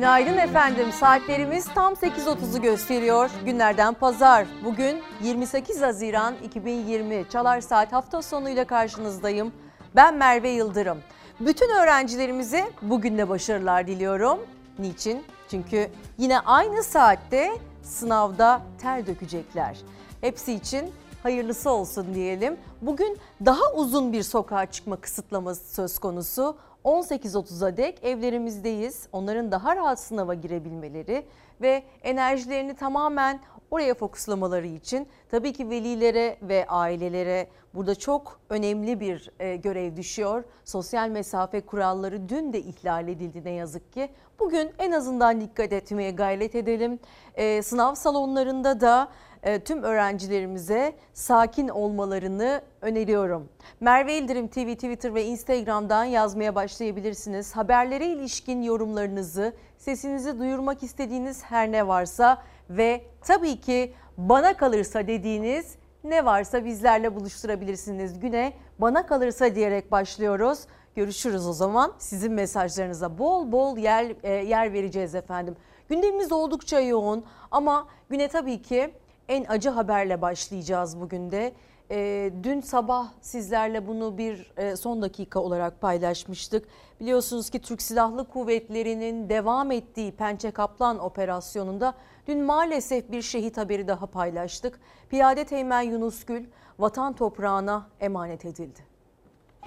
Günaydın efendim. Saatlerimiz tam 8.30'u gösteriyor. Günlerden pazar. Bugün 28 Haziran 2020. Çalar Saat hafta sonuyla karşınızdayım. Ben Merve Yıldırım. Bütün öğrencilerimize bugün de başarılar diliyorum. Niçin? Çünkü yine aynı saatte sınavda ter dökecekler. Hepsi için hayırlısı olsun diyelim. Bugün daha uzun bir sokağa çıkma kısıtlaması söz konusu. 18.30'a dek evlerimizdeyiz. Onların daha rahat sınava girebilmeleri ve enerjilerini tamamen oraya fokuslamaları için tabii ki velilere ve ailelere burada çok önemli bir e, görev düşüyor. Sosyal mesafe kuralları dün de ihlal edildi ne yazık ki. Bugün en azından dikkat etmeye gayret edelim. E, sınav salonlarında da tüm öğrencilerimize sakin olmalarını öneriyorum. Merve İldirim TV, Twitter ve Instagram'dan yazmaya başlayabilirsiniz. Haberlere ilişkin yorumlarınızı, sesinizi duyurmak istediğiniz her ne varsa ve tabii ki bana kalırsa dediğiniz ne varsa bizlerle buluşturabilirsiniz. Güne bana kalırsa diyerek başlıyoruz. Görüşürüz o zaman. Sizin mesajlarınıza bol bol yer, e, yer vereceğiz efendim. Gündemimiz oldukça yoğun ama güne tabii ki en acı haberle başlayacağız bugün de. E, dün sabah sizlerle bunu bir e, son dakika olarak paylaşmıştık. Biliyorsunuz ki Türk Silahlı Kuvvetleri'nin devam ettiği Pençe Kaplan operasyonunda dün maalesef bir şehit haberi daha paylaştık. Piyade Teğmen Yunus Gül vatan toprağına emanet edildi.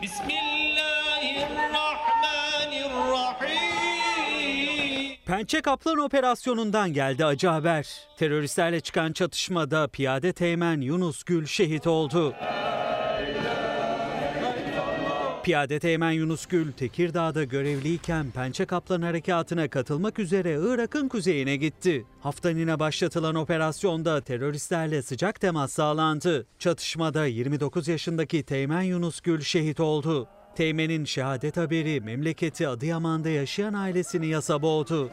Bismillahirrahmanirrahim. Pençe Kaplan operasyonundan geldi acı haber. Teröristlerle çıkan çatışmada piyade teğmen Yunus Gül şehit oldu. Piyade Teğmen Yunus Gül, Tekirdağ'da görevliyken Pençe Kaplan Harekatı'na katılmak üzere Irak'ın kuzeyine gitti. Haftanine başlatılan operasyonda teröristlerle sıcak temas sağlandı. Çatışmada 29 yaşındaki Teğmen Yunus Gül şehit oldu. Teğmen'in şehadet haberi memleketi Adıyaman'da yaşayan ailesini yasa boğdu.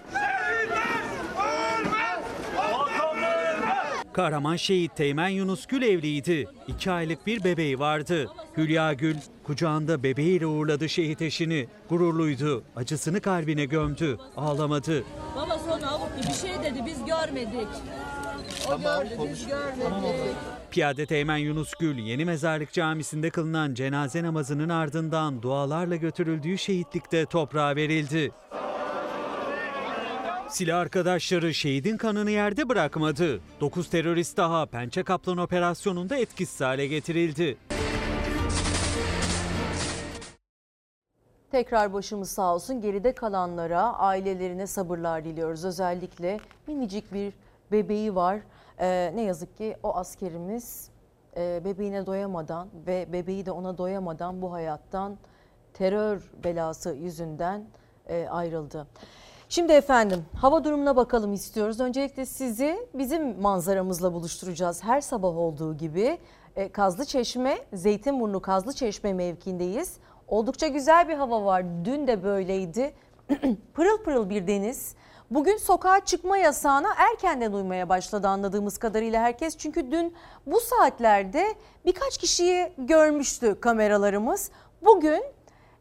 Kahraman şehit Teğmen Yunus Gül evliydi. İki aylık bir bebeği vardı. Hülya Gül kucağında bebeğiyle uğurladı şehit eşini. Gururluydu. Acısını kalbine gömdü. Ağlamadı. Baba sonra avuktu bir şey dedi biz görmedik. O gördü biz görmedik. Piyade Teğmen Yunus Gül Yeni Mezarlık Camisi'nde kılınan cenaze namazının ardından dualarla götürüldüğü şehitlikte toprağa verildi. Silah arkadaşları şehidin kanını yerde bırakmadı. 9 terörist daha Pençe Kaplan operasyonunda etkisiz hale getirildi. Tekrar başımız sağ olsun. Geride kalanlara, ailelerine sabırlar diliyoruz. Özellikle minicik bir bebeği var. Ee, ne yazık ki o askerimiz e, bebeğine doyamadan ve bebeği de ona doyamadan bu hayattan terör belası yüzünden e, ayrıldı. Şimdi efendim hava durumuna bakalım istiyoruz. Öncelikle sizi bizim manzaramızla buluşturacağız. Her sabah olduğu gibi e, Kazlı Çeşme, Zeytinburnu Kazlı Çeşme mevkiindeyiz. Oldukça güzel bir hava var. Dün de böyleydi. pırıl pırıl bir deniz. Bugün sokağa çıkma yasağına erkenden uymaya başladı anladığımız kadarıyla herkes. Çünkü dün bu saatlerde birkaç kişiyi görmüştü kameralarımız. Bugün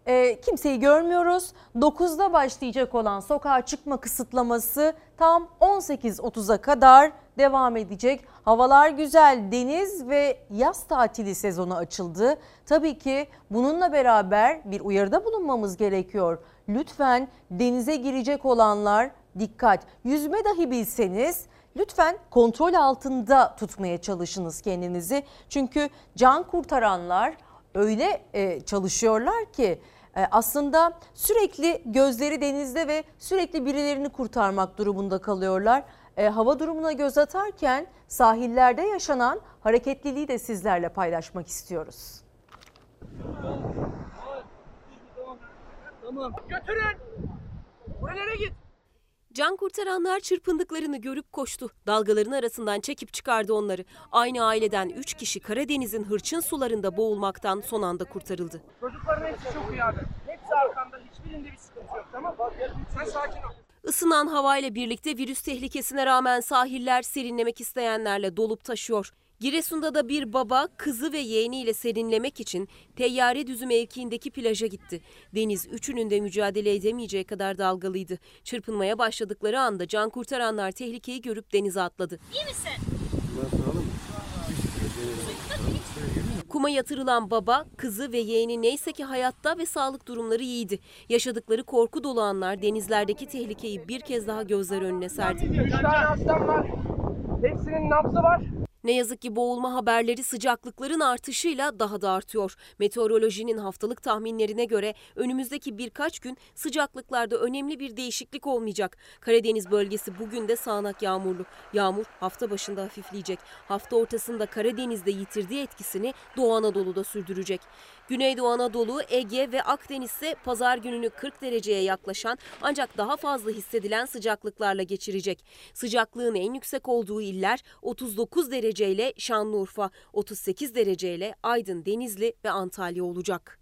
e, kimseyi görmüyoruz. 9'da başlayacak olan sokağa çıkma kısıtlaması tam 18.30'a kadar devam edecek. Havalar güzel, deniz ve yaz tatili sezonu açıldı. Tabii ki bununla beraber bir uyarıda bulunmamız gerekiyor. Lütfen denize girecek olanlar dikkat. Yüzme dahi bilseniz lütfen kontrol altında tutmaya çalışınız kendinizi. Çünkü can kurtaranlar öyle e, çalışıyorlar ki e, aslında sürekli gözleri denizde ve sürekli birilerini kurtarmak durumunda kalıyorlar. E, hava durumuna göz atarken sahillerde yaşanan hareketliliği de sizlerle paylaşmak istiyoruz. Tamam. Götürün. Buralara git. Can kurtaranlar çırpındıklarını görüp koştu. Dalgaların arasından çekip çıkardı onları. Aynı aileden 3 kişi Karadeniz'in hırçın sularında boğulmaktan son anda kurtarıldı. Çocukların hepsi çok iyi abi. Hepsi arkanda. Hiçbirinde bir sıkıntı yok tamam mı? Sen sakin ol. Isınan havayla birlikte virüs tehlikesine rağmen sahiller serinlemek isteyenlerle dolup taşıyor. Giresun'da da bir baba kızı ve yeğeniyle serinlemek için Teyyare Düzü mevkiindeki plaja gitti. Deniz üçünün de mücadele edemeyeceği kadar dalgalıydı. Çırpınmaya başladıkları anda can kurtaranlar tehlikeyi görüp denize atladı. Kuma yatırılan baba, kızı ve yeğeni neyse ki hayatta ve sağlık durumları iyiydi. Yaşadıkları korku dolu anlar denizlerdeki tehlikeyi bir kez daha gözler önüne serdi. Üç tane hastam var. Hepsinin nabzı var. Ne yazık ki boğulma haberleri sıcaklıkların artışıyla daha da artıyor. Meteorolojinin haftalık tahminlerine göre önümüzdeki birkaç gün sıcaklıklarda önemli bir değişiklik olmayacak. Karadeniz bölgesi bugün de sağanak yağmurlu. Yağmur hafta başında hafifleyecek. Hafta ortasında Karadeniz'de yitirdiği etkisini Doğu Anadolu'da sürdürecek. Güneydoğu Anadolu, Ege ve Akdeniz ise pazar gününü 40 dereceye yaklaşan ancak daha fazla hissedilen sıcaklıklarla geçirecek. Sıcaklığın en yüksek olduğu iller 39 dereceyle Şanlıurfa, 38 dereceyle Aydın, Denizli ve Antalya olacak.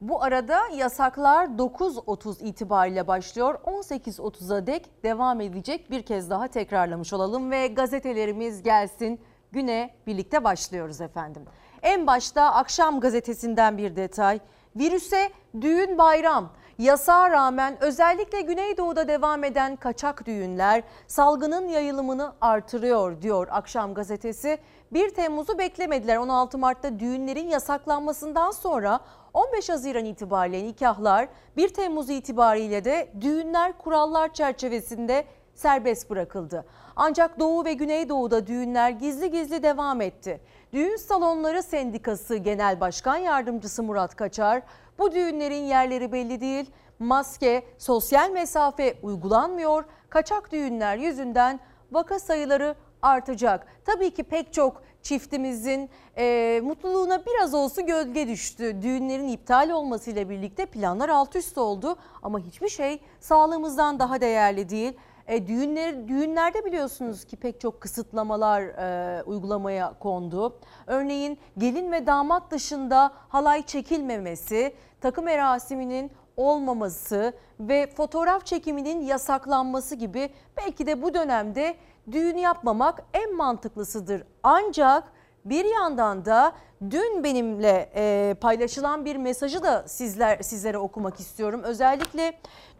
Bu arada yasaklar 9.30 itibariyle başlıyor. 18.30'a dek devam edecek. Bir kez daha tekrarlamış olalım ve gazetelerimiz gelsin. Güne birlikte başlıyoruz efendim. En başta akşam gazetesinden bir detay. Virüse düğün bayram. Yasağa rağmen özellikle Güneydoğu'da devam eden kaçak düğünler salgının yayılımını artırıyor diyor Akşam gazetesi. 1 Temmuz'u beklemediler. 16 Mart'ta düğünlerin yasaklanmasından sonra 15 Haziran itibariyle nikahlar 1 Temmuz itibariyle de düğünler kurallar çerçevesinde serbest bırakıldı. Ancak Doğu ve Güneydoğu'da düğünler gizli gizli devam etti. Düğün Salonları Sendikası Genel Başkan Yardımcısı Murat Kaçar, bu düğünlerin yerleri belli değil, maske, sosyal mesafe uygulanmıyor, kaçak düğünler yüzünden vaka sayıları artacak. Tabii ki pek çok çiftimizin e, mutluluğuna biraz olsun gölge düştü. Düğünlerin iptal olmasıyla birlikte planlar alt üst oldu ama hiçbir şey sağlığımızdan daha değerli değil. E, düğünler, düğünlerde biliyorsunuz ki pek çok kısıtlamalar e, uygulamaya kondu. Örneğin gelin ve damat dışında halay çekilmemesi, takım erasiminin olmaması ve fotoğraf çekiminin yasaklanması gibi belki de bu dönemde düğün yapmamak en mantıklısıdır. Ancak bir yandan da dün benimle e, paylaşılan bir mesajı da sizler sizlere okumak istiyorum. Özellikle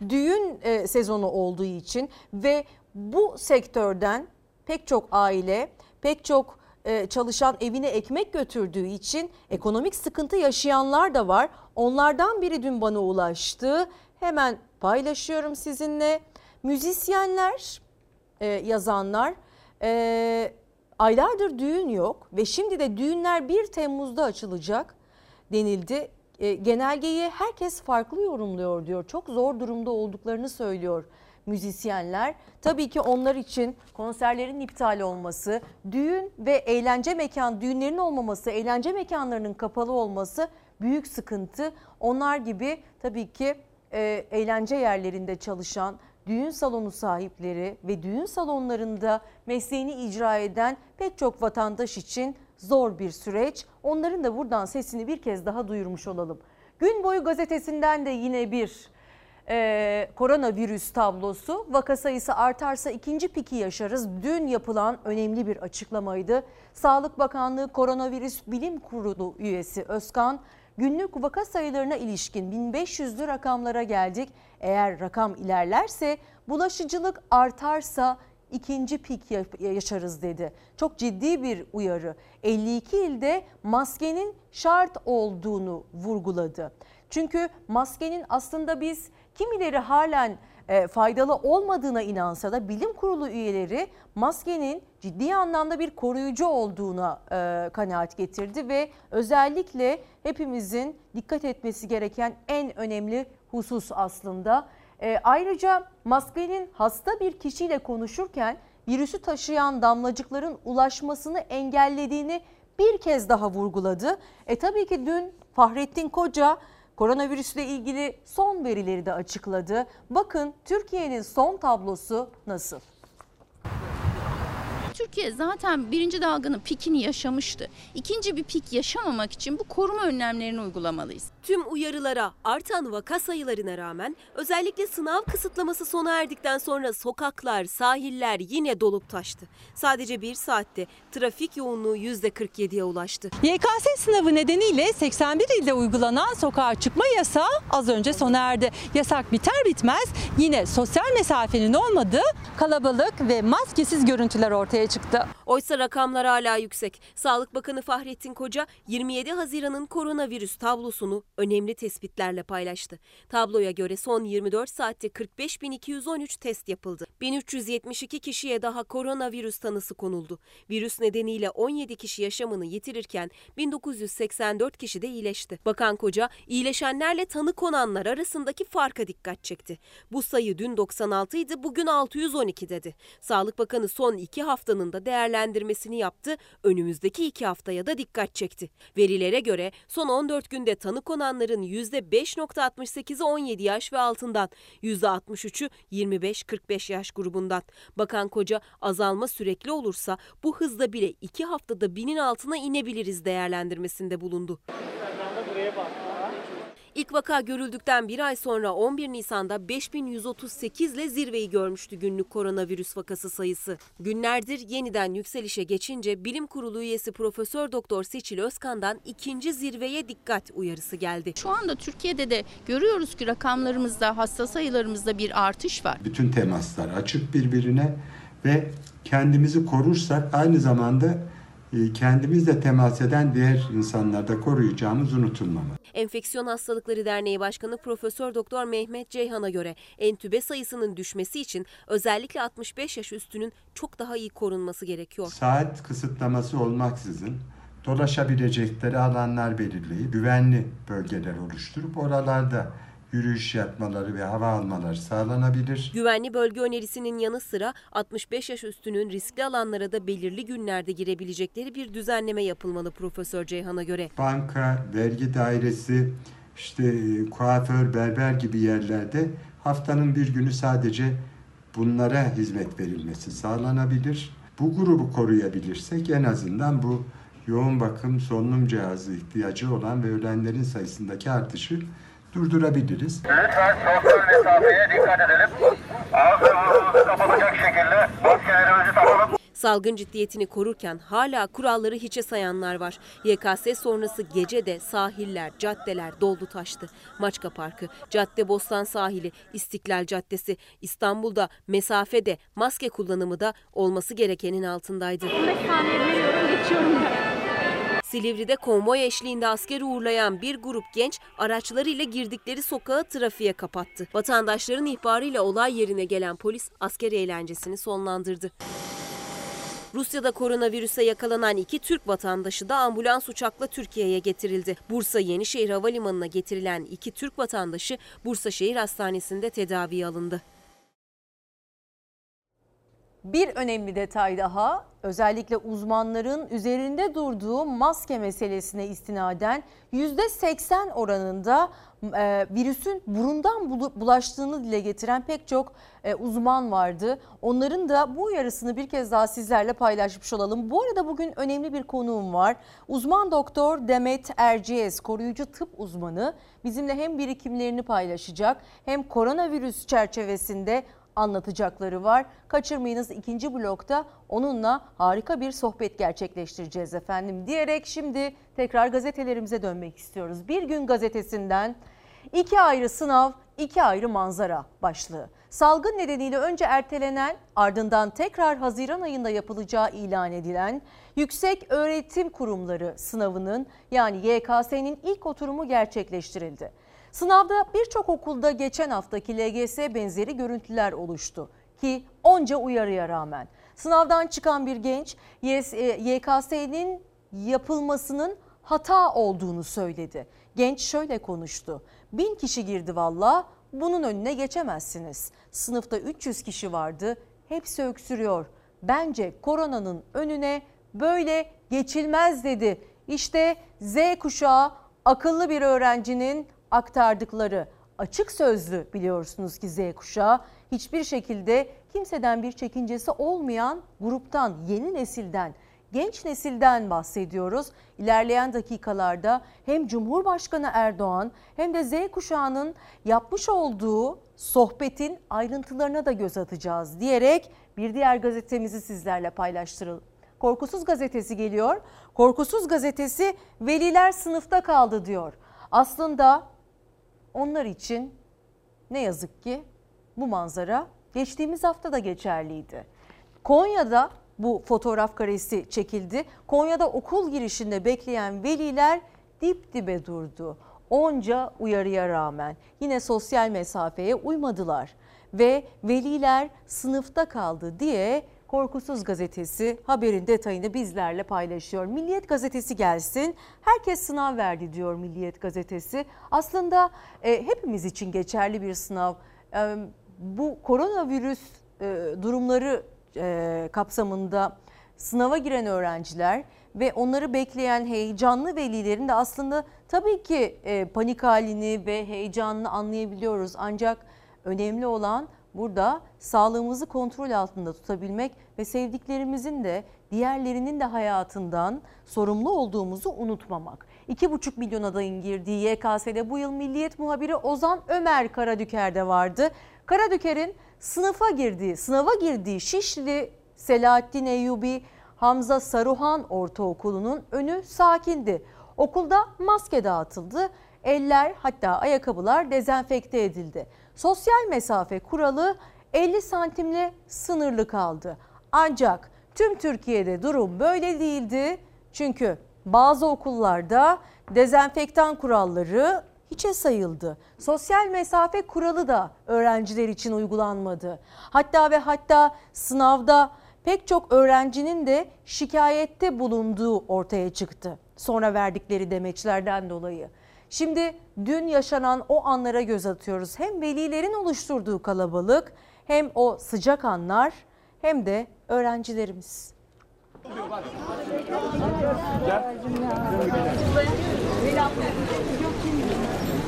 düğün e, sezonu olduğu için ve bu sektörden pek çok aile, pek çok e, çalışan evine ekmek götürdüğü için ekonomik sıkıntı yaşayanlar da var. Onlardan biri dün bana ulaştı. Hemen paylaşıyorum sizinle. Müzisyenler, e, yazanlar e, aylardır düğün yok ve şimdi de düğünler 1 Temmuz'da açılacak denildi. E, genelgeyi herkes farklı yorumluyor diyor. Çok zor durumda olduklarını söylüyor müzisyenler. Tabii ki onlar için konserlerin iptal olması, düğün ve eğlence mekan, düğünlerin olmaması, eğlence mekanlarının kapalı olması büyük sıkıntı. Onlar gibi tabii ki e, eğlence yerlerinde çalışan, düğün salonu sahipleri ve düğün salonlarında mesleğini icra eden pek çok vatandaş için zor bir süreç. Onların da buradan sesini bir kez daha duyurmuş olalım. Gün boyu gazetesinden de yine bir e, koronavirüs tablosu. Vaka sayısı artarsa ikinci piki yaşarız. Dün yapılan önemli bir açıklamaydı. Sağlık Bakanlığı Koronavirüs Bilim Kurulu üyesi Özkan günlük vaka sayılarına ilişkin 1500'lü rakamlara geldik. Eğer rakam ilerlerse bulaşıcılık artarsa ikinci pik yaşarız dedi. Çok ciddi bir uyarı. 52 ilde maskenin şart olduğunu vurguladı. Çünkü maskenin aslında biz kimileri halen e, faydalı olmadığına inansa da bilim kurulu üyeleri maskenin ciddi anlamda bir koruyucu olduğuna e, kanaat getirdi ve özellikle hepimizin dikkat etmesi gereken en önemli husus aslında. E, ayrıca maskenin hasta bir kişiyle konuşurken virüsü taşıyan damlacıkların ulaşmasını engellediğini bir kez daha vurguladı. E tabii ki dün Fahrettin Koca koronavirüsle ilgili son verileri de açıkladı. Bakın Türkiye'nin son tablosu nasıl? Türkiye zaten birinci dalganın pikini yaşamıştı. İkinci bir pik yaşamamak için bu koruma önlemlerini uygulamalıyız. Tüm uyarılara, artan vaka sayılarına rağmen özellikle sınav kısıtlaması sona erdikten sonra sokaklar, sahiller yine dolup taştı. Sadece bir saatte trafik yoğunluğu %47'ye ulaştı. YKS sınavı nedeniyle 81 ilde uygulanan sokağa çıkma yasağı az önce sona erdi. Yasak biter bitmez yine sosyal mesafenin olmadığı kalabalık ve maskesiz görüntüler ortaya çıktı. Oysa rakamlar hala yüksek. Sağlık Bakanı Fahrettin Koca 27 Haziran'ın koronavirüs tablosunu önemli tespitlerle paylaştı. Tabloya göre son 24 saatte 45.213 test yapıldı. 1372 kişiye daha koronavirüs tanısı konuldu. Virüs nedeniyle 17 kişi yaşamını yitirirken 1984 kişi de iyileşti. Bakan Koca iyileşenlerle tanı konanlar arasındaki farka dikkat çekti. Bu sayı dün 96 idi, bugün 612 dedi. Sağlık Bakanı son iki haftanın da değerlendirmesini yaptı. Önümüzdeki iki haftaya da dikkat çekti. Verilere göre son 14 günde tanı konanların %5.68'i 17 yaş ve altından, %63'ü 25-45 yaş grubundan. Bakan Koca azalma sürekli olursa bu hızda bile iki haftada binin altına inebiliriz değerlendirmesinde bulundu. İlk vaka görüldükten bir ay sonra 11 Nisan'da 5138 ile zirveyi görmüştü günlük koronavirüs vakası sayısı. Günlerdir yeniden yükselişe geçince Bilim Kurulu üyesi Profesör Doktor Seçil Özkan'dan ikinci zirveye dikkat uyarısı geldi. Şu anda Türkiye'de de görüyoruz ki rakamlarımızda, hasta sayılarımızda bir artış var. Bütün temaslar açık birbirine ve kendimizi korursak aynı zamanda kendimizle temas eden diğer insanlarda koruyacağımız unutulmamalı. Enfeksiyon Hastalıkları Derneği Başkanı Profesör Doktor Mehmet Ceyhan'a göre entübe sayısının düşmesi için özellikle 65 yaş üstünün çok daha iyi korunması gerekiyor. Saat kısıtlaması olmaksızın dolaşabilecekleri alanlar belirleyip güvenli bölgeler oluşturup oralarda yürüyüş yapmaları ve hava almaları sağlanabilir. Güvenli bölge önerisinin yanı sıra 65 yaş üstünün riskli alanlara da belirli günlerde girebilecekleri bir düzenleme yapılmalı Profesör Ceyhan'a göre. Banka, vergi dairesi, işte kuaför, berber gibi yerlerde haftanın bir günü sadece bunlara hizmet verilmesi sağlanabilir. Bu grubu koruyabilirsek en azından bu yoğun bakım solunum cihazı ihtiyacı olan ve ölenlerin sayısındaki artışı durdurabiliriz. Lütfen sosyal mesafeye dikkat edelim. Ağız ve burnumuzu kapatacak şekilde maskelerimizi takalım. Salgın ciddiyetini korurken hala kuralları hiçe sayanlar var. YKS sonrası gece de sahiller, caddeler doldu taştı. Maçka Parkı, Caddebostan sahili, İstiklal Caddesi, İstanbul'da mesafede maske kullanımı da olması gerekenin altındaydı. Silivri'de konvoy eşliğinde asker uğurlayan bir grup genç araçlarıyla girdikleri sokağı trafiğe kapattı. Vatandaşların ihbarıyla olay yerine gelen polis asker eğlencesini sonlandırdı. Rusya'da koronavirüse yakalanan iki Türk vatandaşı da ambulans uçakla Türkiye'ye getirildi. Bursa Yenişehir Havalimanı'na getirilen iki Türk vatandaşı Bursa Şehir Hastanesi'nde tedaviye alındı. Bir önemli detay daha özellikle uzmanların üzerinde durduğu maske meselesine istinaden %80 oranında e, virüsün burundan bulaştığını dile getiren pek çok e, uzman vardı. Onların da bu uyarısını bir kez daha sizlerle paylaşmış olalım. Bu arada bugün önemli bir konuğum var. Uzman doktor Demet Erciyes, koruyucu tıp uzmanı bizimle hem birikimlerini paylaşacak hem koronavirüs çerçevesinde anlatacakları var. Kaçırmayınız ikinci blokta onunla harika bir sohbet gerçekleştireceğiz efendim diyerek şimdi tekrar gazetelerimize dönmek istiyoruz. Bir gün gazetesinden iki ayrı sınav, iki ayrı manzara başlığı. Salgın nedeniyle önce ertelenen ardından tekrar Haziran ayında yapılacağı ilan edilen Yüksek Öğretim Kurumları sınavının yani YKS'nin ilk oturumu gerçekleştirildi. Sınavda birçok okulda geçen haftaki LGS benzeri görüntüler oluştu ki onca uyarıya rağmen. Sınavdan çıkan bir genç YKS'nin e, yapılmasının hata olduğunu söyledi. Genç şöyle konuştu. Bin kişi girdi valla bunun önüne geçemezsiniz. Sınıfta 300 kişi vardı hepsi öksürüyor. Bence koronanın önüne böyle geçilmez dedi. İşte Z kuşağı akıllı bir öğrencinin aktardıkları açık sözlü biliyorsunuz ki Z kuşağı hiçbir şekilde kimseden bir çekincesi olmayan gruptan, yeni nesilden, genç nesilden bahsediyoruz. İlerleyen dakikalarda hem Cumhurbaşkanı Erdoğan hem de Z kuşağının yapmış olduğu sohbetin ayrıntılarına da göz atacağız diyerek bir diğer gazetemizi sizlerle paylaştıralım. Korkusuz gazetesi geliyor. Korkusuz gazetesi veliler sınıfta kaldı diyor. Aslında onlar için ne yazık ki bu manzara geçtiğimiz hafta da geçerliydi. Konya'da bu fotoğraf karesi çekildi. Konya'da okul girişinde bekleyen veliler dip dibe durdu. Onca uyarıya rağmen yine sosyal mesafeye uymadılar ve veliler sınıfta kaldı diye Korkusuz gazetesi haberin detayını bizlerle paylaşıyor. Milliyet gazetesi gelsin. Herkes sınav verdi diyor Milliyet gazetesi. Aslında e, hepimiz için geçerli bir sınav. E, bu koronavirüs e, durumları e, kapsamında sınava giren öğrenciler ve onları bekleyen heyecanlı velilerin de aslında tabii ki e, panik halini ve heyecanını anlayabiliyoruz. Ancak önemli olan burada sağlığımızı kontrol altında tutabilmek ve sevdiklerimizin de diğerlerinin de hayatından sorumlu olduğumuzu unutmamak. 2,5 milyon adayın girdiği YKS'de bu yıl Milliyet muhabiri Ozan Ömer Karadüker'de vardı. Karadüker'in sınıfa girdiği, sınava girdiği Şişli Selahattin Eyyubi Hamza Saruhan Ortaokulu'nun önü sakindi. Okulda maske dağıtıldı. Eller hatta ayakkabılar dezenfekte edildi. Sosyal mesafe kuralı 50 santimle sınırlı kaldı. Ancak tüm Türkiye'de durum böyle değildi. Çünkü bazı okullarda dezenfektan kuralları hiçe sayıldı. Sosyal mesafe kuralı da öğrenciler için uygulanmadı. Hatta ve hatta sınavda pek çok öğrencinin de şikayette bulunduğu ortaya çıktı. Sonra verdikleri demeçlerden dolayı. Şimdi dün yaşanan o anlara göz atıyoruz. Hem velilerin oluşturduğu kalabalık hem o sıcak anlar hem de öğrencilerimiz.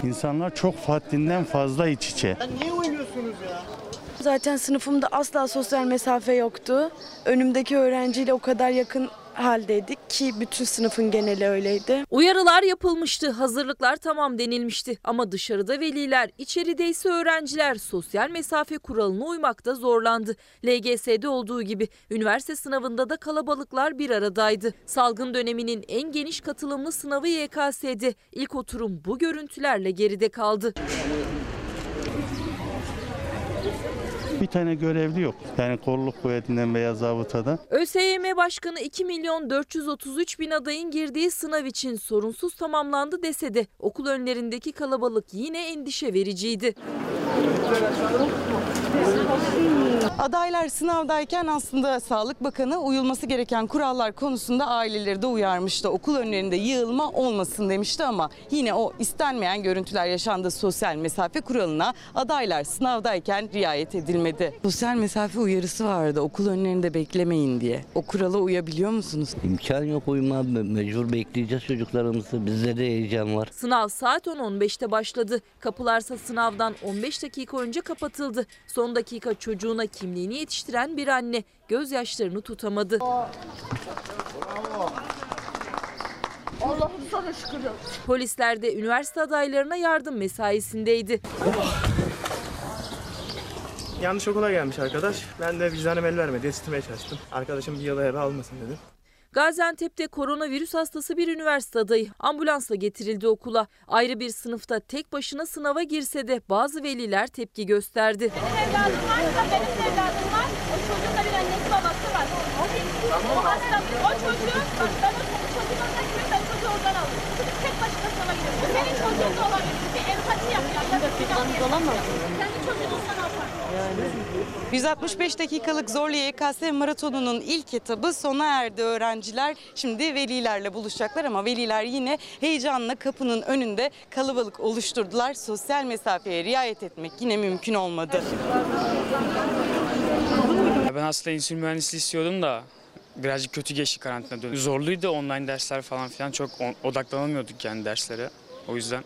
İnsanlar çok haddinden fazla iç içe. Zaten sınıfımda asla sosyal mesafe yoktu. Önümdeki öğrenciyle o kadar yakın haldeydik ki bütün sınıfın geneli öyleydi. Uyarılar yapılmıştı, hazırlıklar tamam denilmişti ama dışarıda veliler, içeride ise öğrenciler sosyal mesafe kuralına uymakta zorlandı. LGS'de olduğu gibi üniversite sınavında da kalabalıklar bir aradaydı. Salgın döneminin en geniş katılımlı sınavı YKS'di. İlk oturum bu görüntülerle geride kaldı. Bir tane görevli yok. Yani kolluk kuvvetinden veya zabıtadan. ÖSYM Başkanı 2 milyon 433 bin adayın girdiği sınav için sorunsuz tamamlandı dese de okul önlerindeki kalabalık yine endişe vericiydi. Adaylar sınavdayken aslında Sağlık Bakanı uyulması gereken kurallar konusunda aileleri de uyarmıştı. Okul önlerinde yığılma olmasın demişti ama yine o istenmeyen görüntüler yaşandı sosyal mesafe kuralına adaylar sınavdayken riayet edilmedi. Sosyal mesafe uyarısı vardı okul önlerinde beklemeyin diye. O kurala uyabiliyor musunuz? İmkan yok uyuma mecbur bekleyeceğiz çocuklarımızı. Bizde de heyecan var. Sınav saat 10.15'te başladı. Kapılarsa sınavdan 15 dakika önce kapatıldı. Son dakika çocuğuna kimliğini yetiştiren bir anne gözyaşlarını tutamadı. Allah'ım sana şükür. Polisler de üniversite adaylarına yardım mesaisindeydi. Yanlış okula gelmiş arkadaş. Ben de vicdanım el vermedi. Yetiştirmeye çalıştım. Arkadaşım bir yıla eve almasın dedim. Gaziantep'te koronavirüs hastası bir üniversite adayı ambulansla getirildi okula. Ayrı bir sınıfta tek başına sınava girse de bazı veliler tepki gösterdi. Benim evladım varsa benim evladım var. O çocuğun da bir annesi babası var. O, bir, o hasta, o çocuğu, bak ben o çocuğun da gibi ben çocuğu oradan aldım. Çocuk tek başına sınava giriyor. Bu senin çocuğun da olabilir. Bir empati yap ya. Bir olamaz. Kendi çocuğunu sana yapar. 165 dakikalık Zorlu YKS maratonunun ilk etabı sona erdi. Öğrenciler şimdi velilerle buluşacaklar ama veliler yine heyecanla kapının önünde kalabalık oluşturdular. Sosyal mesafeye riayet etmek yine mümkün olmadı. Ben aslında insülin mühendisliği istiyordum da birazcık kötü geçti karantina dönemi. Zorluydu online dersler falan filan çok odaklanamıyorduk yani derslere. O yüzden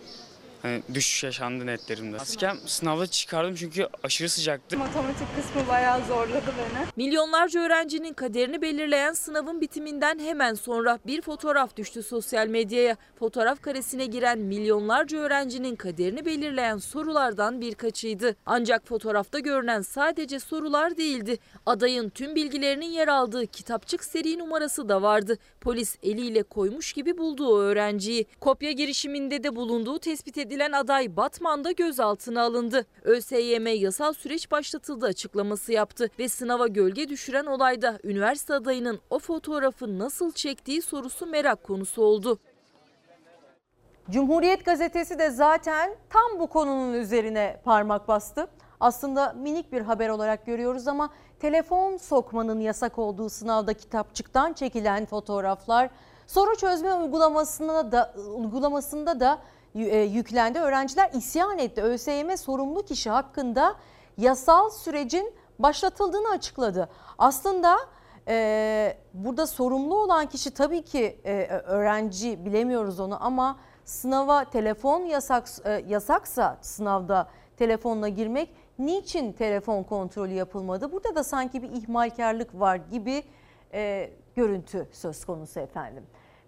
Hani düşüş yaşandı netlerimde. Maskem sınavda çıkardım çünkü aşırı sıcaktı. Matematik kısmı bayağı zorladı beni. Milyonlarca öğrencinin kaderini belirleyen sınavın bitiminden hemen sonra bir fotoğraf düştü sosyal medyaya. Fotoğraf karesine giren milyonlarca öğrencinin kaderini belirleyen sorulardan birkaçıydı. Ancak fotoğrafta görünen sadece sorular değildi. Adayın tüm bilgilerinin yer aldığı kitapçık seri numarası da vardı. Polis eliyle koymuş gibi buldu o öğrenciyi. Kopya girişiminde de bulunduğu tespit edilen aday Batman'da gözaltına alındı. ÖSYM yasal süreç başlatıldı açıklaması yaptı ve sınava gölge düşüren olayda üniversite adayının o fotoğrafı nasıl çektiği sorusu merak konusu oldu. Cumhuriyet gazetesi de zaten tam bu konunun üzerine parmak bastı. Aslında minik bir haber olarak görüyoruz ama telefon sokmanın yasak olduğu sınavda kitapçıktan çekilen fotoğraflar soru çözme uygulamasında da uygulamasında da e, yüklendi. Öğrenciler isyan etti. ÖSYM sorumlu kişi hakkında yasal sürecin başlatıldığını açıkladı. Aslında e, burada sorumlu olan kişi tabii ki e, öğrenci bilemiyoruz onu ama sınava telefon yasak e, yasaksa sınavda telefonla girmek niçin telefon kontrolü yapılmadı? Burada da sanki bir ihmalkarlık var gibi e, görüntü söz konusu efendim.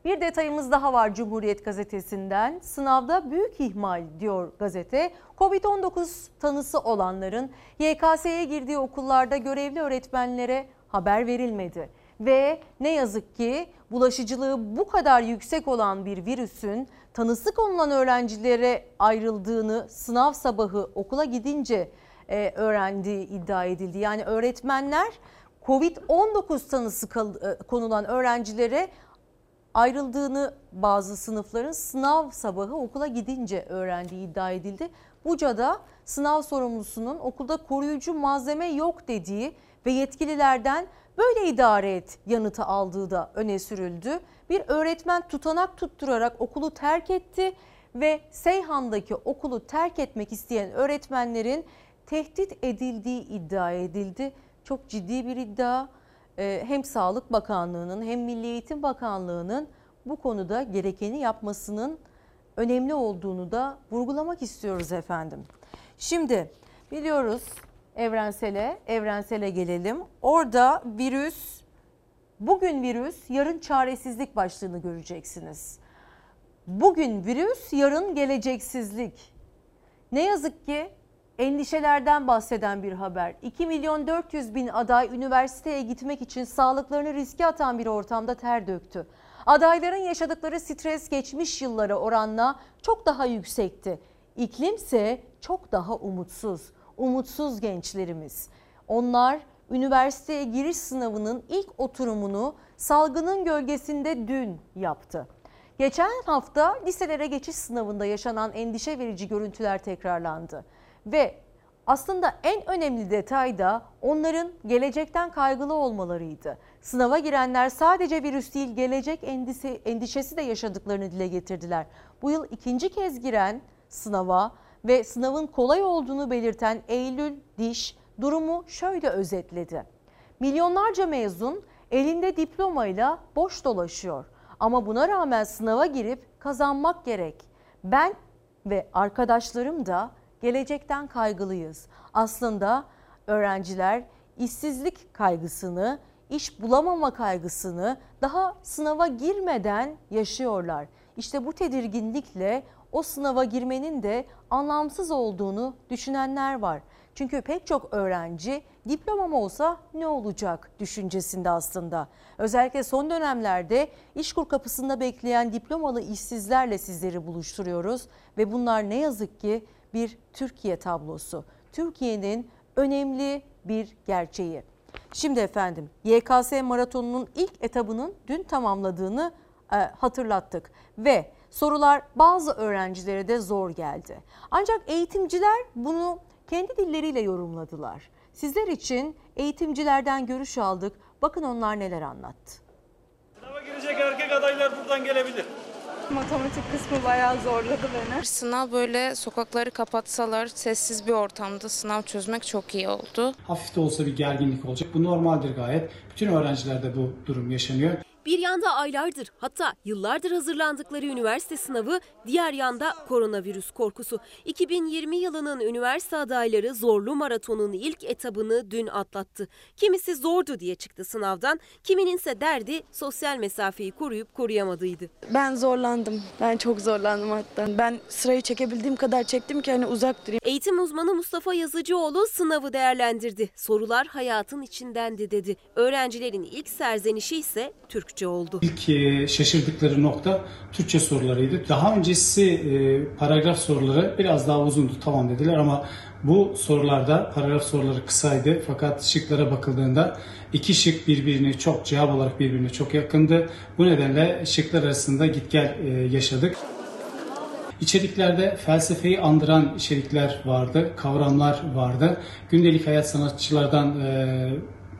Bir detayımız daha var Cumhuriyet gazetesinden. Sınavda büyük ihmal diyor gazete. Covid-19 tanısı olanların YKS'ye girdiği okullarda görevli öğretmenlere haber verilmedi. Ve ne yazık ki bulaşıcılığı bu kadar yüksek olan bir virüsün tanısı konulan öğrencilere ayrıldığını sınav sabahı okula gidince e, öğrendiği iddia edildi. Yani öğretmenler Covid-19 tanısı e, konulan öğrencilere ayrıldığını bazı sınıfların sınav sabahı okula gidince öğrendiği iddia edildi. Buca'da sınav sorumlusunun okulda koruyucu malzeme yok dediği ve yetkililerden böyle idare et yanıtı aldığı da öne sürüldü. Bir öğretmen tutanak tutturarak okulu terk etti ve Seyhan'daki okulu terk etmek isteyen öğretmenlerin tehdit edildiği iddia edildi. Çok ciddi bir iddia. Ee, hem Sağlık Bakanlığı'nın hem Milli Eğitim Bakanlığı'nın bu konuda gerekeni yapmasının önemli olduğunu da vurgulamak istiyoruz efendim. Şimdi biliyoruz evrensele, evrensele gelelim. Orada virüs, bugün virüs, yarın çaresizlik başlığını göreceksiniz. Bugün virüs, yarın geleceksizlik. Ne yazık ki endişelerden bahseden bir haber. 2 milyon 400 bin aday üniversiteye gitmek için sağlıklarını riske atan bir ortamda ter döktü. Adayların yaşadıkları stres geçmiş yıllara oranla çok daha yüksekti. İklimse çok daha umutsuz. Umutsuz gençlerimiz. Onlar üniversiteye giriş sınavının ilk oturumunu salgının gölgesinde dün yaptı. Geçen hafta liselere geçiş sınavında yaşanan endişe verici görüntüler tekrarlandı. Ve aslında en önemli detay da onların gelecekten kaygılı olmalarıydı. Sınava girenler sadece virüs değil gelecek endişesi, endişesi de yaşadıklarını dile getirdiler. Bu yıl ikinci kez giren sınava ve sınavın kolay olduğunu belirten Eylül Diş durumu şöyle özetledi. Milyonlarca mezun elinde diplomayla boş dolaşıyor. Ama buna rağmen sınava girip kazanmak gerek. Ben ve arkadaşlarım da gelecekten kaygılıyız. Aslında öğrenciler işsizlik kaygısını, iş bulamama kaygısını daha sınava girmeden yaşıyorlar. İşte bu tedirginlikle o sınava girmenin de anlamsız olduğunu düşünenler var. Çünkü pek çok öğrenci diplomam olsa ne olacak düşüncesinde aslında. Özellikle son dönemlerde işkur kapısında bekleyen diplomalı işsizlerle sizleri buluşturuyoruz ve bunlar ne yazık ki bir Türkiye tablosu. Türkiye'nin önemli bir gerçeği. Şimdi efendim YKS maratonunun ilk etabının dün tamamladığını e, hatırlattık ve sorular bazı öğrencilere de zor geldi. Ancak eğitimciler bunu kendi dilleriyle yorumladılar. Sizler için eğitimcilerden görüş aldık. Bakın onlar neler anlattı. Sınava girecek erkek adaylar buradan gelebilir. Matematik kısmı bayağı zorladı beni. Sınav böyle sokakları kapatsalar sessiz bir ortamda sınav çözmek çok iyi oldu. Hafif de olsa bir gerginlik olacak. Bu normaldir gayet. Bütün öğrencilerde bu durum yaşanıyor. Bir yanda aylardır hatta yıllardır hazırlandıkları üniversite sınavı, diğer yanda koronavirüs korkusu. 2020 yılının üniversite adayları zorlu maratonun ilk etabını dün atlattı. Kimisi zordu diye çıktı sınavdan, kimininse derdi sosyal mesafeyi koruyup koruyamadıydı. Ben zorlandım. Ben çok zorlandım hatta. Ben sırayı çekebildiğim kadar çektim ki hani uzak durayım. Eğitim uzmanı Mustafa Yazıcıoğlu sınavı değerlendirdi. Sorular hayatın içindendi dedi. Öğrencilerin ilk serzenişi ise Türkçe oldu. İlk e, şaşırdıkları nokta Türkçe sorularıydı. Daha öncesi e, paragraf soruları biraz daha uzundu tamam dediler ama bu sorularda paragraf soruları kısaydı fakat şıklara bakıldığında iki şık birbirini çok cevap olarak birbirine çok yakındı. Bu nedenle şıklar arasında git gel e, yaşadık. İçeriklerde felsefeyi andıran içerikler vardı, kavramlar vardı. Gündelik hayat sanatçılardan e,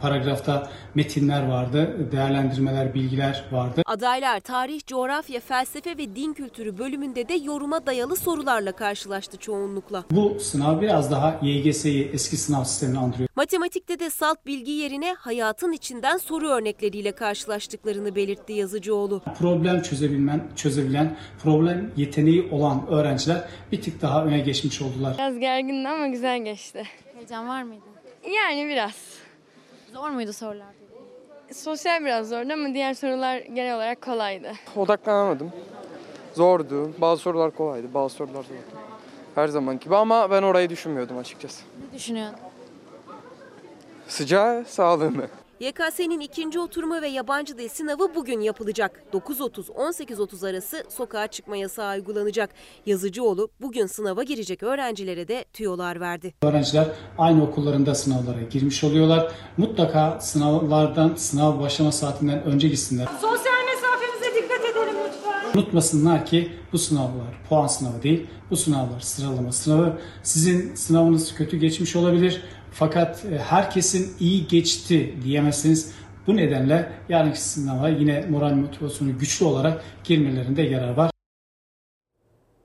paragrafta metinler vardı, değerlendirmeler, bilgiler vardı. Adaylar tarih, coğrafya, felsefe ve din kültürü bölümünde de yoruma dayalı sorularla karşılaştı çoğunlukla. Bu sınav biraz daha YGS'yi eski sınav sistemini andırıyor. Matematikte de salt bilgi yerine hayatın içinden soru örnekleriyle karşılaştıklarını belirtti Yazıcıoğlu. Problem çözebilmen, çözebilen, problem yeteneği olan öğrenciler bir tık daha öne geçmiş oldular. Biraz gergindi ama güzel geçti. Heyecan var mıydı? Yani biraz. Zor muydu sorular? Sosyal biraz zordu ama diğer sorular genel olarak kolaydı. Odaklanamadım. Zordu. Bazı sorular kolaydı, bazı sorular zordu. Her zaman gibi ama ben orayı düşünmüyordum açıkçası. Ne düşünüyorsun? Sıcağı, sağlığını. YKS'nin ikinci oturumu ve yabancı dil sınavı bugün yapılacak. 9.30-18.30 arası sokağa çıkma yasağı uygulanacak. Yazıcıoğlu bugün sınava girecek öğrencilere de tüyolar verdi. Öğrenciler aynı okullarında sınavlara girmiş oluyorlar. Mutlaka sınavlardan, sınav başlama saatinden önce gitsinler. Sosyal mesafemize dikkat edelim lütfen. Unutmasınlar ki bu sınavlar puan sınavı değil, bu sınavlar sıralama sınavı. Sizin sınavınız kötü geçmiş olabilir fakat e, herkesin iyi geçti diyemezsiniz. Bu nedenle yarınki sınava yine moral motivasyonu güçlü olarak girmelerinde yarar var.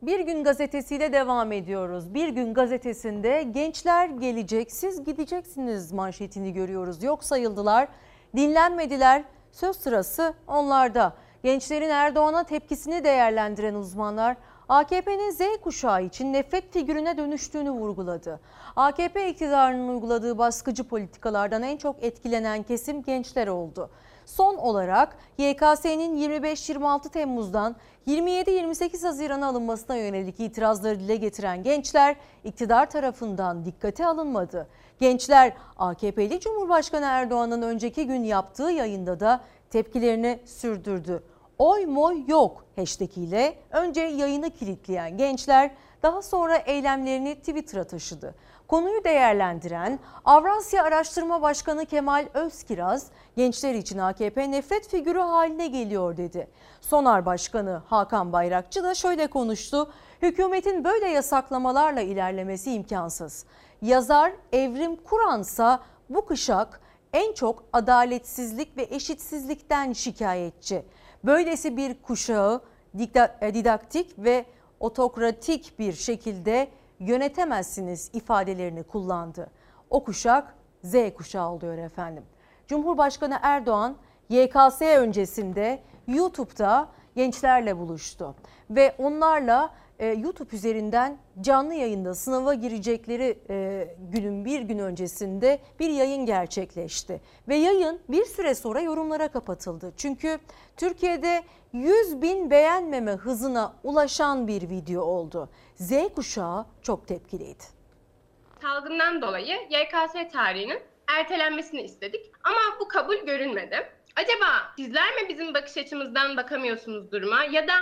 Bir gün gazetesiyle devam ediyoruz. Bir gün gazetesinde gençler gelecek, siz gideceksiniz manşetini görüyoruz. Yok sayıldılar, dinlenmediler, söz sırası onlarda. Gençlerin Erdoğan'a tepkisini değerlendiren uzmanlar AKP'nin Z kuşağı için nefret figürüne dönüştüğünü vurguladı. AKP iktidarının uyguladığı baskıcı politikalardan en çok etkilenen kesim gençler oldu. Son olarak YKS'nin 25-26 Temmuz'dan 27-28 Haziran'a alınmasına yönelik itirazları dile getiren gençler iktidar tarafından dikkate alınmadı. Gençler AKP'li Cumhurbaşkanı Erdoğan'ın önceki gün yaptığı yayında da tepkilerini sürdürdü. Oy moy yok hashtag ile önce yayını kilitleyen gençler daha sonra eylemlerini Twitter'a taşıdı. Konuyu değerlendiren Avrasya Araştırma Başkanı Kemal Özkiraz, gençler için AKP nefret figürü haline geliyor dedi. Sonar Başkanı Hakan Bayrakçı da şöyle konuştu. Hükümetin böyle yasaklamalarla ilerlemesi imkansız. Yazar Evrim Kur'ansa bu kışak en çok adaletsizlik ve eşitsizlikten şikayetçi. Böylesi bir kuşağı didaktik ve otokratik bir şekilde yönetemezsiniz ifadelerini kullandı. O kuşak Z kuşağı oluyor efendim. Cumhurbaşkanı Erdoğan YKS öncesinde YouTube'da gençlerle buluştu ve onlarla e, YouTube üzerinden canlı yayında sınava girecekleri e, günün bir gün öncesinde bir yayın gerçekleşti. Ve yayın bir süre sonra yorumlara kapatıldı. Çünkü Türkiye'de 100 bin beğenmeme hızına ulaşan bir video oldu. Z kuşağı çok tepkiliydi. Salgından dolayı YKS tarihinin ertelenmesini istedik ama bu kabul görünmedi. Acaba sizler mi bizim bakış açımızdan bakamıyorsunuz duruma ya da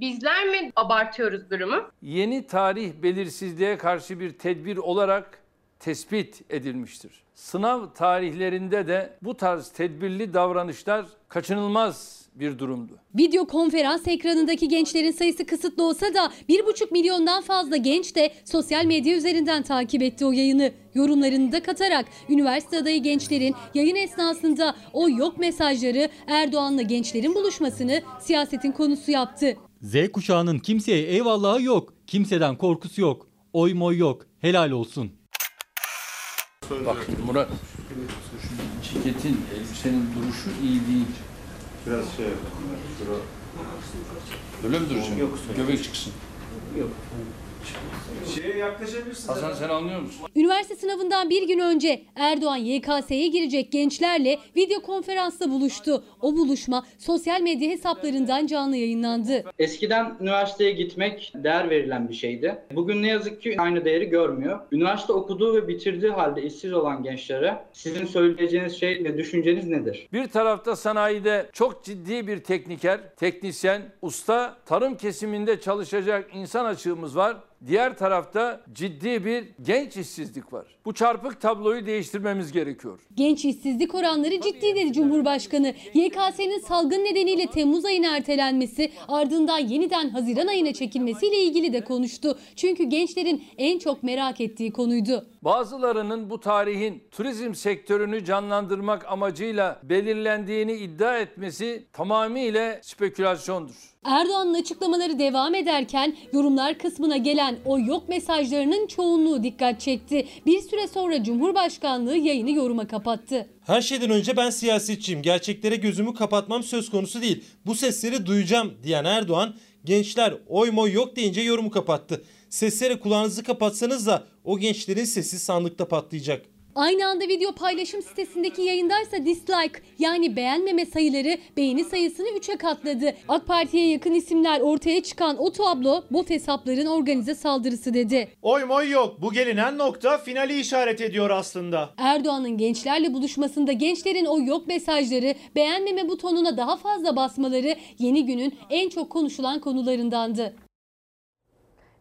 bizler mi abartıyoruz durumu? Yeni tarih belirsizliğe karşı bir tedbir olarak tespit edilmiştir. Sınav tarihlerinde de bu tarz tedbirli davranışlar kaçınılmaz bir durumdu. Video konferans ekranındaki gençlerin sayısı kısıtlı olsa da 1,5 milyondan fazla genç de sosyal medya üzerinden takip etti o yayını. Yorumlarını da katarak üniversite adayı gençlerin yayın esnasında o yok mesajları Erdoğan'la gençlerin buluşmasını siyasetin konusu yaptı. Z kuşağının kimseye eyvallahı yok, kimseden korkusu yok, oy moy yok, helal olsun. Bak Murat, şu ceketin, elbisenin duruşu iyi değil. Biraz şey yapalım. Öyle mi duracak? Yok. Göbek çıksın. Yok. Şeye yaklaşabilirsiniz. Hasan sen anlıyor musun? Üniversite sınavından bir gün önce Erdoğan YKS'ye girecek gençlerle video konferansta buluştu. O buluşma sosyal medya hesaplarından canlı yayınlandı. Eskiden üniversiteye gitmek değer verilen bir şeydi. Bugün ne yazık ki aynı değeri görmüyor. Üniversite okuduğu ve bitirdiği halde işsiz olan gençlere sizin söyleyeceğiniz şey ve düşünceniz nedir? Bir tarafta sanayide çok ciddi bir tekniker, teknisyen, usta, tarım kesiminde çalışacak insan açığımız var. Diğer tarafta ciddi bir genç işsizlik var. Bu çarpık tabloyu değiştirmemiz gerekiyor. Genç işsizlik oranları ciddi dedi Cumhurbaşkanı. YKS'nin salgın nedeniyle Temmuz ayına ertelenmesi ardından yeniden Haziran ayına çekilmesiyle ilgili de konuştu. Çünkü gençlerin en çok merak ettiği konuydu. Bazılarının bu tarihin turizm sektörünü canlandırmak amacıyla belirlendiğini iddia etmesi tamamıyla spekülasyondur. Erdoğan'ın açıklamaları devam ederken yorumlar kısmına gelen o yok mesajlarının çoğunluğu dikkat çekti. Bir süre sonra Cumhurbaşkanlığı yayını yoruma kapattı. Her şeyden önce ben siyasetçiyim. Gerçeklere gözümü kapatmam söz konusu değil. Bu sesleri duyacağım diyen Erdoğan gençler oy moy yok deyince yorumu kapattı. Seslere kulağınızı kapatsanız da o gençlerin sesi sandıkta patlayacak. Aynı anda video paylaşım sitesindeki yayındaysa dislike yani beğenmeme sayıları beğeni sayısını 3'e katladı. AK Parti'ye yakın isimler ortaya çıkan o tablo bot hesapların organize saldırısı dedi. Oy moy yok. Bu gelinen nokta finali işaret ediyor aslında. Erdoğan'ın gençlerle buluşmasında gençlerin o yok mesajları, beğenmeme butonuna daha fazla basmaları yeni günün en çok konuşulan konularındandı.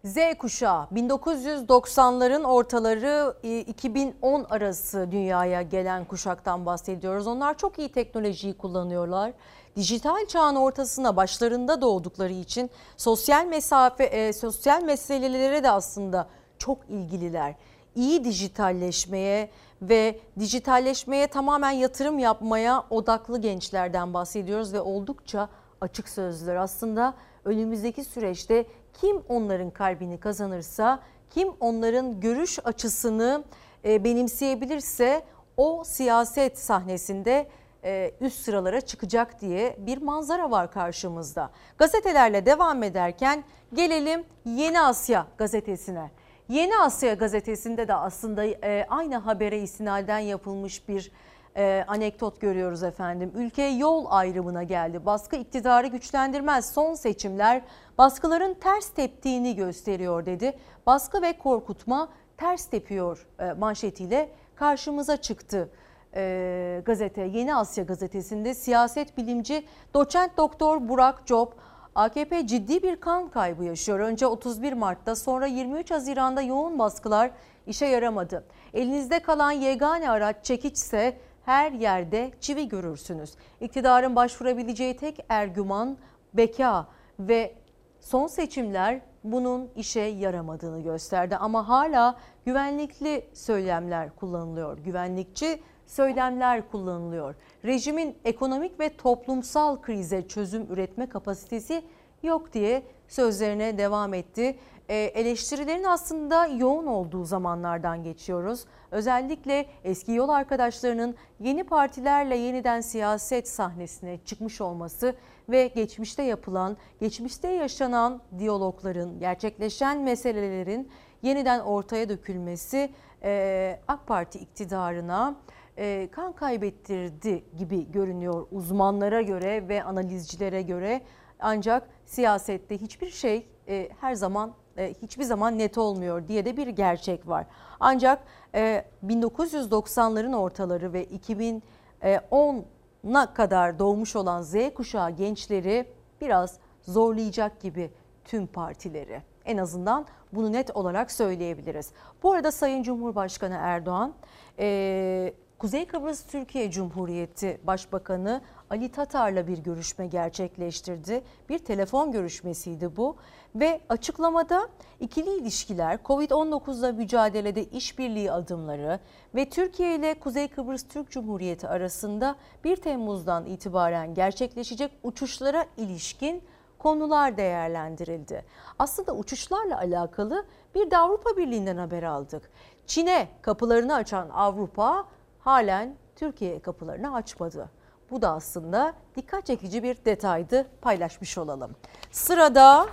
Z kuşağı 1990'ların ortaları 2010 arası dünyaya gelen kuşaktan bahsediyoruz. Onlar çok iyi teknolojiyi kullanıyorlar. Dijital çağın ortasına başlarında doğdukları için sosyal mesafe e, sosyal meselelere de aslında çok ilgililer. İyi dijitalleşmeye ve dijitalleşmeye tamamen yatırım yapmaya odaklı gençlerden bahsediyoruz ve oldukça açık sözler. Aslında önümüzdeki süreçte kim onların kalbini kazanırsa, kim onların görüş açısını e, benimseyebilirse o siyaset sahnesinde e, üst sıralara çıkacak diye bir manzara var karşımızda. Gazetelerle devam ederken gelelim Yeni Asya gazetesine. Yeni Asya gazetesinde de aslında e, aynı habere istinaden yapılmış bir e, anekdot görüyoruz efendim. Ülke yol ayrımına geldi. Baskı iktidarı güçlendirmez. Son seçimler baskıların ters teptiğini gösteriyor dedi. Baskı ve korkutma ters tepiyor e, manşetiyle karşımıza çıktı. E, gazete Yeni Asya gazetesinde siyaset bilimci doçent doktor Burak Job AKP ciddi bir kan kaybı yaşıyor. Önce 31 Mart'ta sonra 23 Haziran'da yoğun baskılar işe yaramadı. Elinizde kalan yegane araç çekiçse her yerde çivi görürsünüz. İktidarın başvurabileceği tek ergüman beka ve son seçimler bunun işe yaramadığını gösterdi. Ama hala güvenlikli söylemler kullanılıyor. Güvenlikçi söylemler kullanılıyor. Rejimin ekonomik ve toplumsal krize çözüm üretme kapasitesi yok diye sözlerine devam etti. E, eleştirilerin aslında yoğun olduğu zamanlardan geçiyoruz. Özellikle eski yol arkadaşlarının yeni partilerle yeniden siyaset sahnesine çıkmış olması ve geçmişte yapılan, geçmişte yaşanan diyalogların, gerçekleşen meselelerin yeniden ortaya dökülmesi e, AK Parti iktidarına e, kan kaybettirdi gibi görünüyor uzmanlara göre ve analizcilere göre. Ancak siyasette hiçbir şey e, her zaman e, hiçbir zaman net olmuyor diye de bir gerçek var. Ancak e, 1990'ların ortaları ve 2010'a kadar doğmuş olan Z kuşağı gençleri biraz zorlayacak gibi tüm partileri. En azından bunu net olarak söyleyebiliriz. Bu arada Sayın Cumhurbaşkanı Erdoğan e, Kuzey Kıbrıs Türkiye Cumhuriyeti Başbakanı Ali Tatar'la bir görüşme gerçekleştirdi. Bir telefon görüşmesiydi bu ve açıklamada ikili ilişkiler, Covid-19'la mücadelede işbirliği adımları ve Türkiye ile Kuzey Kıbrıs Türk Cumhuriyeti arasında 1 Temmuz'dan itibaren gerçekleşecek uçuşlara ilişkin konular değerlendirildi. Aslında uçuşlarla alakalı bir de Avrupa Birliği'nden haber aldık. Çin'e kapılarını açan Avrupa halen Türkiye kapılarını açmadı. Bu da aslında dikkat çekici bir detaydı paylaşmış olalım. Sırada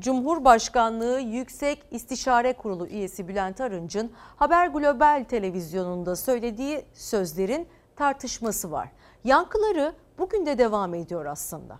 Cumhurbaşkanlığı Yüksek İstişare Kurulu üyesi Bülent Arınç'ın Haber Global televizyonunda söylediği sözlerin tartışması var. Yankıları bugün de devam ediyor aslında.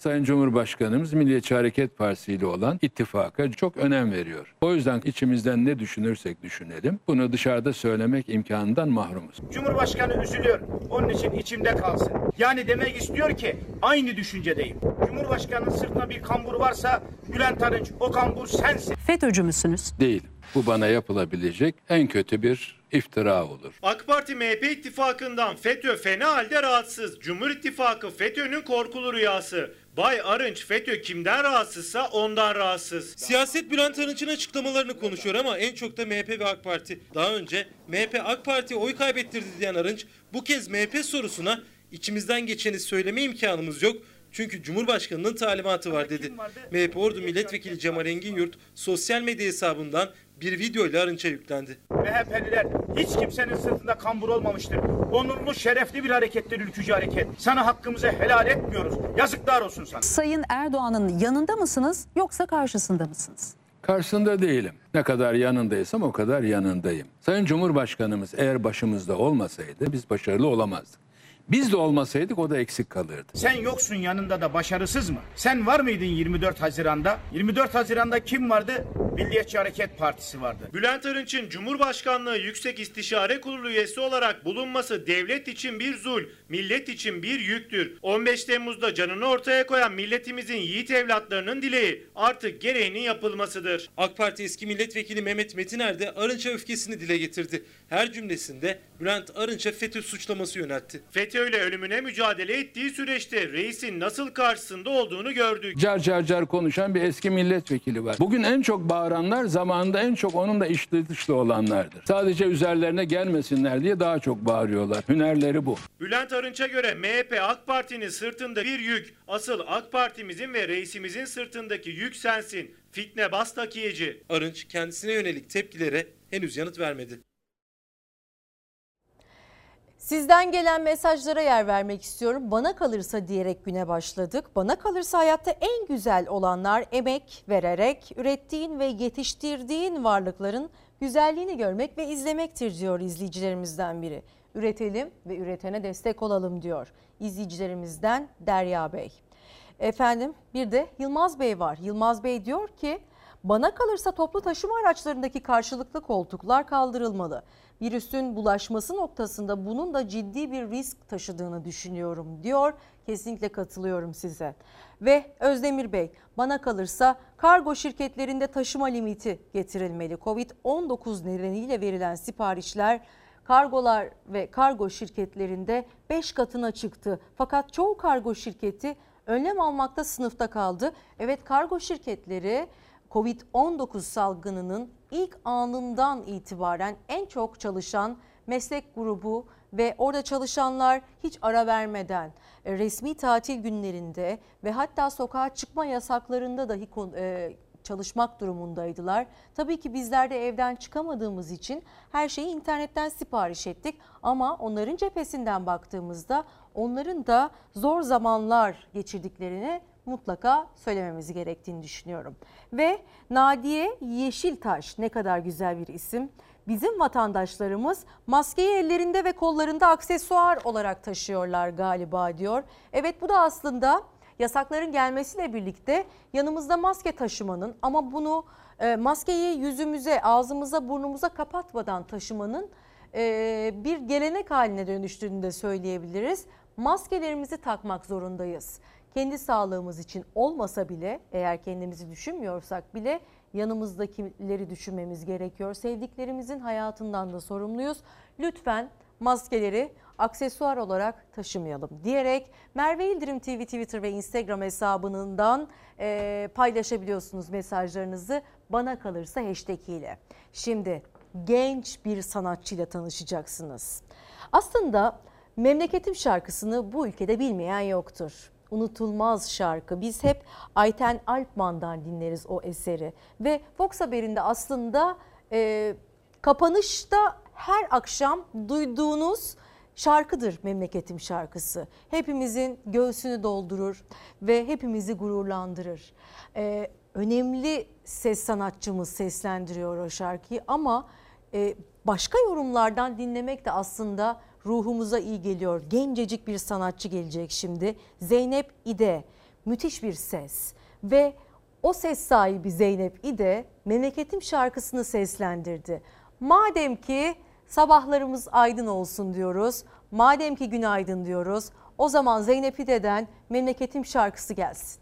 Sayın Cumhurbaşkanımız Milliyetçi Hareket Partisi ile olan ittifaka çok önem veriyor. O yüzden içimizden ne düşünürsek düşünelim bunu dışarıda söylemek imkanından mahrumuz. Cumhurbaşkanı üzülüyor. Onun için içimde kalsın. Yani demek istiyor ki aynı düşüncedeyim. Cumhurbaşkanının sırtına bir kambur varsa Bülent Arınç o kambur sensin. FETÖ'cü müsünüz? Değil. Bu bana yapılabilecek en kötü bir iftira olur. AK Parti MHP ittifakından FETÖ fena halde rahatsız. Cumhur İttifakı FETÖ'nün korkulu rüyası. Bay Arınç FETÖ kimden rahatsızsa ondan rahatsız. Siyaset Bülent Arınç'ın açıklamalarını konuşuyor ama en çok da MHP ve AK Parti. Daha önce MHP AK Parti'ye oy kaybettirdi diyen Arınç bu kez MHP sorusuna içimizden geçeni söyleme imkanımız yok. Çünkü Cumhurbaşkanı'nın talimatı var dedi. MHP Ordu Milletvekili Cemal Engin Yurt sosyal medya hesabından bir video ile Arınç'a yüklendi. MHP'liler hiç kimsenin sırtında kambur olmamıştır. Onurlu, şerefli bir harekettir ülkücü hareket. Sana hakkımızı helal etmiyoruz. Yazıklar olsun sana. Sayın Erdoğan'ın yanında mısınız yoksa karşısında mısınız? Karşısında değilim. Ne kadar yanındaysam o kadar yanındayım. Sayın Cumhurbaşkanımız eğer başımızda olmasaydı biz başarılı olamazdık. Biz de olmasaydık o da eksik kalırdı. Sen yoksun yanında da başarısız mı? Sen var mıydın 24 Haziran'da? 24 Haziran'da kim vardı? Milliyetçi Hareket Partisi vardı. Bülent Arınç'ın Cumhurbaşkanlığı Yüksek İstişare Kurulu üyesi olarak bulunması devlet için bir zul, millet için bir yüktür. 15 Temmuz'da canını ortaya koyan milletimizin yiğit evlatlarının dileği artık gereğinin yapılmasıdır. AK Parti eski milletvekili Mehmet Metiner de Arınç'a öfkesini dile getirdi. Her cümlesinde Bülent Arınç'a FETÖ suçlaması yöneltti. FETÖ ile ölümüne mücadele ettiği süreçte reisin nasıl karşısında olduğunu gördük. Car car car konuşan bir eski milletvekili var. Bugün en çok bağıranlar zamanında en çok onunla içli dışlı olanlardır. Sadece üzerlerine gelmesinler diye daha çok bağırıyorlar. Hünerleri bu. Bülent Arınç'a göre MHP AK Parti'nin sırtında bir yük. Asıl AK Parti'mizin ve reisimizin sırtındaki yük sensin. Fitne bas takiyeci. Arınç kendisine yönelik tepkilere henüz yanıt vermedi. Sizden gelen mesajlara yer vermek istiyorum. Bana kalırsa diyerek güne başladık. Bana kalırsa hayatta en güzel olanlar emek vererek ürettiğin ve yetiştirdiğin varlıkların güzelliğini görmek ve izlemektir diyor izleyicilerimizden biri. Üretelim ve üretene destek olalım diyor izleyicilerimizden Derya Bey. Efendim bir de Yılmaz Bey var. Yılmaz Bey diyor ki bana kalırsa toplu taşıma araçlarındaki karşılıklı koltuklar kaldırılmalı virüsün bulaşması noktasında bunun da ciddi bir risk taşıdığını düşünüyorum diyor. Kesinlikle katılıyorum size. Ve Özdemir Bey bana kalırsa kargo şirketlerinde taşıma limiti getirilmeli. Covid-19 nedeniyle verilen siparişler kargolar ve kargo şirketlerinde 5 katına çıktı. Fakat çoğu kargo şirketi önlem almakta sınıfta kaldı. Evet kargo şirketleri Covid-19 salgınının ilk anından itibaren en çok çalışan meslek grubu ve orada çalışanlar hiç ara vermeden e, resmi tatil günlerinde ve hatta sokağa çıkma yasaklarında dahi e, çalışmak durumundaydılar. Tabii ki bizler de evden çıkamadığımız için her şeyi internetten sipariş ettik ama onların cephesinden baktığımızda onların da zor zamanlar geçirdiklerini mutlaka söylememiz gerektiğini düşünüyorum. Ve Nadiye Yeşiltaş ne kadar güzel bir isim. Bizim vatandaşlarımız maskeyi ellerinde ve kollarında aksesuar olarak taşıyorlar galiba diyor. Evet bu da aslında yasakların gelmesiyle birlikte yanımızda maske taşımanın ama bunu e, maskeyi yüzümüze, ağzımıza, burnumuza kapatmadan taşımanın e, bir gelenek haline dönüştüğünü de söyleyebiliriz. Maskelerimizi takmak zorundayız kendi sağlığımız için olmasa bile eğer kendimizi düşünmüyorsak bile yanımızdakileri düşünmemiz gerekiyor. Sevdiklerimizin hayatından da sorumluyuz. Lütfen maskeleri aksesuar olarak taşımayalım diyerek Merve İldirim TV Twitter ve Instagram hesabından e, paylaşabiliyorsunuz mesajlarınızı bana kalırsa hashtag ile. Şimdi genç bir sanatçıyla tanışacaksınız. Aslında memleketim şarkısını bu ülkede bilmeyen yoktur unutulmaz şarkı. Biz hep Ayten Alpman'dan dinleriz o eseri. Ve Fox Haber'inde aslında e, kapanışta her akşam duyduğunuz şarkıdır memleketim şarkısı. Hepimizin göğsünü doldurur ve hepimizi gururlandırır. Ee, önemli ses sanatçımız seslendiriyor o şarkıyı ama e, başka yorumlardan dinlemek de aslında ruhumuza iyi geliyor. Gencecik bir sanatçı gelecek şimdi. Zeynep İde müthiş bir ses ve o ses sahibi Zeynep İde memleketim şarkısını seslendirdi. Madem ki sabahlarımız aydın olsun diyoruz. Madem ki günaydın diyoruz. O zaman Zeynep İde'den memleketim şarkısı gelsin.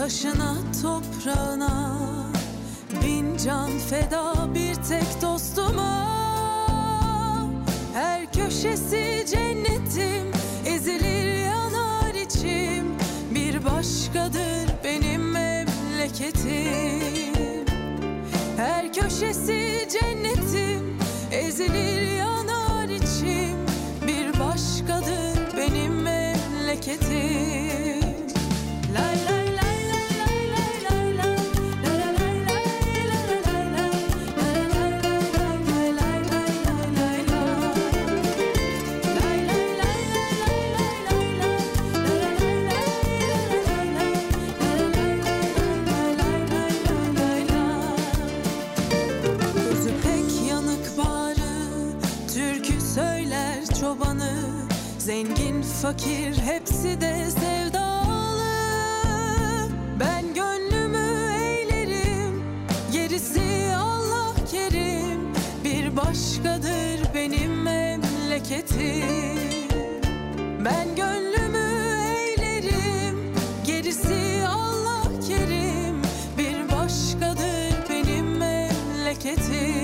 Taşına, toprağına. Bin can feda bir tek dostuma. Her köşesi cennetim Ezilir yanar içim. Bir başkadır benim memleketim. Her köşesi cennetim Ezilir yanar içim. Bir başkadır benim memleketim fakir hepsi de sevdalı. Ben gönlümü eğlerim Gerisi Allah kerim. Bir başkadır benim memleketim. Ben gönlümü eğlerim Gerisi Allah kerim. Bir başkadır benim memleketim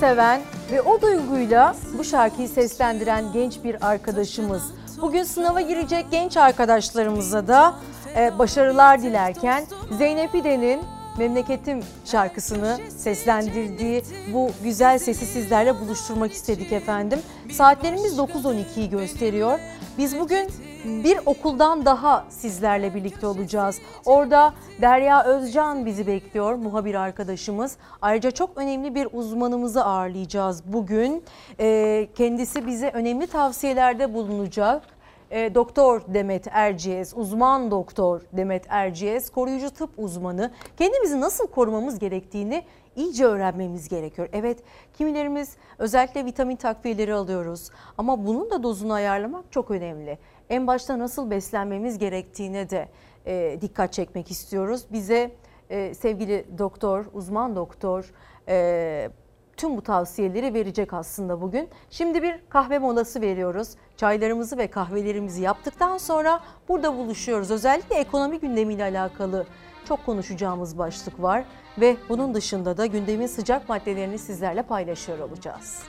seven ve o duyguyla bu şarkıyı seslendiren genç bir arkadaşımız. Bugün sınava girecek genç arkadaşlarımıza da e, başarılar dilerken Zeynep İde'nin Memleketim şarkısını seslendirdiği bu güzel sesi sizlerle buluşturmak istedik efendim. Saatlerimiz 9.12'yi gösteriyor. Biz bugün bir okuldan daha sizlerle birlikte olacağız. Orada Derya Özcan bizi bekliyor, muhabir arkadaşımız. Ayrıca çok önemli bir uzmanımızı ağırlayacağız bugün. Ee, kendisi bize önemli tavsiyelerde bulunacak. E, doktor Demet Erciyes, uzman doktor Demet Erciyes, koruyucu tıp uzmanı. Kendimizi nasıl korumamız gerektiğini iyice öğrenmemiz gerekiyor. Evet kimilerimiz özellikle vitamin takviyeleri alıyoruz ama bunun da dozunu ayarlamak çok önemli. En başta nasıl beslenmemiz gerektiğine de e, dikkat çekmek istiyoruz. Bize e, sevgili doktor, uzman doktor e, tüm bu tavsiyeleri verecek aslında bugün. Şimdi bir kahve molası veriyoruz. Çaylarımızı ve kahvelerimizi yaptıktan sonra burada buluşuyoruz. Özellikle ekonomi gündemiyle alakalı çok konuşacağımız başlık var ve bunun dışında da gündemin sıcak maddelerini sizlerle paylaşıyor olacağız.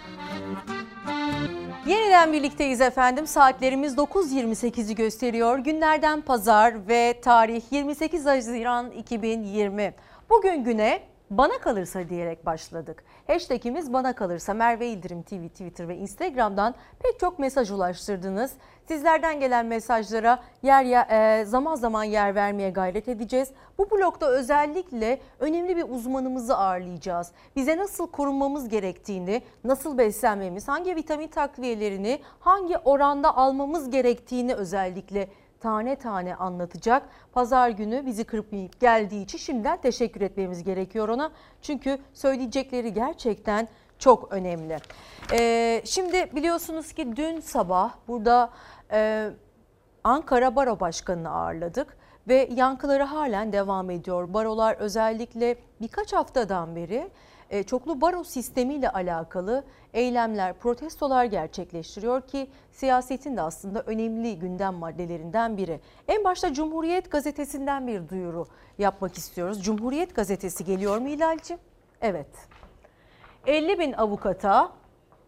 Yeniden birlikteyiz efendim. Saatlerimiz 9.28'i gösteriyor. Günlerden pazar ve tarih 28 Haziran 2020. Bugün güne bana kalırsa diyerek başladık. Hashtagimiz bana kalırsa Merve İldirim TV, Twitter ve Instagram'dan pek çok mesaj ulaştırdınız. Sizlerden gelen mesajlara yer yer, zaman zaman yer vermeye gayret edeceğiz. Bu blokta özellikle önemli bir uzmanımızı ağırlayacağız. Bize nasıl korunmamız gerektiğini, nasıl beslenmemiz, hangi vitamin takviyelerini, hangi oranda almamız gerektiğini özellikle tane tane anlatacak. Pazar günü bizi kırpmayıp geldiği için şimdiden teşekkür etmemiz gerekiyor ona. Çünkü söyleyecekleri gerçekten çok önemli. Ee, şimdi biliyorsunuz ki dün sabah burada e, Ankara Baro Başkanı'nı ağırladık ve yankıları halen devam ediyor. Barolar özellikle birkaç haftadan beri e, çoklu baro sistemiyle alakalı eylemler, protestolar gerçekleştiriyor ki siyasetin de aslında önemli gündem maddelerinden biri. En başta Cumhuriyet Gazetesi'nden bir duyuru yapmak istiyoruz. Cumhuriyet Gazetesi geliyor mu Hilal'cim? Evet. 50 bin avukata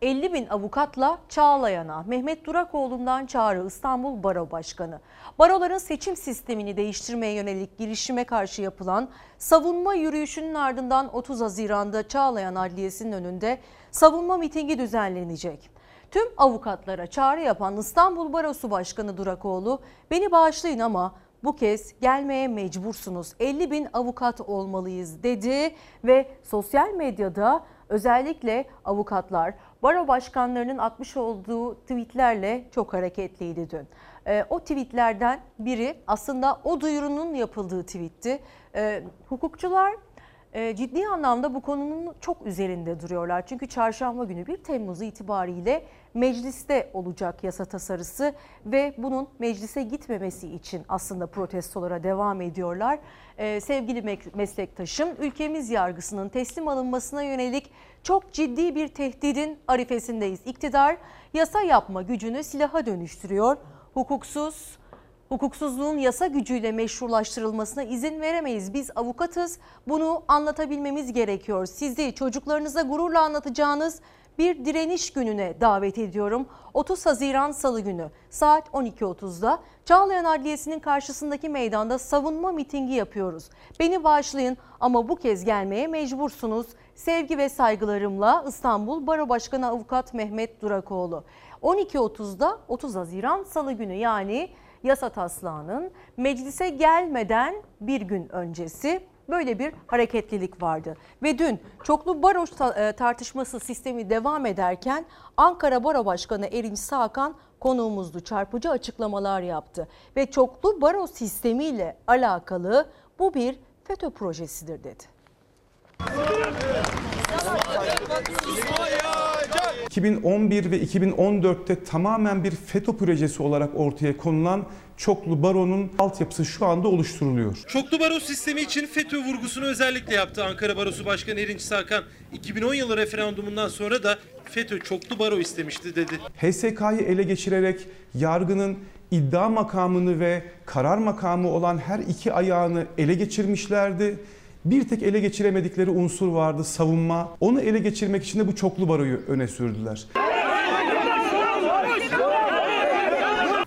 50 bin avukatla Çağlayan'a Mehmet Durakoğlu'ndan çağrı İstanbul Baro Başkanı. Baroların seçim sistemini değiştirmeye yönelik girişime karşı yapılan savunma yürüyüşünün ardından 30 Haziran'da Çağlayan Adliyesi'nin önünde savunma mitingi düzenlenecek. Tüm avukatlara çağrı yapan İstanbul Barosu Başkanı Durakoğlu beni bağışlayın ama bu kez gelmeye mecbursunuz 50 bin avukat olmalıyız dedi ve sosyal medyada özellikle avukatlar baro başkanlarının atmış olduğu tweetlerle çok hareketliydi dün. E, o tweetlerden biri aslında o duyurunun yapıldığı tweetti. E, hukukçular e, ciddi anlamda bu konunun çok üzerinde duruyorlar. Çünkü çarşamba günü 1 Temmuz itibariyle mecliste olacak yasa tasarısı ve bunun meclise gitmemesi için aslında protestolara devam ediyorlar. Ee, sevgili meslektaşım ülkemiz yargısının teslim alınmasına yönelik çok ciddi bir tehdidin arifesindeyiz. İktidar yasa yapma gücünü silaha dönüştürüyor. Hukuksuz, hukuksuzluğun yasa gücüyle meşrulaştırılmasına izin veremeyiz. Biz avukatız. Bunu anlatabilmemiz gerekiyor. Sizi çocuklarınıza gururla anlatacağınız bir direniş gününe davet ediyorum. 30 Haziran Salı günü saat 12.30'da Çağlayan Adliyesi'nin karşısındaki meydanda savunma mitingi yapıyoruz. Beni bağışlayın ama bu kez gelmeye mecbursunuz. Sevgi ve saygılarımla İstanbul Baro Başkanı Avukat Mehmet Durakoğlu. 12.30'da 30 Haziran Salı günü yani yasa taslağının meclise gelmeden bir gün öncesi böyle bir hareketlilik vardı. Ve dün çoklu baro e, tartışması sistemi devam ederken Ankara Baro Başkanı Erinç Sağkan konuğumuzdu. Çarpıcı açıklamalar yaptı ve çoklu baro sistemiyle alakalı bu bir FETÖ projesidir dedi. 2011 ve 2014'te tamamen bir FETÖ projesi olarak ortaya konulan çoklu baronun altyapısı şu anda oluşturuluyor. Çoklu baro sistemi için FETÖ vurgusunu özellikle yaptı Ankara Barosu Başkanı Erinç Sakan. 2010 yılı referandumundan sonra da FETÖ çoklu baro istemişti dedi. HSK'yı ele geçirerek yargının iddia makamını ve karar makamı olan her iki ayağını ele geçirmişlerdi. Bir tek ele geçiremedikleri unsur vardı savunma. Onu ele geçirmek için de bu çoklu baroyu öne sürdüler.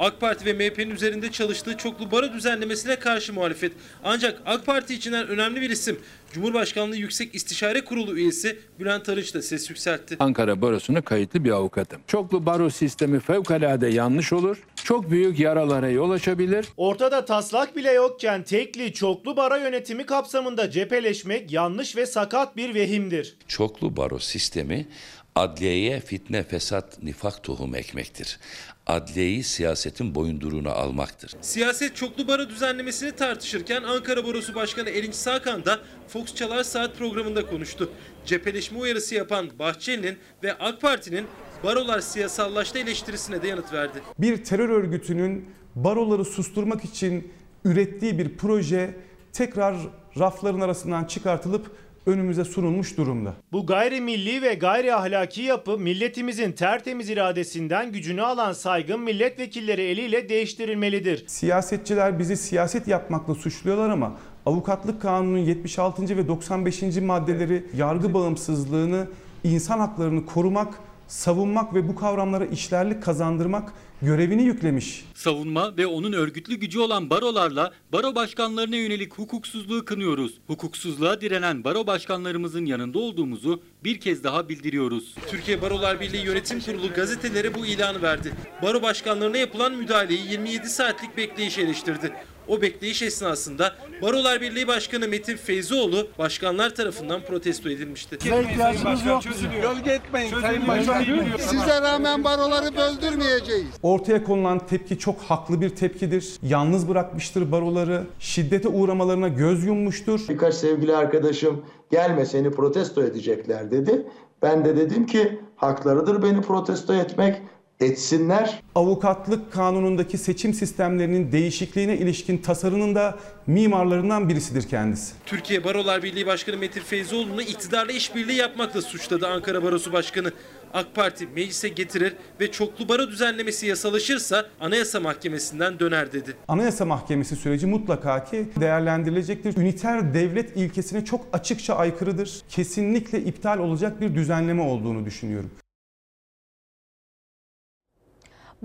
AK Parti ve MHP'nin üzerinde çalıştığı çoklu baro düzenlemesine karşı muhalefet. Ancak AK Parti içinden önemli bir isim Cumhurbaşkanlığı Yüksek İstişare Kurulu üyesi Bülent Arınç da ses yükseltti. Ankara Barosu'na kayıtlı bir avukatım. Çoklu baro sistemi fevkalade yanlış olur. Çok büyük yaralara yol açabilir. Ortada taslak bile yokken tekli çoklu baro yönetimi kapsamında cepheleşmek yanlış ve sakat bir vehimdir. Çoklu baro sistemi adliyeye fitne, fesat, nifak tohum ekmektir adliyeyi siyasetin boyunduruğuna almaktır. Siyaset çoklu baro düzenlemesini tartışırken Ankara Barosu Başkanı Erinç Sakan da Fox Çalar Saat programında konuştu. Cepheleşme uyarısı yapan Bahçeli'nin ve AK Parti'nin barolar siyasallaştı eleştirisine de yanıt verdi. Bir terör örgütünün baroları susturmak için ürettiği bir proje tekrar rafların arasından çıkartılıp önümüze sunulmuş durumda. Bu gayrimilli ve gayri ahlaki yapı milletimizin tertemiz iradesinden gücünü alan saygın milletvekilleri eliyle değiştirilmelidir. Siyasetçiler bizi siyaset yapmakla suçluyorlar ama Avukatlık Kanunu'nun 76. ve 95. maddeleri yargı bağımsızlığını, insan haklarını korumak savunmak ve bu kavramlara işlerlik kazandırmak görevini yüklemiş. Savunma ve onun örgütlü gücü olan barolarla baro başkanlarına yönelik hukuksuzluğu kınıyoruz. Hukuksuzluğa direnen baro başkanlarımızın yanında olduğumuzu bir kez daha bildiriyoruz. Türkiye Barolar Birliği Yönetim Kurulu gazetelere bu ilanı verdi. Baro başkanlarına yapılan müdahaleyi 27 saatlik bekleyiş eleştirdi. O bekleyiş esnasında Barolar Birliği Başkanı Metin Feyzioğlu başkanlar tarafından protesto edilmişti. ihtiyacımız yok. Gölge etmeyin Sayın Başkanım. Size rağmen baroları böldürmeyeceğiz. Ortaya konulan tepki çok haklı bir tepkidir. Yalnız bırakmıştır baroları. Şiddete uğramalarına göz yummuştur. Birkaç sevgili arkadaşım gelme seni protesto edecekler dedi. Ben de dedim ki haklarıdır beni protesto etmek. Etsinler. Avukatlık kanunundaki seçim sistemlerinin değişikliğine ilişkin tasarının da mimarlarından birisidir kendisi. Türkiye Barolar Birliği Başkanı Metin Feyzioğlu'nu iktidarla işbirliği yapmakla suçladı Ankara Barosu Başkanı. AK Parti meclise getirir ve çoklu baro düzenlemesi yasalaşırsa Anayasa Mahkemesi'nden döner dedi. Anayasa Mahkemesi süreci mutlaka ki değerlendirilecektir. Üniter devlet ilkesine çok açıkça aykırıdır. Kesinlikle iptal olacak bir düzenleme olduğunu düşünüyorum.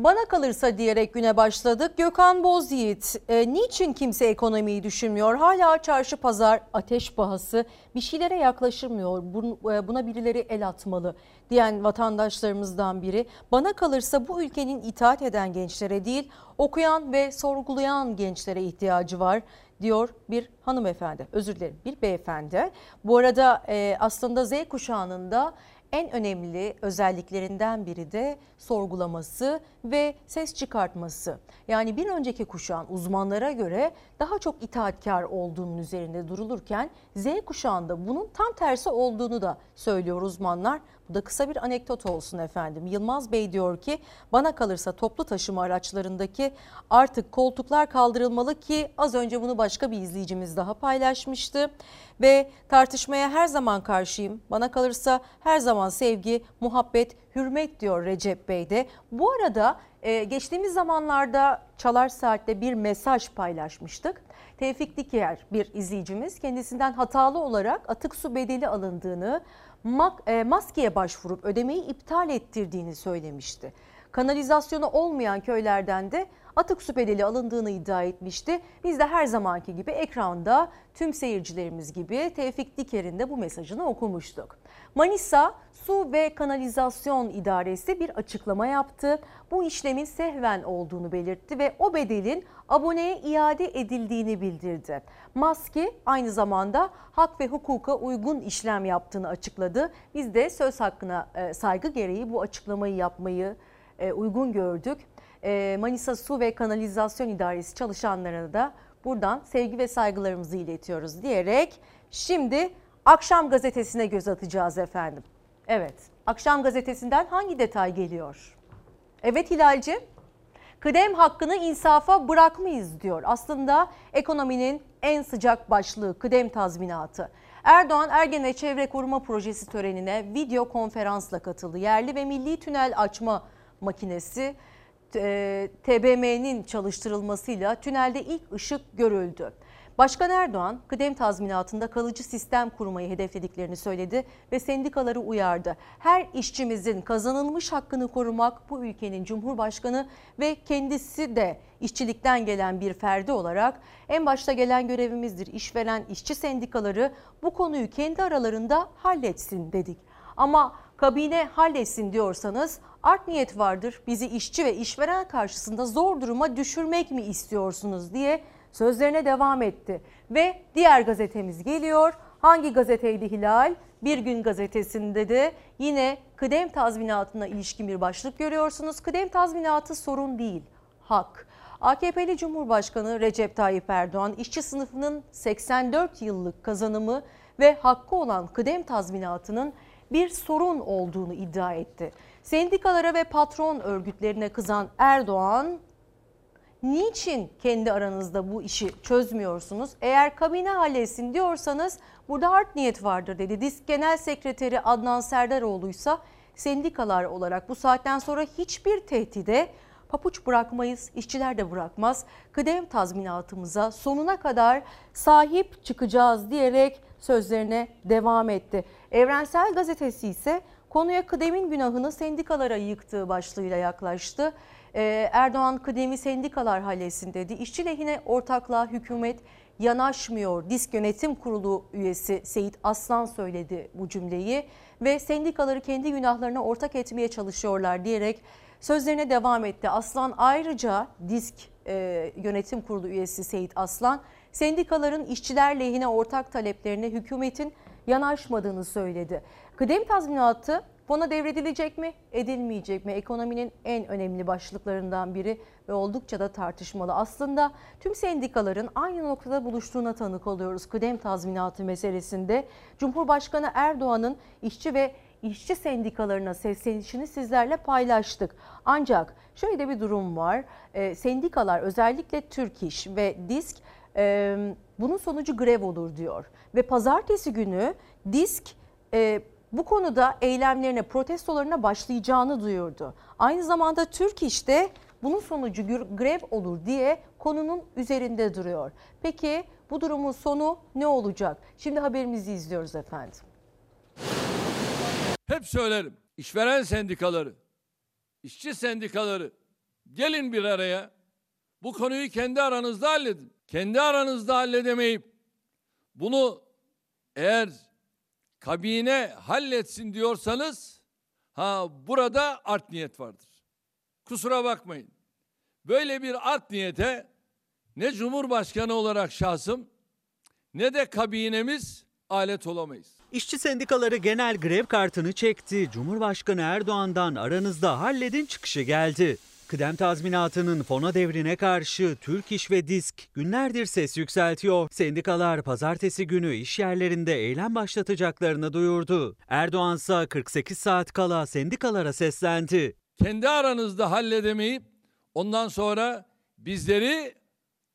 Bana kalırsa diyerek güne başladık. Gökhan Bozyiğit, e, niçin kimse ekonomiyi düşünmüyor? Hala çarşı pazar ateş pahası bir şeylere yaklaşılmıyor. e, Buna birileri el atmalı diyen vatandaşlarımızdan biri. Bana kalırsa bu ülkenin itaat eden gençlere değil, okuyan ve sorgulayan gençlere ihtiyacı var diyor bir hanımefendi. Özür dilerim bir beyefendi. Bu arada e, aslında Z kuşağının da en önemli özelliklerinden biri de sorgulaması ve ses çıkartması. Yani bir önceki kuşağın uzmanlara göre daha çok itaatkar olduğunun üzerinde durulurken Z kuşağında bunun tam tersi olduğunu da söylüyor uzmanlar. Bu da kısa bir anekdot olsun efendim. Yılmaz Bey diyor ki bana kalırsa toplu taşıma araçlarındaki artık koltuklar kaldırılmalı ki az önce bunu başka bir izleyicimiz daha paylaşmıştı. Ve tartışmaya her zaman karşıyım. Bana kalırsa her zaman sevgi, muhabbet, hürmet diyor Recep Bey de. Bu arada e, geçtiğimiz zamanlarda Çalar Saat'te bir mesaj paylaşmıştık. Tevfik Diker bir izleyicimiz kendisinden hatalı olarak atık su bedeli alındığını, maskeye başvurup ödemeyi iptal ettirdiğini söylemişti. Kanalizasyonu olmayan köylerden de atık su bedeli alındığını iddia etmişti. Biz de her zamanki gibi ekranda tüm seyircilerimiz gibi Tevfik Diker'in de bu mesajını okumuştuk. Manisa Su ve Kanalizasyon İdaresi bir açıklama yaptı. Bu işlemin sehven olduğunu belirtti ve o bedelin aboneye iade edildiğini bildirdi. Maski aynı zamanda hak ve hukuka uygun işlem yaptığını açıkladı. Biz de söz hakkına e, saygı gereği bu açıklamayı yapmayı e, uygun gördük. E, Manisa Su ve Kanalizasyon İdaresi çalışanlarına da buradan sevgi ve saygılarımızı iletiyoruz diyerek şimdi Akşam gazetesine göz atacağız efendim. Evet, Akşam gazetesinden hangi detay geliyor? Evet Hilalci, kıdem hakkını insafa bırakmayız diyor. Aslında ekonominin en sıcak başlığı kıdem tazminatı. Erdoğan Ergen ve Çevre Koruma Projesi törenine video konferansla katıldı. Yerli ve milli tünel açma makinesi e, TBM'nin çalıştırılmasıyla tünelde ilk ışık görüldü. Başkan Erdoğan kıdem tazminatında kalıcı sistem kurmayı hedeflediklerini söyledi ve sendikaları uyardı. Her işçimizin kazanılmış hakkını korumak bu ülkenin Cumhurbaşkanı ve kendisi de işçilikten gelen bir ferdi olarak en başta gelen görevimizdir. İşveren işçi sendikaları bu konuyu kendi aralarında halletsin dedik. Ama kabine halletsin diyorsanız art niyet vardır. Bizi işçi ve işveren karşısında zor duruma düşürmek mi istiyorsunuz diye sözlerine devam etti. Ve diğer gazetemiz geliyor. Hangi gazeteydi Hilal? Bir gün gazetesinde de yine kıdem tazminatına ilişkin bir başlık görüyorsunuz. Kıdem tazminatı sorun değil, hak. AKP'li Cumhurbaşkanı Recep Tayyip Erdoğan işçi sınıfının 84 yıllık kazanımı ve hakkı olan kıdem tazminatının bir sorun olduğunu iddia etti. Sendikalara ve patron örgütlerine kızan Erdoğan Niçin kendi aranızda bu işi çözmüyorsunuz? Eğer kabine halletsin diyorsanız burada art niyet vardır dedi. Disk Genel Sekreteri Adnan Serdaroğlu ise sendikalar olarak bu saatten sonra hiçbir tehdide papuç bırakmayız, işçiler de bırakmaz. Kıdem tazminatımıza sonuna kadar sahip çıkacağız diyerek sözlerine devam etti. Evrensel Gazetesi ise konuya kıdemin günahını sendikalara yıktığı başlığıyla yaklaştı. Ee, Erdoğan kıdemi sendikalar halletsin dedi. İşçi lehine ortaklığa hükümet yanaşmıyor. Disk Yönetim Kurulu üyesi Seyit Aslan söyledi bu cümleyi ve sendikaları kendi günahlarına ortak etmeye çalışıyorlar diyerek Sözlerine devam etti. Aslan ayrıca disk e, yönetim kurulu üyesi Seyit Aslan sendikaların işçiler lehine ortak taleplerine hükümetin yanaşmadığını söyledi. Kıdem tazminatı fona devredilecek mi, edilmeyecek mi? Ekonominin en önemli başlıklarından biri ve oldukça da tartışmalı. Aslında tüm sendikaların aynı noktada buluştuğuna tanık oluyoruz kıdem tazminatı meselesinde. Cumhurbaşkanı Erdoğan'ın işçi ve işçi sendikalarına seslenişini sizlerle paylaştık. Ancak şöyle bir durum var. E, sendikalar özellikle Türk İş ve DİSK e, bunun sonucu grev olur diyor. Ve pazartesi günü DİSK e, bu konuda eylemlerine, protestolarına başlayacağını duyurdu. Aynı zamanda Türk İş'te bunun sonucu grev olur diye konunun üzerinde duruyor. Peki bu durumun sonu ne olacak? Şimdi haberimizi izliyoruz efendim. Hep söylerim. İşveren sendikaları, işçi sendikaları gelin bir araya. Bu konuyu kendi aranızda halledin. Kendi aranızda halledemeyip bunu eğer kabine halletsin diyorsanız ha burada art niyet vardır. Kusura bakmayın. Böyle bir art niyete ne Cumhurbaşkanı olarak şahsım ne de kabinemiz alet olamayız. İşçi sendikaları genel grev kartını çekti. Cumhurbaşkanı Erdoğan'dan aranızda halledin çıkışı geldi. Kıdem tazminatının fona devrine karşı Türk İş ve Disk günlerdir ses yükseltiyor. Sendikalar pazartesi günü iş yerlerinde eylem başlatacaklarını duyurdu. Erdoğan ise 48 saat kala sendikalara seslendi. Kendi aranızda halledemeyip ondan sonra bizleri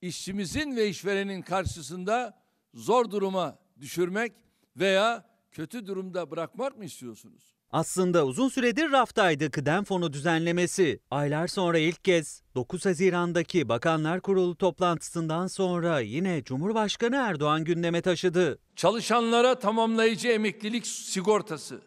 işçimizin ve işverenin karşısında zor duruma düşürmek veya kötü durumda bırakmak mı istiyorsunuz? Aslında uzun süredir raftaydı kıdem fonu düzenlemesi. Aylar sonra ilk kez 9 Haziran'daki Bakanlar Kurulu toplantısından sonra yine Cumhurbaşkanı Erdoğan gündeme taşıdı. Çalışanlara tamamlayıcı emeklilik sigortası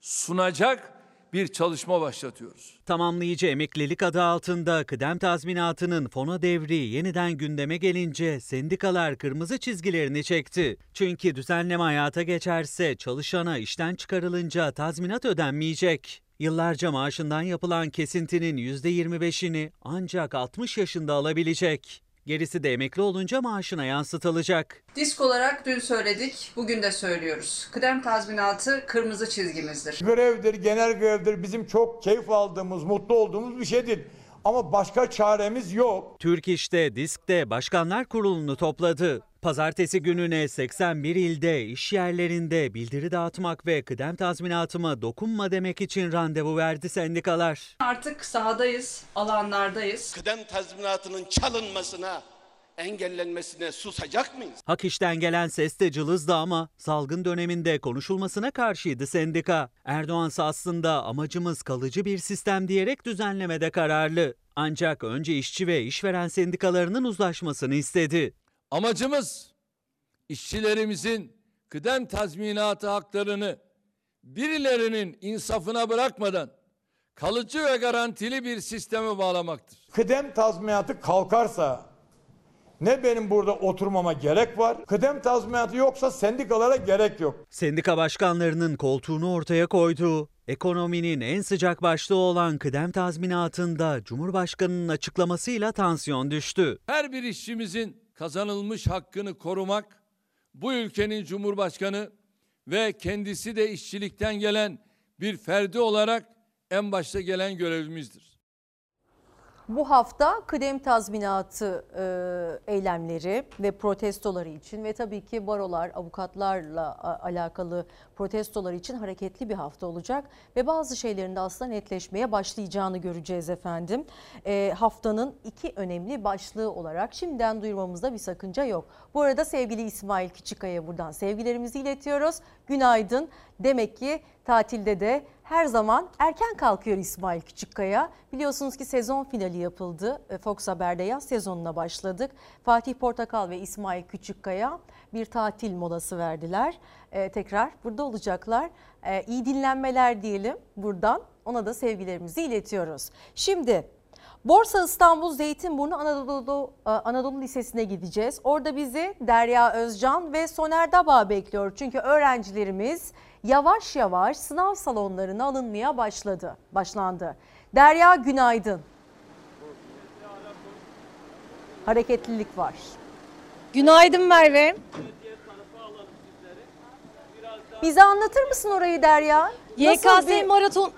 sunacak bir çalışma başlatıyoruz. Tamamlayıcı emeklilik adı altında kıdem tazminatının fona devri yeniden gündeme gelince sendikalar kırmızı çizgilerini çekti. Çünkü düzenleme hayata geçerse çalışana işten çıkarılınca tazminat ödenmeyecek. Yıllarca maaşından yapılan kesintinin %25'ini ancak 60 yaşında alabilecek. Gerisi de emekli olunca maaşına yansıtılacak. Disk olarak dün söyledik, bugün de söylüyoruz. Kıdem tazminatı kırmızı çizgimizdir. Grevdir, genel grevdir bizim çok keyif aldığımız, mutlu olduğumuz bir şeydir. Ama başka çaremiz yok. Türk İş'te, Disk'te Başkanlar Kurulu'nu topladı. Pazartesi gününe 81 ilde iş yerlerinde bildiri dağıtmak ve kıdem tazminatıma dokunma demek için randevu verdi sendikalar. Artık sahadayız, alanlardayız. Kıdem tazminatının çalınmasına, engellenmesine susacak mıyız? Hak işten gelen ses de cılızdı ama salgın döneminde konuşulmasına karşıydı sendika. Erdoğan aslında amacımız kalıcı bir sistem diyerek düzenlemede kararlı. Ancak önce işçi ve işveren sendikalarının uzlaşmasını istedi. Amacımız işçilerimizin kıdem tazminatı haklarını birilerinin insafına bırakmadan kalıcı ve garantili bir sisteme bağlamaktır. Kıdem tazminatı kalkarsa ne benim burada oturmama gerek var. Kıdem tazminatı yoksa sendikalara gerek yok. Sendika başkanlarının koltuğunu ortaya koyduğu, ekonominin en sıcak başlığı olan kıdem tazminatında Cumhurbaşkanı'nın açıklamasıyla tansiyon düştü. Her bir işçimizin kazanılmış hakkını korumak bu ülkenin Cumhurbaşkanı ve kendisi de işçilikten gelen bir ferdi olarak en başta gelen görevimizdir. Bu hafta kıdem tazminatı e, eylemleri ve protestoları için ve tabii ki barolar, avukatlarla alakalı protestolar için hareketli bir hafta olacak. Ve bazı şeylerin de aslında netleşmeye başlayacağını göreceğiz efendim. E, haftanın iki önemli başlığı olarak şimdiden duyurmamızda bir sakınca yok. Bu arada sevgili İsmail Küçükkaya buradan sevgilerimizi iletiyoruz. Günaydın. Demek ki tatilde de her zaman erken kalkıyor İsmail Küçükkaya. Biliyorsunuz ki sezon finali yapıldı. E, Fox Haber'de yaz sezonuna başladık. Fatih Portakal ve İsmail Küçükkaya bir tatil molası verdiler. Ee, tekrar burada olacaklar. Ee, iyi dinlenmeler diyelim buradan. Ona da sevgilerimizi iletiyoruz. Şimdi Borsa İstanbul Zeytinburnu Anadolu, e, Anadolu Lisesi'ne gideceğiz. Orada bizi Derya Özcan ve Soner Daba bekliyor. Çünkü öğrencilerimiz yavaş yavaş sınav salonlarına alınmaya başladı, başlandı. Derya günaydın. Hareketlilik var. Günaydın Merve. Bize anlatır mısın orayı Derya? Nasıl YKS bir- maraton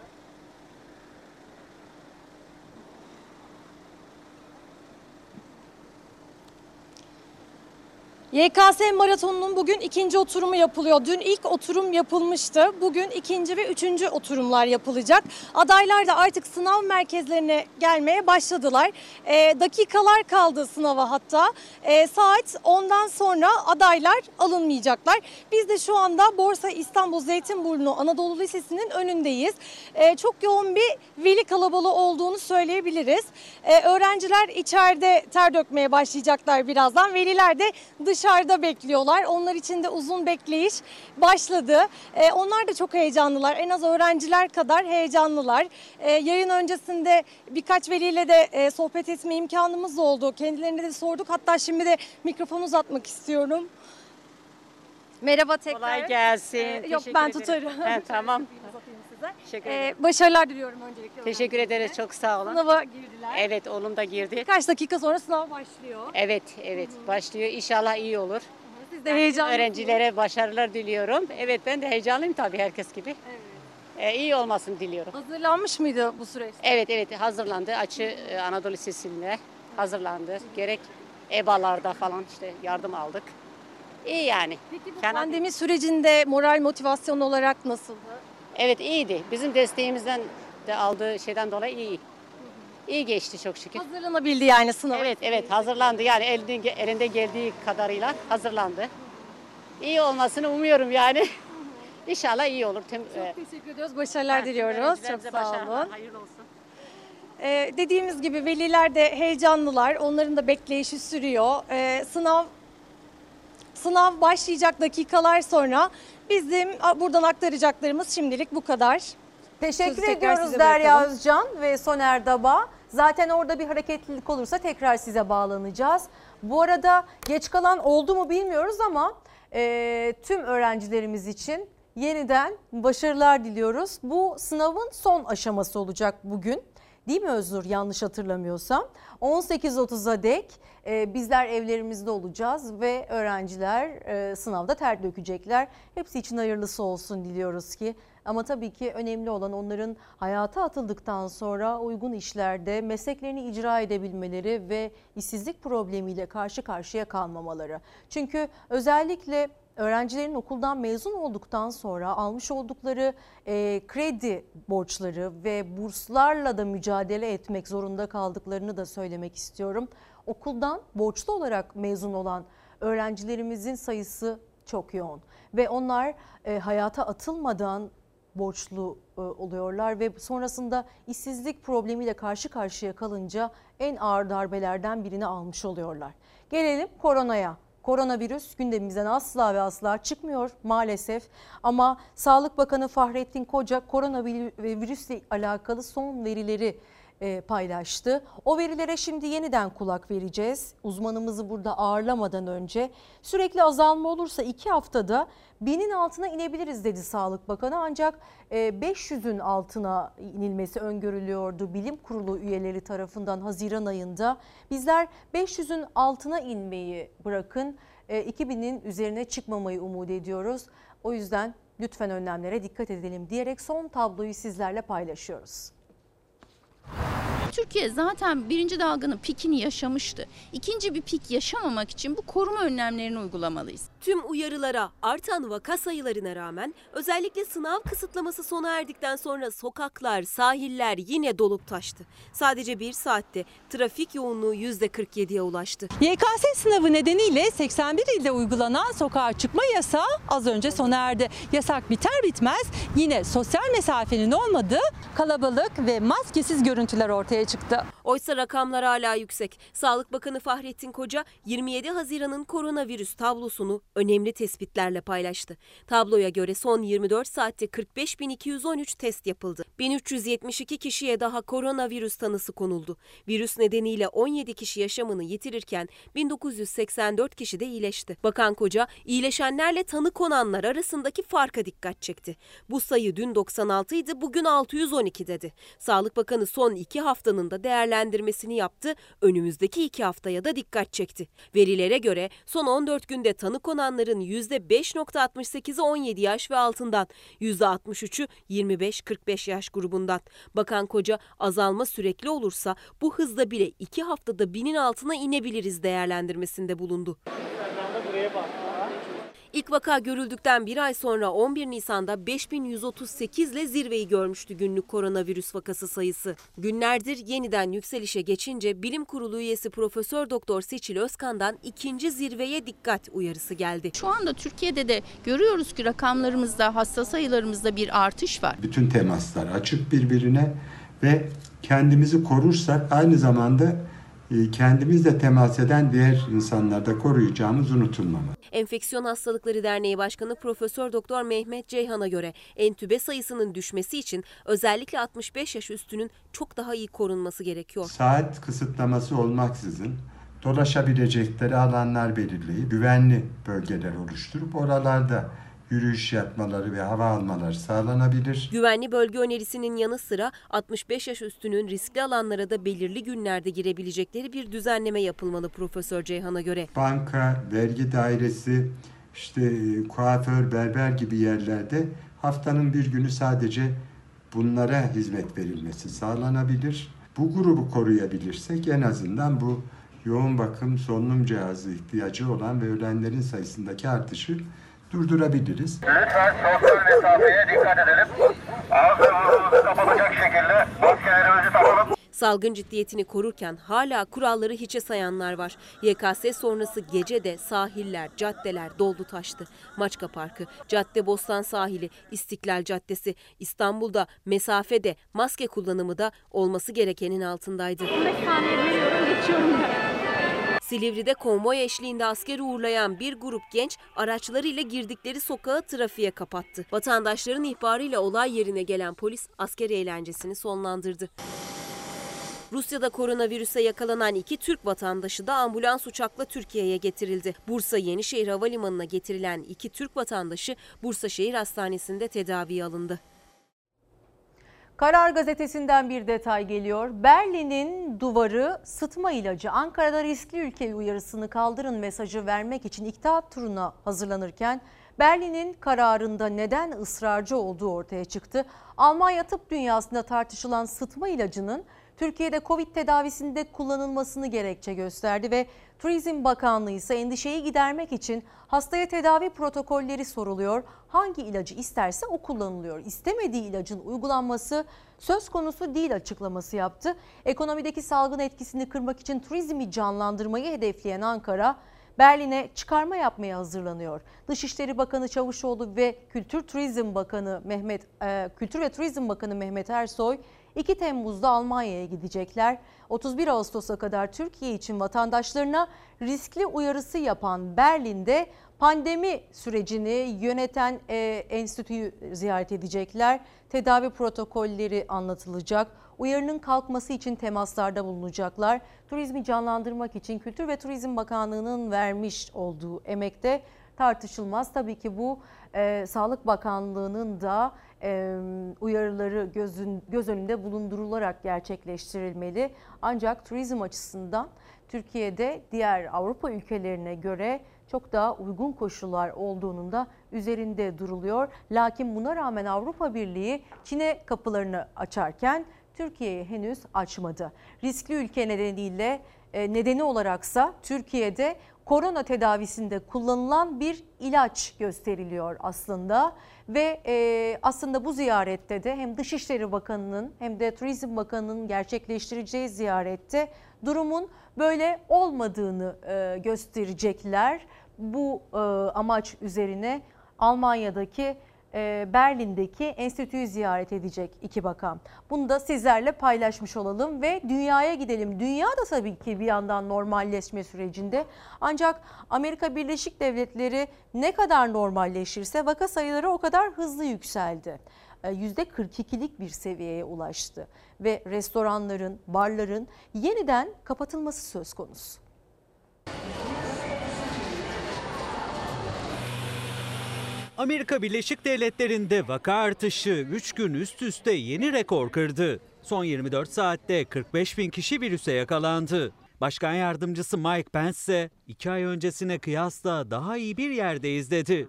YKS maratonunun bugün ikinci oturumu yapılıyor. Dün ilk oturum yapılmıştı. Bugün ikinci ve üçüncü oturumlar yapılacak. Adaylar da artık sınav merkezlerine gelmeye başladılar. Ee, dakikalar kaldı sınava hatta. Ee, saat 10'dan sonra adaylar alınmayacaklar. Biz de şu anda Borsa İstanbul Zeytinburnu Anadolu Lisesi'nin önündeyiz. Ee, çok yoğun bir veli kalabalığı olduğunu söyleyebiliriz. Ee, öğrenciler içeride ter dökmeye başlayacaklar birazdan. Veliler de dışarıda bekliyorlar. Onlar için de uzun bekleyiş başladı. Ee, onlar da çok heyecanlılar. En az öğrenciler kadar heyecanlılar. Ee, yayın öncesinde birkaç veliyle de e, sohbet etme imkanımız oldu. Kendilerine de sorduk. Hatta şimdi de mikrofonu uzatmak istiyorum. Merhaba tekrar. Kolay gelsin. Ee, yok Teşekkür ben ederim. tutarım. He, tamam. Teşekkür ederim. başarılar diliyorum öncelikle. Teşekkür ederiz. Çok sağ olun. Sınava girdiler. Evet oğlum da girdi. Kaç dakika sonra sınav başlıyor. Evet evet başlıyor. İnşallah iyi olur. Siz de heyecanlısınız. Öğrencilere başarılar diliyorum. Evet ben de heyecanlıyım tabii herkes gibi. Ee, iyi olmasını diliyorum. Hazırlanmış mıydı bu süreç? Evet evet hazırlandı. Açı e, Anadolu Lisesi'nde hazırlandı. Gerek EBA'larda falan işte yardım aldık. İyi yani. Peki bu değil. pandemi sürecinde moral motivasyon olarak nasıldı? Evet iyiydi. Bizim desteğimizden de aldığı şeyden dolayı iyi. İyi geçti çok şükür. Hazırlanabildi yani sınava. Evet evet hazırlandı yani elinde, elinde geldiği kadarıyla hazırlandı. İyi olmasını umuyorum yani. İnşallah iyi olur. Tüm, e, Çok teşekkür ediyoruz. Başarılar Ha, diliyoruz. Çok öğrencilerimize sağ başarılar, olun. Hayırlı olsun. Ee, dediğimiz gibi veliler de heyecanlılar. Onların da bekleyişi sürüyor. Ee, sınav sınav başlayacak dakikalar sonra bizim buradan aktaracaklarımız şimdilik bu kadar. Teşekkür Sözü ediyoruz Derya. Özcan ve Soner Daba. Zaten orada bir hareketlilik olursa tekrar size bağlanacağız. Bu arada geç kalan oldu mu bilmiyoruz ama e, tüm öğrencilerimiz için yeniden başarılar diliyoruz. Bu sınavın son aşaması olacak bugün. Değil mi Özgür yanlış hatırlamıyorsam? 18.30'a dek e, bizler evlerimizde olacağız ve öğrenciler e, sınavda ter dökecekler. Hepsi için hayırlısı olsun diliyoruz ki. Ama tabii ki önemli olan onların hayata atıldıktan sonra uygun işlerde mesleklerini icra edebilmeleri ve işsizlik problemiyle karşı karşıya kalmamaları. Çünkü özellikle öğrencilerin okuldan mezun olduktan sonra almış oldukları e, kredi borçları ve burslarla da mücadele etmek zorunda kaldıklarını da söylemek istiyorum. Okuldan borçlu olarak mezun olan öğrencilerimizin sayısı çok yoğun ve onlar e, hayata atılmadan borçlu e, oluyorlar ve sonrasında işsizlik problemiyle karşı karşıya kalınca en ağır darbelerden birini almış oluyorlar. Gelelim koronaya. Koronavirüs gündemimizden asla ve asla çıkmıyor maalesef ama Sağlık Bakanı Fahrettin Koca koronavirüsle alakalı son verileri e, paylaştı. O verilere şimdi yeniden kulak vereceğiz. Uzmanımızı burada ağırlamadan önce sürekli azalma olursa iki haftada binin altına inebiliriz dedi Sağlık Bakanı. Ancak e, 500'ün altına inilmesi öngörülüyordu bilim kurulu üyeleri tarafından Haziran ayında. Bizler 500'ün altına inmeyi bırakın e, 2000'in üzerine çıkmamayı umut ediyoruz. O yüzden lütfen önlemlere dikkat edelim diyerek son tabloyu sizlerle paylaşıyoruz. Türkiye zaten birinci dalganın pikini yaşamıştı. İkinci bir pik yaşamamak için bu koruma önlemlerini uygulamalıyız. Tüm uyarılara, artan vaka sayılarına rağmen özellikle sınav kısıtlaması sona erdikten sonra sokaklar, sahiller yine dolup taştı. Sadece bir saatte trafik yoğunluğu %47'ye ulaştı. YKS sınavı nedeniyle 81 ilde uygulanan sokağa çıkma yasağı az önce sona erdi. Yasak biter bitmez yine sosyal mesafenin olmadığı kalabalık ve maskesiz görüntüler ortaya çıktı. çıktı. Oysa rakamlar hala yüksek. Sağlık Bakanı Fahrettin Koca 27 Haziran'ın koronavirüs tablosunu önemli tespitlerle paylaştı. Tabloya göre son 24 saatte 45.213 test yapıldı. 1372 kişiye daha koronavirüs tanısı konuldu. Virüs nedeniyle 17 kişi yaşamını yitirirken 1984 kişi de iyileşti. Bakan Koca iyileşenlerle tanı konanlar arasındaki farka dikkat çekti. Bu sayı dün 96 idi, bugün 612 dedi. Sağlık Bakanı son iki haftanın da değerlendirmesini yaptı. Önümüzdeki iki haftaya da dikkat çekti. Verilere göre son 14 günde tanı konanların %5.68'i 17 yaş ve altından, %63'ü 25-45 yaş grubundan. Bakan Koca azalma sürekli olursa bu hızda bile iki haftada binin altına inebiliriz değerlendirmesinde bulundu. İlk vaka görüldükten bir ay sonra 11 Nisan'da 5138 ile zirveyi görmüştü günlük koronavirüs vakası sayısı. Günlerdir yeniden yükselişe geçince Bilim Kurulu üyesi Profesör Doktor Seçil Özkan'dan ikinci zirveye dikkat uyarısı geldi. Şu anda Türkiye'de de görüyoruz ki rakamlarımızda, hasta sayılarımızda bir artış var. Bütün temaslar açık birbirine ve kendimizi korursak aynı zamanda kendimizle temas eden diğer insanları da koruyacağımız unutulmamalı. Enfeksiyon Hastalıkları Derneği Başkanı Profesör Doktor Mehmet Ceyhan'a göre entübe sayısının düşmesi için özellikle 65 yaş üstünün çok daha iyi korunması gerekiyor. Saat kısıtlaması olmaksızın dolaşabilecekleri alanlar belirleyip güvenli bölgeler oluşturup oralarda yürüyüş yapmaları ve hava almaları sağlanabilir. Güvenli bölge önerisinin yanı sıra 65 yaş üstünün riskli alanlara da belirli günlerde girebilecekleri bir düzenleme yapılmalı Profesör Ceyhan'a göre. Banka, vergi dairesi, işte e, kuaför, berber gibi yerlerde haftanın bir günü sadece bunlara hizmet verilmesi sağlanabilir. Bu grubu koruyabilirsek en azından bu yoğun bakım solunum cihazı ihtiyacı olan ve ölenlerin sayısındaki artışı durdurabiliriz. Lütfen sosyal mesafeye dikkat edelim. Ağız ve burnumuzu kapatacak şekilde maskelerimizi takalım. Salgın ciddiyetini korurken hala kuralları hiçe sayanlar var. YKS sonrası gece de sahiller, caddeler doldu taştı. Maçka Parkı, Cadde Bostan Sahili, İstiklal Caddesi, İstanbul'da mesafede maske kullanımı da olması gerekenin altındaydı. Silivri'de konvoy eşliğinde askeri uğurlayan bir grup genç araçlarıyla girdikleri sokağı trafiğe kapattı. Vatandaşların ihbarıyla olay yerine gelen polis asker eğlencesini sonlandırdı. Rusya'da koronavirüse yakalanan iki Türk vatandaşı da ambulans uçakla Türkiye'ye getirildi. Bursa Yenişehir Havalimanı'na getirilen iki Türk vatandaşı Bursa Şehir Hastanesi'nde tedaviye alındı. Karar gazetesinden bir detay geliyor. Berlin'in duvarı sıtma ilacı Ankara'da riskli ülke uyarısını kaldırın mesajı vermek için iktidat turuna hazırlanırken Berlin'in kararında neden ısrarcı olduğu ortaya çıktı. Almanya tıp dünyasında tartışılan sıtma ilacının Türkiye'de Covid tedavisinde kullanılmasını gerekçe gösterdi ve Turizm Bakanlığı ise endişeyi gidermek için hastaya tedavi protokolleri soruluyor. Hangi ilacı isterse o kullanılıyor. İstemediği ilacın uygulanması söz konusu değil açıklaması yaptı. Ekonomideki salgın etkisini kırmak için turizmi canlandırmayı hedefleyen Ankara Berlin'e çıkarma yapmaya hazırlanıyor. Dışişleri Bakanı Çavuşoğlu ve Kültür Turizm Bakanı Mehmet e, Kültür ve Turizm Bakanı Mehmet Ersoy 2 Temmuz'da Almanya'ya gidecekler. 31 Ağustos'a kadar Türkiye için vatandaşlarına riskli uyarısı yapan Berlin'de pandemi sürecini yöneten e, enstitüyü ziyaret edecekler. Tedavi protokolleri anlatılacak. Uyarının kalkması için temaslarda bulunacaklar. Turizmi canlandırmak için Kültür ve Turizm Bakanlığı'nın vermiş olduğu emekte tartışılmaz. Tabii ki bu e, Sağlık Bakanlığı'nın da uyarıları gözün, göz önünde bulundurularak gerçekleştirilmeli. Ancak turizm açısından Türkiye'de diğer Avrupa ülkelerine göre çok daha uygun koşullar olduğunun da üzerinde duruluyor. Lakin buna rağmen Avrupa Birliği Çin'e kapılarını açarken Türkiye'ye henüz açmadı. Riskli ülke nedeniyle e, nedeni olaraksa Türkiye'de korona tedavisinde kullanılan bir ilaç gösteriliyor aslında ve e, aslında bu ziyarette de hem Dışişleri Bakanı'nın hem de Turizm Bakanı'nın gerçekleştireceği ziyarette durumun böyle olmadığını e, gösterecekler. Bu e, amaç üzerine Almanya'daki Berlin'deki enstitüyü ziyaret edecek iki bakan. Bunu da sizlerle paylaşmış olalım ve dünyaya gidelim. Dünya da tabii ki bir yandan normalleşme sürecinde. Ancak Amerika Birleşik Devletleri ne kadar normalleşirse vaka sayıları o kadar hızlı yükseldi. %42'lik bir seviyeye ulaştı ve restoranların, barların yeniden kapatılması söz konusu. Amerika Birleşik Devletleri'nde vaka artışı 3 gün üst üste yeni rekor kırdı. Son 24 saatte 45 bin kişi virüse yakalandı. Başkan yardımcısı Mike Pence ise 2 ay öncesine kıyasla daha iyi bir yerdeyiz dedi.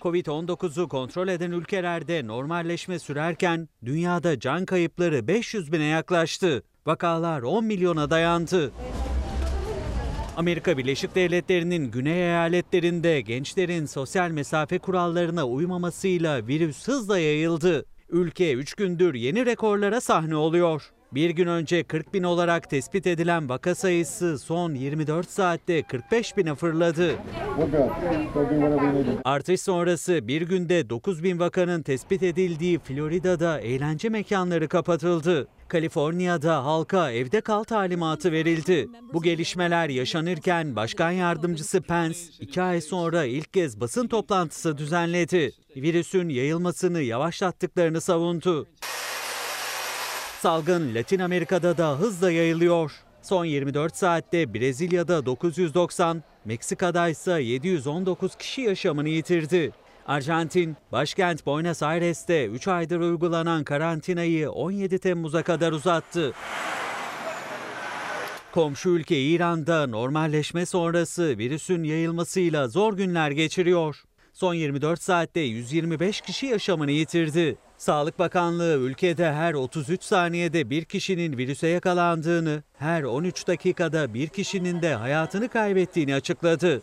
Covid-19'u kontrol eden ülkelerde normalleşme sürerken dünyada can kayıpları 500 bine yaklaştı. Vakalar 10 milyona dayandı. Amerika Birleşik Devletleri'nin güney eyaletlerinde gençlerin sosyal mesafe kurallarına uymamasıyla virüs hızla yayıldı. Ülke 3 gündür yeni rekorlara sahne oluyor. Bir gün önce 40 bin olarak tespit edilen vaka sayısı son 24 saatte 45 bine fırladı. Artış sonrası bir günde 9 bin vakanın tespit edildiği Florida'da eğlence mekanları kapatıldı. Kaliforniya'da halka evde kal talimatı verildi. Bu gelişmeler yaşanırken Başkan Yardımcısı Pence iki ay sonra ilk kez basın toplantısı düzenledi. Virüsün yayılmasını yavaşlattıklarını savundu. Salgın Latin Amerika'da da hızla yayılıyor. Son 24 saatte Brezilya'da 990, Meksika'da ise 719 kişi yaşamını yitirdi. Arjantin, başkent Buenos Aires'te 3 aydır uygulanan karantinayı 17 Temmuz'a kadar uzattı. Komşu ülke İran'da normalleşme sonrası virüsün yayılmasıyla zor günler geçiriyor. Son 24 saatte 125 kişi yaşamını yitirdi. Sağlık Bakanlığı ülkede her 33 saniyede bir kişinin virüse yakalandığını, her 13 dakikada bir kişinin de hayatını kaybettiğini açıkladı.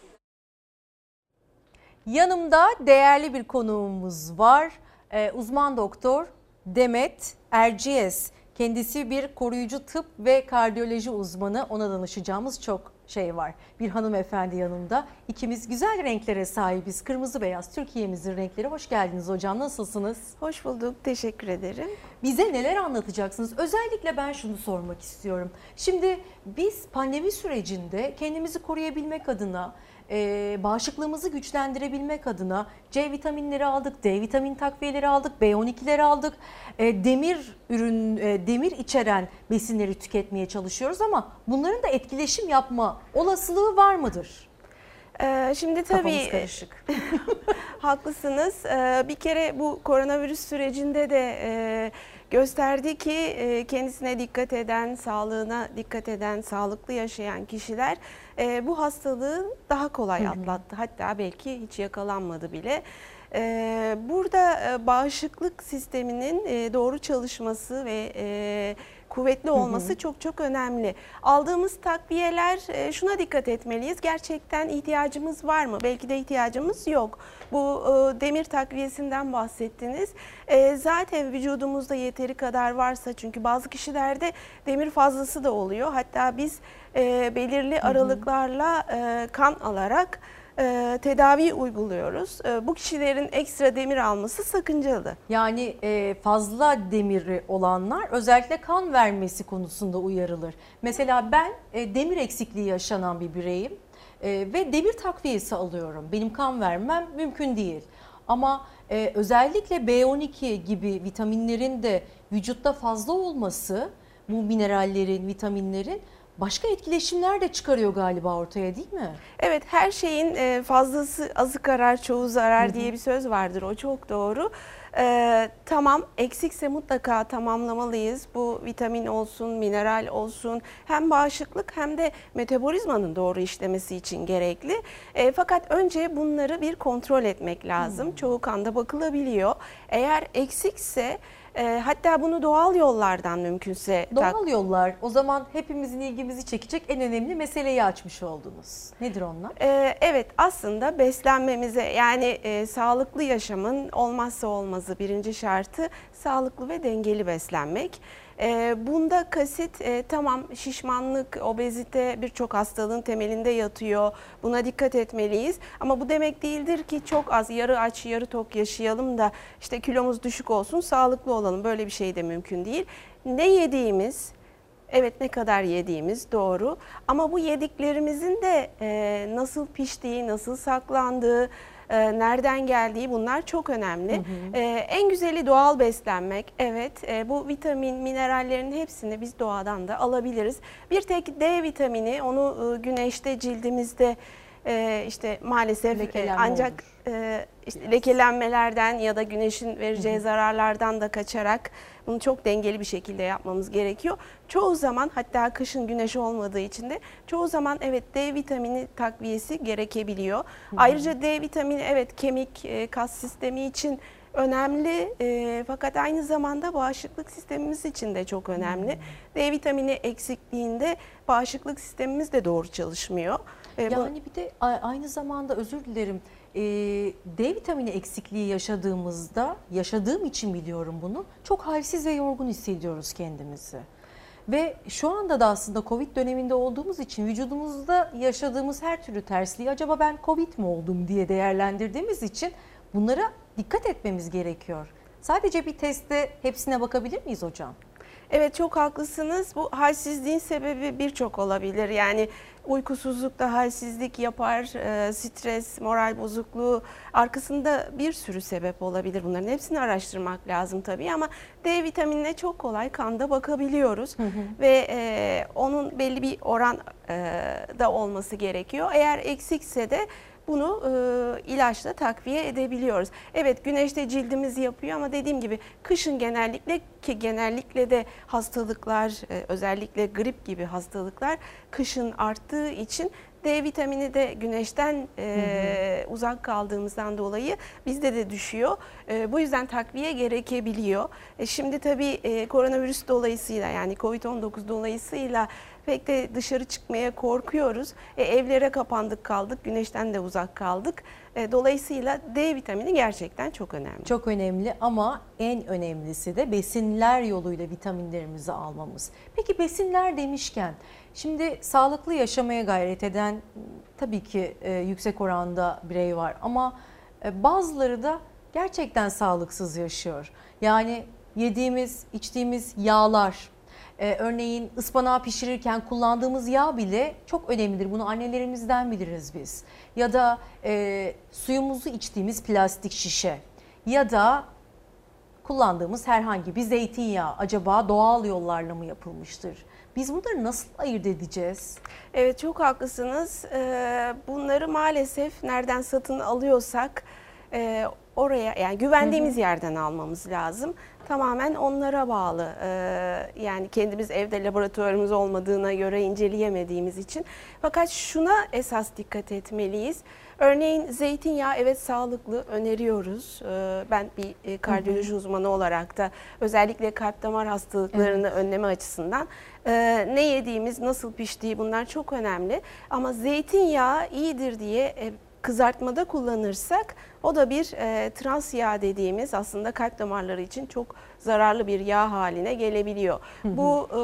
Yanımda değerli bir konuğumuz var. Ee, uzman doktor Demet Erciyes. Kendisi bir koruyucu tıp ve kardiyoloji uzmanı. Ona danışacağımız çok şey var. Bir hanımefendi yanımda. İkimiz güzel renklere sahibiz. Kırmızı beyaz Türkiye'mizin renkleri. Hoş geldiniz hocam. Nasılsınız? Hoş bulduk. Teşekkür ederim. Bize neler anlatacaksınız? Özellikle ben şunu sormak istiyorum. Şimdi biz pandemi sürecinde kendimizi koruyabilmek adına e, bağışıklığımızı güçlendirebilmek adına C vitaminleri aldık, D vitamin takviyeleri aldık, B12'leri aldık. E, demir ürün, e, demir içeren besinleri tüketmeye çalışıyoruz ama bunların da etkileşim yapma olasılığı var mıdır? Ee, şimdi tabii karışık. haklısınız. Ee, bir kere bu koronavirüs sürecinde de e, gösterdi ki e, kendisine dikkat eden, sağlığına dikkat eden, sağlıklı yaşayan kişiler e, bu hastalığı daha kolay atlattı. Hatta belki hiç yakalanmadı bile. E, burada bağışıklık sisteminin doğru çalışması ve kuvvetli olması hı hı. çok çok önemli. Aldığımız takviyeler şuna dikkat etmeliyiz. Gerçekten ihtiyacımız var mı? Belki de ihtiyacımız yok. Bu demir takviyesinden bahsettiniz. Zaten vücudumuzda yeteri kadar varsa çünkü bazı kişilerde demir fazlası da oluyor. Hatta biz belirli aralıklarla kan alarak e, tedavi uyguluyoruz. E, bu kişilerin ekstra demir alması sakıncalı. Yani e, fazla demiri olanlar özellikle kan vermesi konusunda uyarılır. Mesela ben e, demir eksikliği yaşanan bir bireyim e, ve demir takviyesi alıyorum. Benim kan vermem mümkün değil. Ama e, özellikle B12 gibi vitaminlerin de vücutta fazla olması, bu minerallerin, vitaminlerin başka etkileşimler de çıkarıyor galiba ortaya değil mi? Evet her şeyin e, fazlası azı karar çoğu zarar hı hı. diye bir söz vardır o çok doğru. Ee, tamam eksikse mutlaka tamamlamalıyız. Bu vitamin olsun, mineral olsun hem bağışıklık hem de metabolizmanın doğru işlemesi için gerekli. E, fakat önce bunları bir kontrol etmek lazım. Hmm. Çoğu kanda bakılabiliyor. Eğer eksikse e, hatta bunu doğal yollardan mümkünse... Doğal yollar o zaman hepimizin ilgimizi çekecek en önemli meseleyi açmış oldunuz. Nedir onlar? E, evet aslında beslenmemize yani e, sağlıklı yaşamın olmazsa olmazı birinci şartı sağlıklı ve dengeli beslenmek. E, bunda kasıt e, tamam şişmanlık, obezite birçok hastalığın temelinde yatıyor. Buna dikkat etmeliyiz. Ama bu demek değildir ki çok az yarı aç yarı tok yaşayalım da işte kilomuz düşük olsun sağlıklı olalım. Böyle bir şey de mümkün değil. Ne yediğimiz, Evet ne kadar yediğimiz doğru ama bu yediklerimizin de e, nasıl piştiği, nasıl saklandığı, e, nereden geldiği bunlar çok önemli. Hı hı. E, en güzeli doğal beslenmek. Evet e, bu vitamin, minerallerin hepsini biz doğadan da alabiliriz. Bir tek D vitamini onu e, güneşte cildimizde e, işte maalesef e, ancak e, işte lekelenmelerden ya da güneşin vereceği hı hı. zararlardan da kaçarak bunu çok dengeli bir şekilde yapmamız gerekiyor. Çoğu zaman hatta kışın güneş olmadığı için de çoğu zaman evet D vitamini takviyesi gerekebiliyor. Hı. Ayrıca D vitamini evet kemik, e, kas sistemi için önemli e, fakat aynı zamanda bağışıklık sistemimiz için de çok önemli. D vitamini eksikliğinde bağışıklık sistemimiz de doğru çalışmıyor. E, yani bu... bir de aynı zamanda özür dilerim e, D vitamini eksikliği yaşadığımızda, yaşadığım için biliyorum bunu, çok halsiz ve yorgun hissediyoruz kendimizi. Ve şu anda da aslında Covid döneminde olduğumuz için vücudumuzda yaşadığımız her türlü tersliği acaba ben Covid mi oldum diye değerlendirdiğimiz için bunlara dikkat etmemiz gerekiyor. Sadece bir testte hepsine bakabilir miyiz hocam? Evet çok haklısınız. Bu halsizliğin sebebi birçok olabilir. Yani uykusuzluk da halsizlik yapar, e, stres, moral bozukluğu arkasında bir sürü sebep olabilir. Bunların hepsini araştırmak lazım tabii ama D vitaminine çok kolay kanda bakabiliyoruz hı hı. ve e, onun belli bir oran e, da olması gerekiyor. Eğer eksikse de bunu e, ilaçla takviye edebiliyoruz. Evet güneşte cildimiz yapıyor ama dediğim gibi kışın genellikle ki genellikle de hastalıklar e, özellikle grip gibi hastalıklar kışın arttığı için D vitamini de güneşten e, hı hı. uzak kaldığımızdan dolayı bizde de düşüyor. E, bu yüzden takviye gerekebiliyor. E, şimdi tabii e, koronavirüs dolayısıyla yani Covid-19 dolayısıyla pek de dışarı çıkmaya korkuyoruz. E, evlere kapandık kaldık, güneşten de uzak kaldık. E, dolayısıyla D vitamini gerçekten çok önemli. Çok önemli ama en önemlisi de besinler yoluyla vitaminlerimizi almamız. Peki besinler demişken şimdi sağlıklı yaşamaya gayret eden tabii ki e, yüksek oranda birey var ama e, bazıları da gerçekten sağlıksız yaşıyor. Yani yediğimiz, içtiğimiz yağlar, ee, örneğin ıspanağı pişirirken kullandığımız yağ bile çok önemlidir. Bunu annelerimizden biliriz biz. Ya da e, suyumuzu içtiğimiz plastik şişe ya da kullandığımız herhangi bir zeytinyağı acaba doğal yollarla mı yapılmıştır? Biz bunları nasıl ayırt edeceğiz? Evet çok haklısınız. Ee, bunları maalesef nereden satın alıyorsak e, oraya yani güvendiğimiz hı hı. yerden almamız lazım tamamen onlara bağlı. Ee, yani kendimiz evde laboratuvarımız olmadığına göre inceleyemediğimiz için. Fakat şuna esas dikkat etmeliyiz. Örneğin zeytinyağı evet sağlıklı öneriyoruz. Ee, ben bir e, kardiyoloji uzmanı olarak da özellikle kalp damar hastalıklarını evet. önleme açısından e, ne yediğimiz, nasıl piştiği bunlar çok önemli. Ama zeytinyağı iyidir diye e, kızartmada kullanırsak o da bir e, trans yağ dediğimiz aslında kalp damarları için çok zararlı bir yağ haline gelebiliyor. Hı hı. Bu e,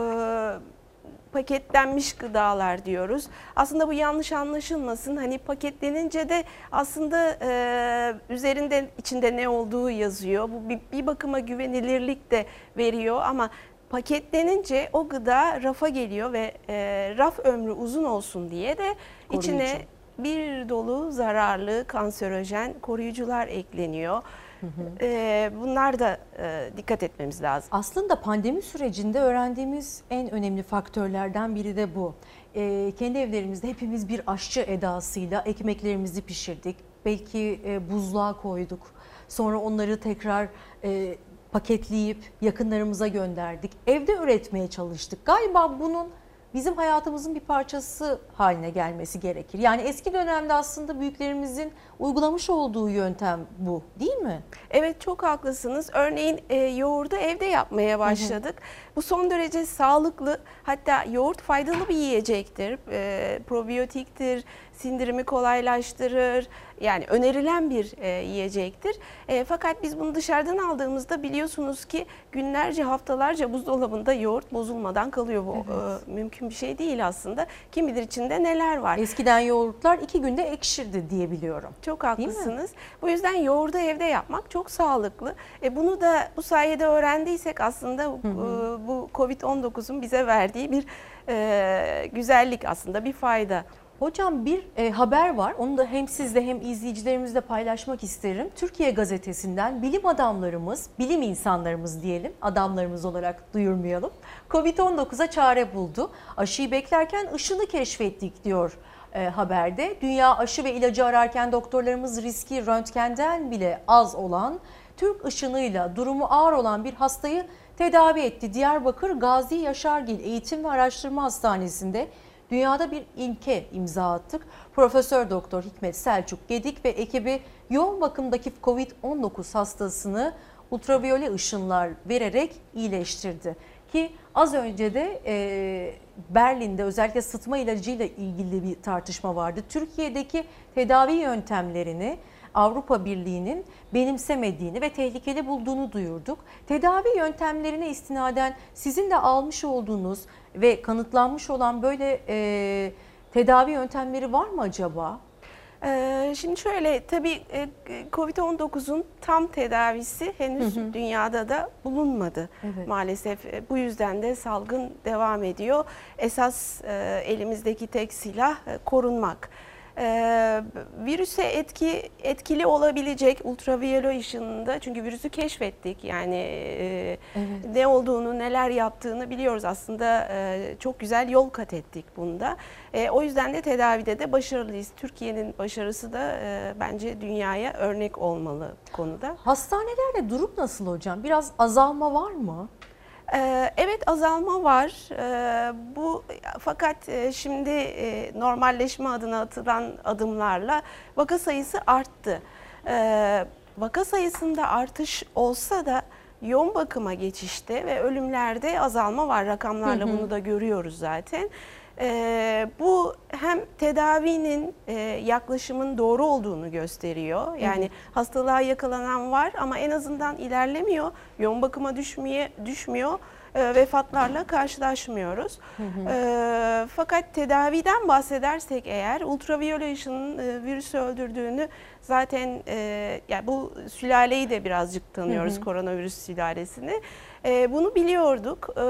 paketlenmiş gıdalar diyoruz. Aslında bu yanlış anlaşılmasın. Hani paketlenince de aslında e, üzerinde içinde ne olduğu yazıyor. Bu bir, bir bakıma güvenilirlik de veriyor ama paketlenince o gıda rafa geliyor ve e, raf ömrü uzun olsun diye de Koruyucu. içine bir dolu zararlı kanserojen koruyucular ekleniyor. Hı ee, Bunlar da e, dikkat etmemiz lazım. Aslında pandemi sürecinde öğrendiğimiz en önemli faktörlerden biri de bu. Ee, kendi evlerimizde hepimiz bir aşçı edasıyla ekmeklerimizi pişirdik. Belki e, buzluğa koyduk. Sonra onları tekrar e, paketleyip yakınlarımıza gönderdik. Evde üretmeye çalıştık. Galiba bunun bizim hayatımızın bir parçası haline gelmesi gerekir. Yani eski dönemde aslında büyüklerimizin uygulamış olduğu yöntem bu değil mi? Evet çok haklısınız. Örneğin e, yoğurdu evde yapmaya başladık. Bu son derece sağlıklı hatta yoğurt faydalı bir yiyecektir. E, probiyotiktir, sindirimi kolaylaştırır. Yani önerilen bir e, yiyecektir. E, fakat biz bunu dışarıdan aldığımızda biliyorsunuz ki günlerce haftalarca buzdolabında yoğurt bozulmadan kalıyor. Bu Evet. e, mümkün bir şey değil aslında. Kim bilir içinde neler var. Eskiden yoğurtlar iki günde ekşirdi diye biliyorum. Çok haklısınız. Bu yüzden yoğurdu evde yapmak çok sağlıklı. E bunu da bu sayede öğrendiysek aslında e, bu Covid-19'un bize verdiği bir e, güzellik aslında bir fayda. Hocam bir e, haber var. Onu da hem sizle hem izleyicilerimizle paylaşmak isterim. Türkiye gazetesinden bilim adamlarımız, bilim insanlarımız diyelim, adamlarımız olarak duyurmayalım. Covid-19'a çare buldu. Aşıyı beklerken ışını keşfettik diyor e, haberde. Dünya aşı ve ilacı ararken doktorlarımız riski röntgenden bile az olan Türk ışınıyla durumu ağır olan bir hastayı tedavi etti. Diyarbakır Gazi Yaşargil Eğitim ve Araştırma Hastanesi'nde dünyada bir ilke imza attık. Profesör Doktor Hikmet Selçuk Gedik ve ekibi yoğun bakımdaki Covid-19 hastasını ultraviyole ışınlar vererek iyileştirdi. Ki az önce de e, Berlin'de özellikle sıtma ilacıyla ilgili bir tartışma vardı. Türkiye'deki tedavi yöntemlerini Avrupa Birliği'nin benimsemediğini ve tehlikeli bulduğunu duyurduk. Tedavi yöntemlerine istinaden sizin de almış olduğunuz ve kanıtlanmış olan böyle e, tedavi yöntemleri var mı acaba? Ee, Şimdi şöyle tabii e, Covid-19'un tam tedavisi henüz Hı hı. dünyada da bulunmadı. Evet. Maalesef e, bu yüzden de salgın devam ediyor. Esas e, elimizdeki tek silah korunmak. Ee, virüse etki etkili olabilecek ultraviyole ışınında çünkü virüsü keşfettik yani e, ne olduğunu neler yaptığını biliyoruz aslında e, çok güzel yol kat ettik bunda. E, o yüzden de tedavide de başarılıyız. Türkiye'nin başarısı da e, bence dünyaya örnek olmalı konuda. Hastanelerde durum nasıl hocam? Biraz azalma var mı? Ee, Evet azalma var. Ee, Bu fakat e, şimdi e, normalleşme adına atılan adımlarla vaka sayısı arttı. Ee, Vaka sayısında artış olsa da yoğun bakıma geçişte ve ölümlerde azalma var. Rakamlarla Hı hı. bunu da görüyoruz zaten. Ee, bu hem tedavinin e, yaklaşımın doğru olduğunu gösteriyor. Yani Evet. hastalığa yakalanan var ama en azından ilerlemiyor. Yoğun bakıma düşmeye düşmüyor. e, vefatlarla karşılaşmıyoruz. E, fakat tedaviden bahsedersek eğer ultraviyole ışının e, virüsü öldürdüğünü zaten e, yani bu sülaleyi de birazcık tanıyoruz Hı hı. koronavirüs sülalesini. E, bunu biliyorduk. E,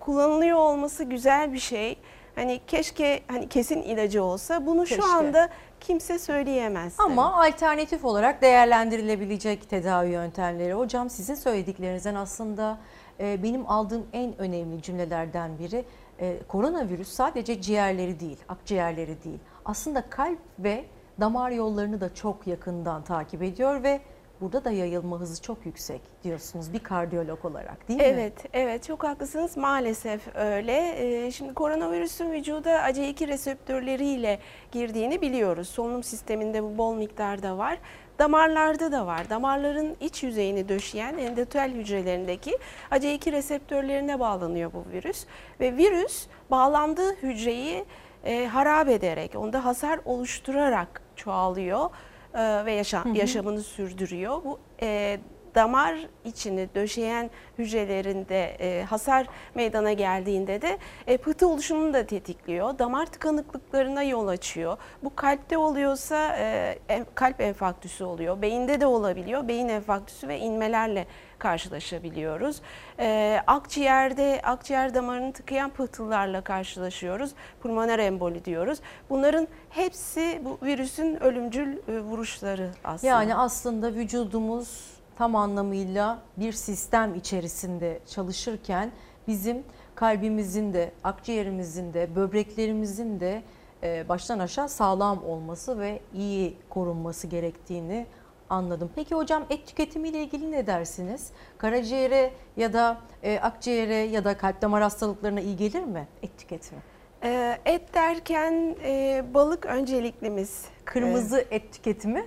kullanılıyor olması güzel bir şey. Hani keşke hani kesin ilacı olsa bunu Keşke. şu anda kimse söyleyemez. Ama alternatif olarak değerlendirilebilecek tedavi yöntemleri. Hocam sizin söylediklerinizden aslında e, benim aldığım en önemli cümlelerden biri e, koronavirüs sadece ciğerleri değil, akciğerleri değil. Aslında kalp ve damar yollarını da çok yakından takip ediyor ve burada da yayılma hızı çok yüksek diyorsunuz bir kardiyolog olarak değil mi? Evet, evet çok haklısınız. Maalesef öyle. Ee, Şimdi koronavirüsün vücuda ACE2 reseptörleriyle girdiğini biliyoruz. Solunum sisteminde bu bol miktarda var. Damarlarda da var. Damarların iç yüzeyini döşeyen endotel hücrelerindeki ACE2 reseptörlerine bağlanıyor bu virüs. Ve virüs bağlandığı hücreyi e, harap ederek, onda hasar oluşturarak çoğalıyor e, ve yaşa- Hı hı. yaşamını sürdürüyor. Bu e, damar içini döşeyen hücrelerinde e, hasar meydana geldiğinde de e, pıhtı oluşumunu da tetikliyor. Damar tıkanıklıklarına yol açıyor. Bu kalpte oluyorsa e, kalp enfarktüsü oluyor. Beyinde de olabiliyor. Beyin enfarktüsü ve inmelerle karşılaşabiliyoruz. E, akciğerde akciğer damarını tıkayan pıhtılarla karşılaşıyoruz. Pulmoner emboli diyoruz. Bunların hepsi bu virüsün ölümcül e, vuruşları aslında. Yani aslında vücudumuz tam anlamıyla bir sistem içerisinde çalışırken bizim kalbimizin de, akciğerimizin de, böbreklerimizin de e, baştan aşağı sağlam olması ve iyi korunması gerektiğini anladım. Peki hocam et tüketimiyle ilgili ne dersiniz? Karaciğere ya da e, akciğere ya da kalp damar hastalıklarına iyi gelir mi et tüketimi? E, et derken e, balık önceliklimiz. Kırmızı E, et tüketimi?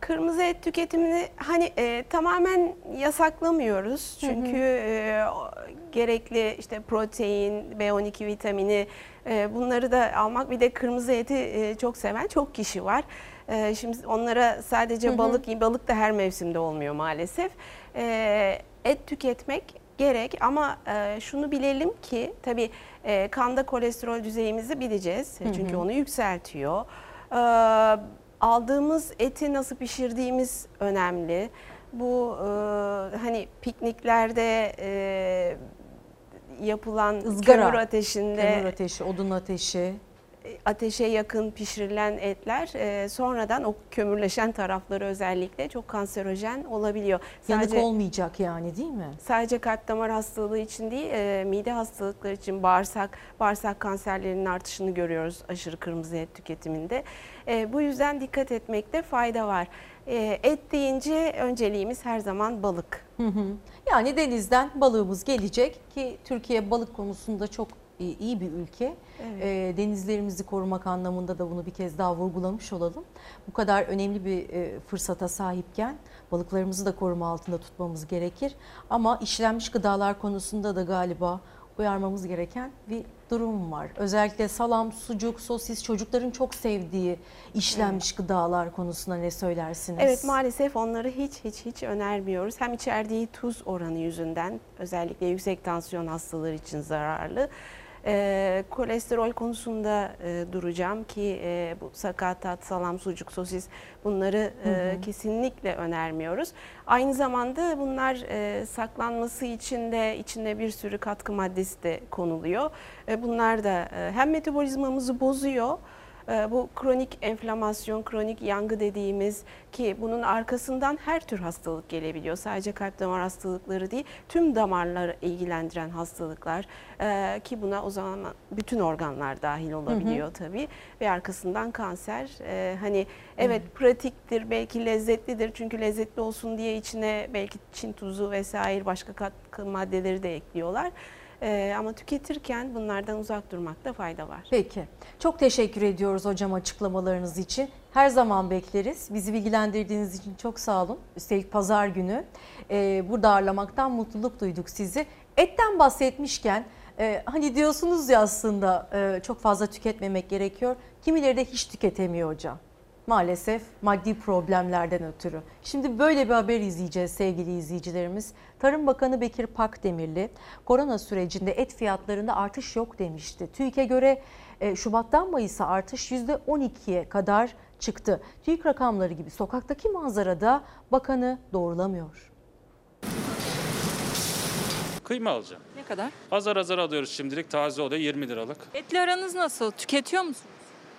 Kırmızı et tüketimini hani e, tamamen yasaklamıyoruz. Çünkü e, o- gerekli işte protein, B12 vitamini e, bunları da almak bir de kırmızı eti e, çok seven çok kişi var. E, şimdi onlara sadece Hı hı. balık balık da her mevsimde olmuyor maalesef. E, et tüketmek gerek ama e, şunu bilelim ki tabii e, kanda kolesterol düzeyimizi bileceğiz. Hı hı. Çünkü onu yükseltiyor. E, aldığımız eti nasıl pişirdiğimiz önemli. Bu e, hani pikniklerde e, yapılan Izgara, kömür ateşinde kömür ateşi, odun ateşi. Ateşe yakın pişirilen etler e, sonradan o kömürleşen tarafları özellikle çok kanserojen olabiliyor. Yanık olmayacak yani değil mi? Sadece kalp damar hastalığı için değil, e, mide hastalıkları için bağırsak, bağırsak kanserlerinin artışını görüyoruz aşırı kırmızı et tüketiminde. E, bu yüzden dikkat etmekte fayda var. E, et deyince önceliğimiz her zaman balık. Hı hı. Yani denizden balığımız gelecek ki Türkiye balık konusunda çok iyi iyi bir ülke. Evet. Ee, denizlerimizi korumak anlamında da bunu bir kez daha vurgulamış olalım. Bu kadar önemli bir e, fırsata sahipken balıklarımızı da koruma altında tutmamız gerekir. Ama işlenmiş gıdalar konusunda da galiba uyarmamız gereken bir durum var. Özellikle salam, sucuk, sosis çocukların çok sevdiği işlenmiş gıdalar konusunda ne söylersiniz? Evet maalesef onları hiç hiç hiç önermiyoruz. Hem içerdiği tuz oranı yüzünden özellikle yüksek tansiyon hastaları için zararlı. Ee, kolesterol konusunda e, duracağım ki e, bu sakatat, salam, sucuk, sosis bunları e, Hı hı. kesinlikle önermiyoruz. Aynı zamanda bunlar e, saklanması için de içinde bir sürü katkı maddesi de konuluyor. E, bunlar da e, hem metabolizmamızı bozuyor e, bu kronik enflamasyon, kronik yangı dediğimiz ki bunun arkasından her tür hastalık gelebiliyor. Sadece kalp damar hastalıkları değil, tüm damarları ilgilendiren hastalıklar e, ki buna o zaman bütün organlar dahil olabiliyor tabii ve arkasından kanser. E, hani evet pratiktir, belki lezzetlidir çünkü lezzetli olsun diye içine belki Çin tuzu vesaire başka katkı maddeleri de ekliyorlar. E, ama tüketirken bunlardan uzak durmakta fayda var. Peki. Çok teşekkür ediyoruz hocam açıklamalarınız için. Her zaman bekleriz. Bizi bilgilendirdiğiniz için çok sağ olun. Üstelik pazar günü e, burada ağırlamaktan mutluluk duyduk sizi. Etten bahsetmişken e, hani diyorsunuz ya aslında e, çok fazla tüketmemek gerekiyor. Kimileri de hiç tüketemiyor hocam. Maalesef maddi problemlerden ötürü. Şimdi böyle bir haber izleyeceğiz sevgili izleyicilerimiz. Tarım Bakanı Bekir Pakdemirli korona sürecinde et fiyatlarında artış yok demişti. TÜİK'e göre e, Şubat'tan Mayıs'a artış %12'ye kadar çıktı. TÜİK rakamları gibi sokaktaki manzarada bakanı doğrulamıyor. Kıyma alacağım. Ne kadar? Azar azar alıyoruz şimdilik taze oluyor 20 liralık. Etle aranız nasıl? Tüketiyor musunuz?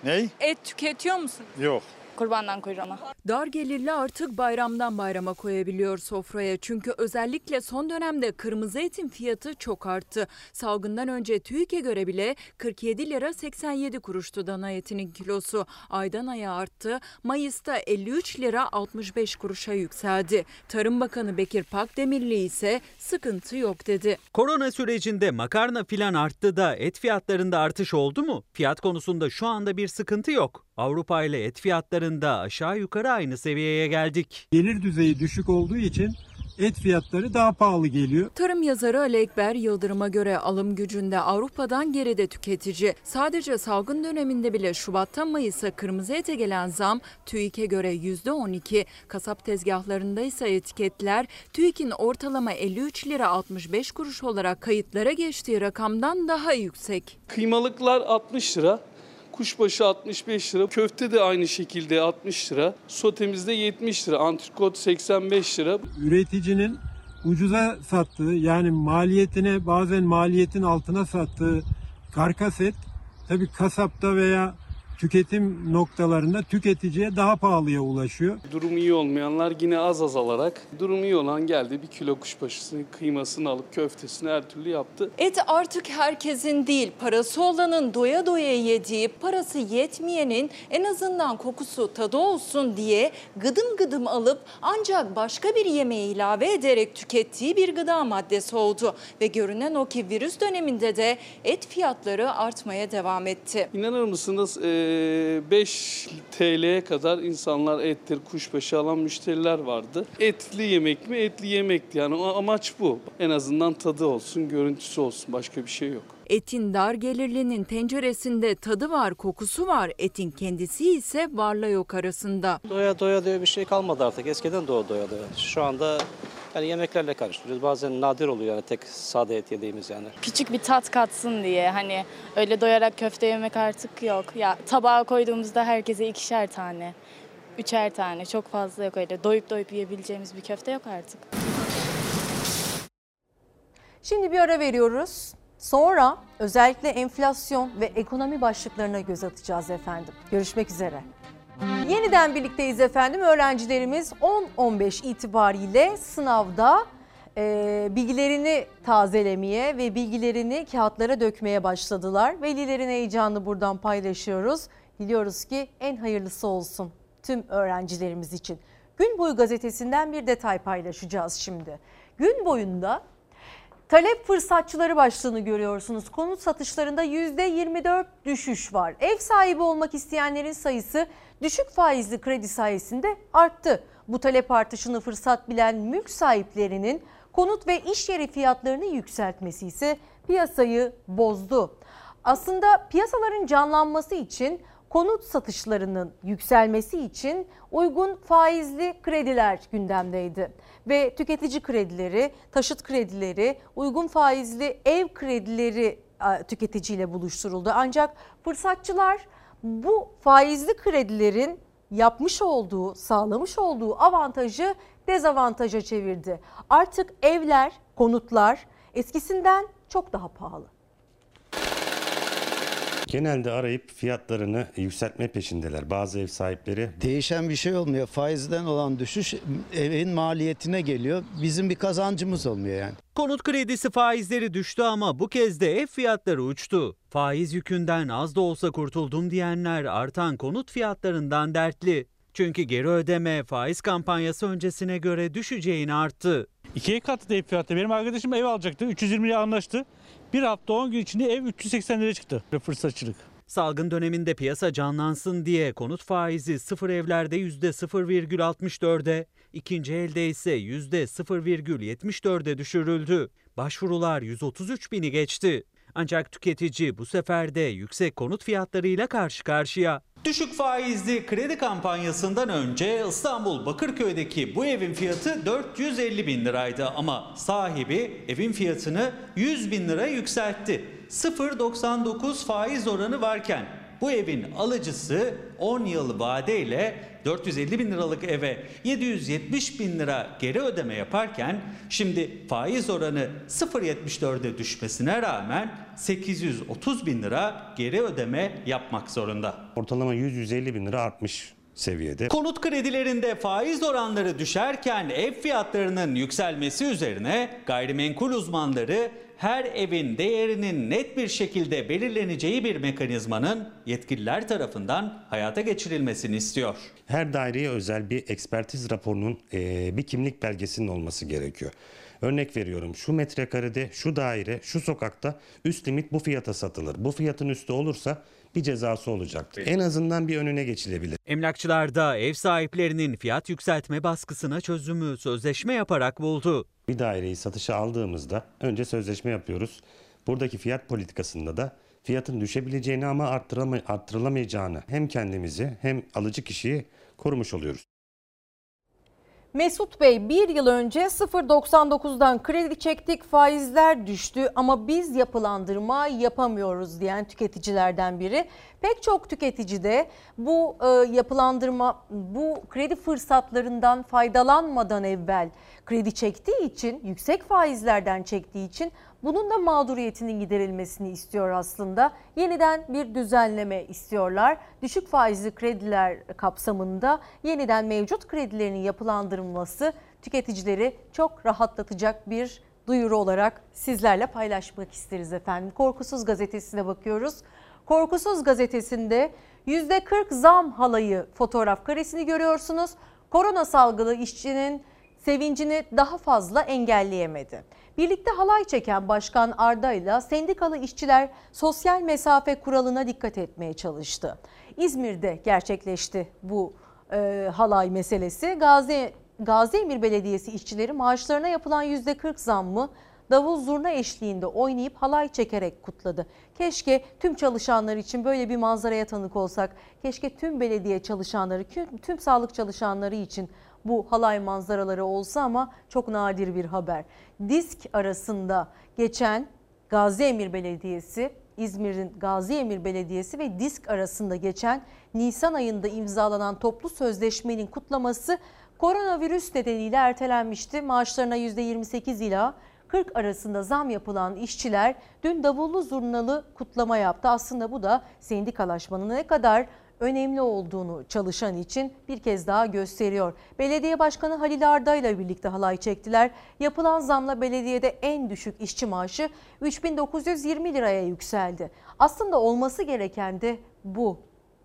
Ney? Et tüketiyor musunuz? Yok. Kurbandan kuyruğuna. Dar gelirli artık bayramdan bayrama koyabiliyor sofraya. Çünkü özellikle son dönemde kırmızı etin fiyatı çok arttı. Salgından önce TÜİK'e göre bile 47 lira 87 kuruştu dana etinin kilosu. Aydan aya arttı. Mayıs'ta 53 lira 65 kuruşa yükseldi. Tarım Bakanı Bekir Pakdemirli ise sıkıntı yok dedi. Korona sürecinde makarna filan arttı da et fiyatlarında artış oldu mu? Fiyat konusunda şu anda bir sıkıntı yok. Avrupa ile et fiyatlarında aşağı yukarı aynı seviyeye geldik. Gelir düzeyi düşük olduğu için et fiyatları daha pahalı geliyor. Tarım yazarı Ali Ekber Yıldırım'a göre alım gücünde Avrupa'dan geride tüketici. Sadece salgın döneminde bile Şubat'tan Mayıs'a kırmızı ete gelen zam TÜİK'e göre %12. Kasap tezgahlarında ise etiketler TÜİK'in ortalama 53 lira 65 kuruş olarak kayıtlara geçtiği rakamdan daha yüksek. Kıymalıklar 60 lira. Kuşbaşı 65 lira. Köfte de aynı şekilde 60 lira. Sotemizde 70 lira. Antrikot 85 lira. Üreticinin ucuza sattığı yani maliyetine bazen maliyetin altına sattığı karkas et tabi kasapta veya tüketim noktalarında tüketiciye daha pahalıya ulaşıyor. Durum iyi olmayanlar yine az az alarak, durum iyi olan geldi bir kilo kuşbaşısını, kıymasını alıp köftesini her türlü yaptı. Et artık herkesin değil, parası olanın doya doya yediği, parası yetmeyenin en azından kokusu tadı olsun diye gıdım gıdım alıp ancak başka bir yemeğe ilave ederek tükettiği bir gıda maddesi oldu. Ve görünen o ki virüs döneminde de et fiyatları artmaya devam etti. İnanır mısınız eee, 5 TL'ye kadar insanlar ettir, kuşbaşı alan müşteriler vardı. Etli yemek mi? Etli yemekti. Yani o amaç bu. En azından tadı olsun, görüntüsü olsun. Başka bir şey yok. Etin dar gelirlinin tenceresinde tadı var, kokusu var. Etin kendisi ise varla yok arasında. Doya doya diye bir şey kalmadı artık. Eskiden doya doya doya. Şu anda yani yemeklerle karıştırıyoruz. Bazen nadir oluyor yani tek sade et yediğimiz yani. Küçük bir tat katsın diye hani öyle doyarak köfte yemek artık yok. Ya tabağa koyduğumuzda herkese ikişer tane, üçer tane çok fazla yok öyle. Doyup doyup yiyebileceğimiz bir köfte yok artık. Şimdi bir ara veriyoruz. Sonra özellikle enflasyon ve ekonomi başlıklarına göz atacağız efendim. Görüşmek üzere. Yeniden birlikteyiz efendim. Öğrencilerimiz 10-15 itibariyle sınavda e, bilgilerini tazelemeye ve bilgilerini kağıtlara dökmeye başladılar. Velilerin heyecanını buradan paylaşıyoruz. Diliyoruz ki en hayırlısı olsun tüm öğrencilerimiz için. Gün boyu gazetesinden bir detay paylaşacağız şimdi. Gün boyunda Talep fırsatçıları başlığını görüyorsunuz. Konut satışlarında %24 düşüş var. Ev sahibi olmak isteyenlerin sayısı düşük faizli kredi sayesinde arttı. Bu talep artışını fırsat bilen mülk sahiplerinin konut ve iş yeri fiyatlarını yükseltmesi ise piyasayı bozdu. Aslında piyasaların canlanması için konut satışlarının yükselmesi için uygun faizli krediler gündemdeydi. Ve tüketici kredileri, taşıt kredileri, uygun faizli ev kredileri tüketiciyle buluşturuldu. Ancak fırsatçılar bu faizli kredilerin yapmış olduğu, sağlamış olduğu avantajı dezavantaja çevirdi. Artık evler, konutlar eskisinden çok daha pahalı. Genelde arayıp fiyatlarını yükseltme peşindeler bazı ev sahipleri. Değişen bir şey olmuyor. Faizden olan düşüş evin maliyetine geliyor. Bizim bir kazancımız olmuyor yani. Konut kredisi faizleri düştü ama bu kez de ev fiyatları uçtu. Faiz yükünden az da olsa kurtuldum diyenler artan konut fiyatlarından dertli. Çünkü geri ödeme faiz kampanyası öncesine göre düşeceğini arttı. İkiye katladı ev fiyatı. Benim arkadaşım ev alacaktı. 320 liraya anlaştı. Bir hafta 10 gün içinde ev 380 liraya çıktı. Fırsatçılık. Salgın döneminde piyasa canlansın diye konut faizi sıfır evlerde %0,64'e, ikinci elde ise %0,74'e düşürüldü. Başvurular 133 bini geçti. Ancak tüketici bu sefer de yüksek konut fiyatlarıyla karşı karşıya. Düşük faizli kredi kampanyasından önce İstanbul Bakırköy'deki bu evin fiyatı 450 bin liraydı ama sahibi evin fiyatını 100 bin lira yükseltti. 0.99 faiz oranı varken bu evin alıcısı 10 yıl vadeyle 450 bin liralık eve 770 bin lira geri ödeme yaparken şimdi faiz oranı 0.74'e düşmesine rağmen 830 bin lira geri ödeme yapmak zorunda. Ortalama 100-150 bin lira artmış seviyede. Konut kredilerinde faiz oranları düşerken ev fiyatlarının yükselmesi üzerine gayrimenkul uzmanları her evin değerinin net bir şekilde belirleneceği bir mekanizmanın yetkililer tarafından hayata geçirilmesini istiyor. Her daireye özel bir ekspertiz raporunun bir kimlik belgesinin olması gerekiyor. Örnek veriyorum şu metrekarede, şu daire, şu sokakta üst limit bu fiyata satılır. Bu fiyatın üstü olursa bir cezası olacaktır. En azından bir önüne geçilebilir. Emlakçılar da ev sahiplerinin fiyat yükseltme baskısına çözümü sözleşme yaparak buldu. Bir daireyi satışa aldığımızda önce sözleşme yapıyoruz. Buradaki fiyat politikasında da fiyatın düşebileceğini ama arttırılamayacağını hem kendimizi hem alıcı kişiyi korumuş oluyoruz. Mesut Bey bir yıl önce 0.99'dan kredi çektik faizler düştü ama biz yapılandırma yapamıyoruz diyen tüketicilerden biri. Pek çok tüketici de bu e, yapılandırma bu kredi fırsatlarından faydalanmadan evvel kredi çektiği için yüksek faizlerden çektiği için Bunun da mağduriyetinin giderilmesini istiyor aslında. Yeniden bir düzenleme istiyorlar. Düşük faizli krediler kapsamında yeniden mevcut kredilerinin yapılandırılması tüketicileri çok rahatlatacak bir duyuru olarak sizlerle paylaşmak isteriz efendim. Korkusuz gazetesine bakıyoruz. Korkusuz gazetesinde %40 zam halayı fotoğraf karesini görüyorsunuz. Korona salgını işçinin sevincini daha fazla engelleyemedi. Birlikte halay çeken Başkan Arda ile sendikalı işçiler sosyal mesafe kuralına dikkat etmeye çalıştı. İzmir'de gerçekleşti bu e, halay meselesi. Gazi Gazi Emir Belediyesi işçileri maaşlarına yapılan %40 zammı davul zurna eşliğinde oynayıp halay çekerek kutladı. Keşke tüm çalışanlar için böyle bir manzaraya tanık olsak. Keşke tüm belediye çalışanları, tüm, sağlık çalışanları için bu halay manzaraları olsa ama çok nadir bir haber. Disk arasında geçen Gazi Emir Belediyesi, İzmir'in Gazi Emir Belediyesi ve Disk arasında geçen Nisan ayında imzalanan toplu sözleşmenin kutlaması koronavirüs nedeniyle ertelenmişti. Maaşlarına %28 ila 40 arasında zam yapılan işçiler dün davullu zurnalı kutlama yaptı. Aslında bu da sendikalaşmanın ne kadar önemli olduğunu çalışan için bir kez daha gösteriyor. Belediye Başkanı Halil Arda ile birlikte halay çektiler. Yapılan zamla belediyede en düşük işçi maaşı 3920 liraya yükseldi. Aslında olması gereken de bu.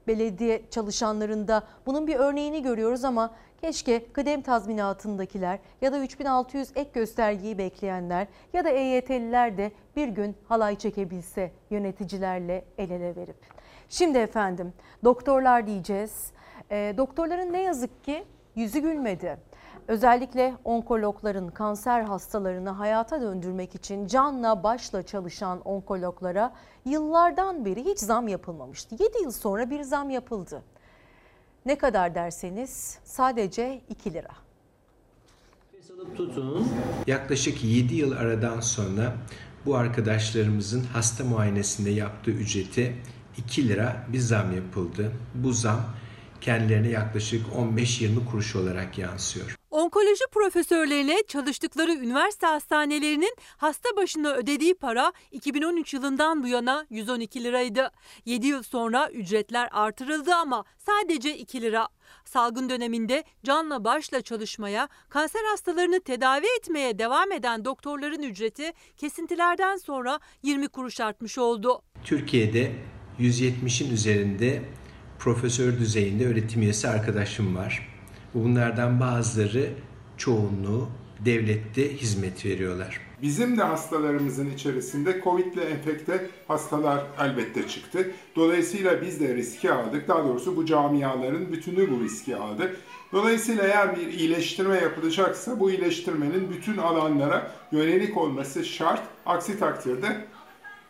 Belediye çalışanlarında bunun bir örneğini görüyoruz ama Keşke kıdem tazminatındakiler ya da 3600 ek göstergeyi bekleyenler ya da EYT'liler de bir gün halay çekebilse yöneticilerle el ele verip. Şimdi efendim doktorlar diyeceğiz. E, doktorların ne yazık ki yüzü gülmedi. Özellikle onkologların kanser hastalarını hayata döndürmek için canla başla çalışan onkologlara yıllardan beri hiç zam yapılmamıştı. 7 yıl sonra bir zam yapıldı. Ne kadar derseniz sadece 2 lira. tutun. Yaklaşık 7 yıl aradan sonra bu arkadaşlarımızın hasta muayenesinde yaptığı ücreti 2 lira bir zam yapıldı. Bu zam kendilerine yaklaşık 15-20 kuruş olarak yansıyor. Onkoloji profesörlerine çalıştıkları üniversite hastanelerinin hasta başına ödediği para 2013 yılından bu yana 112 liraydı. 7 yıl sonra ücretler artırıldı ama sadece 2 lira. Salgın döneminde canla başla çalışmaya, kanser hastalarını tedavi etmeye devam eden doktorların ücreti kesintilerden sonra 20 kuruş artmış oldu. Türkiye'de 170'in üzerinde profesör düzeyinde öğretim üyesi arkadaşım var. Bunlardan bazıları çoğunluğu devlette hizmet veriyorlar. Bizim de hastalarımızın içerisinde Covid ile enfekte hastalar elbette çıktı. Dolayısıyla biz de riski aldık. Daha doğrusu bu camiaların bütünü bu riski aldı. Dolayısıyla eğer bir iyileştirme yapılacaksa bu iyileştirmenin bütün alanlara yönelik olması şart. Aksi takdirde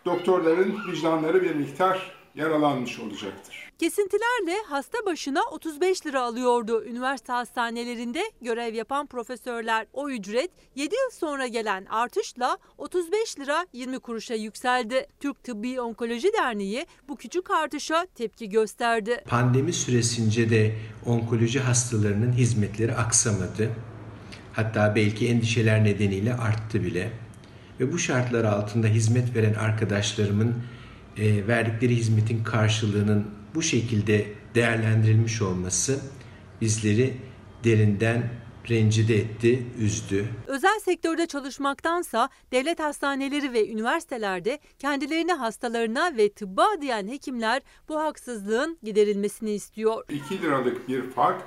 doktorların vicdanları bir miktar yaralanmış olacaktır. Kesintilerle hasta başına 35 lira alıyordu üniversite hastanelerinde görev yapan profesörler. O ücret 7 yıl sonra gelen artışla 35 lira 20 kuruşa yükseldi. Türk Tıbbi Onkoloji Derneği bu küçük artışa tepki gösterdi. Pandemi süresince de onkoloji hastalarının hizmetleri aksamadı. Hatta belki endişeler nedeniyle arttı bile. Ve bu şartlar altında hizmet veren arkadaşlarımın e, verdikleri hizmetin karşılığının bu şekilde değerlendirilmiş olması bizleri derinden rencide etti, üzdü. Özel sektörde çalışmaktansa devlet hastaneleri ve üniversitelerde kendilerini hastalarına ve tıbba adayan hekimler bu haksızlığın giderilmesini istiyor. 2 liralık bir fark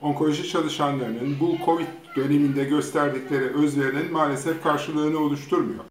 onkoloji çalışanlarının bu Covid döneminde gösterdikleri özverinin maalesef karşılığını oluşturmuyor.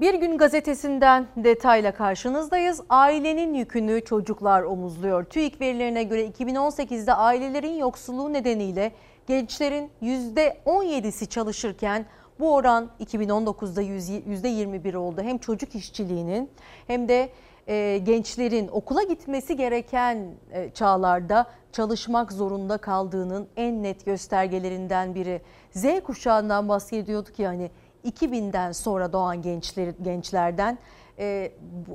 Bir gün gazetesinden detayla karşınızdayız. Ailenin yükünü çocuklar omuzluyor. TÜİK verilerine göre 2018'de ailelerin yoksulluğu nedeniyle gençlerin %17'si çalışırken bu oran 2019'da %21 oldu. Hem çocuk işçiliğinin hem de e, gençlerin okula gitmesi gereken e, çağlarda çalışmak zorunda kaldığının en net göstergelerinden biri. Z kuşağından bahsediyorduk yani 2000'den sonra doğan gençler, gençlerden e,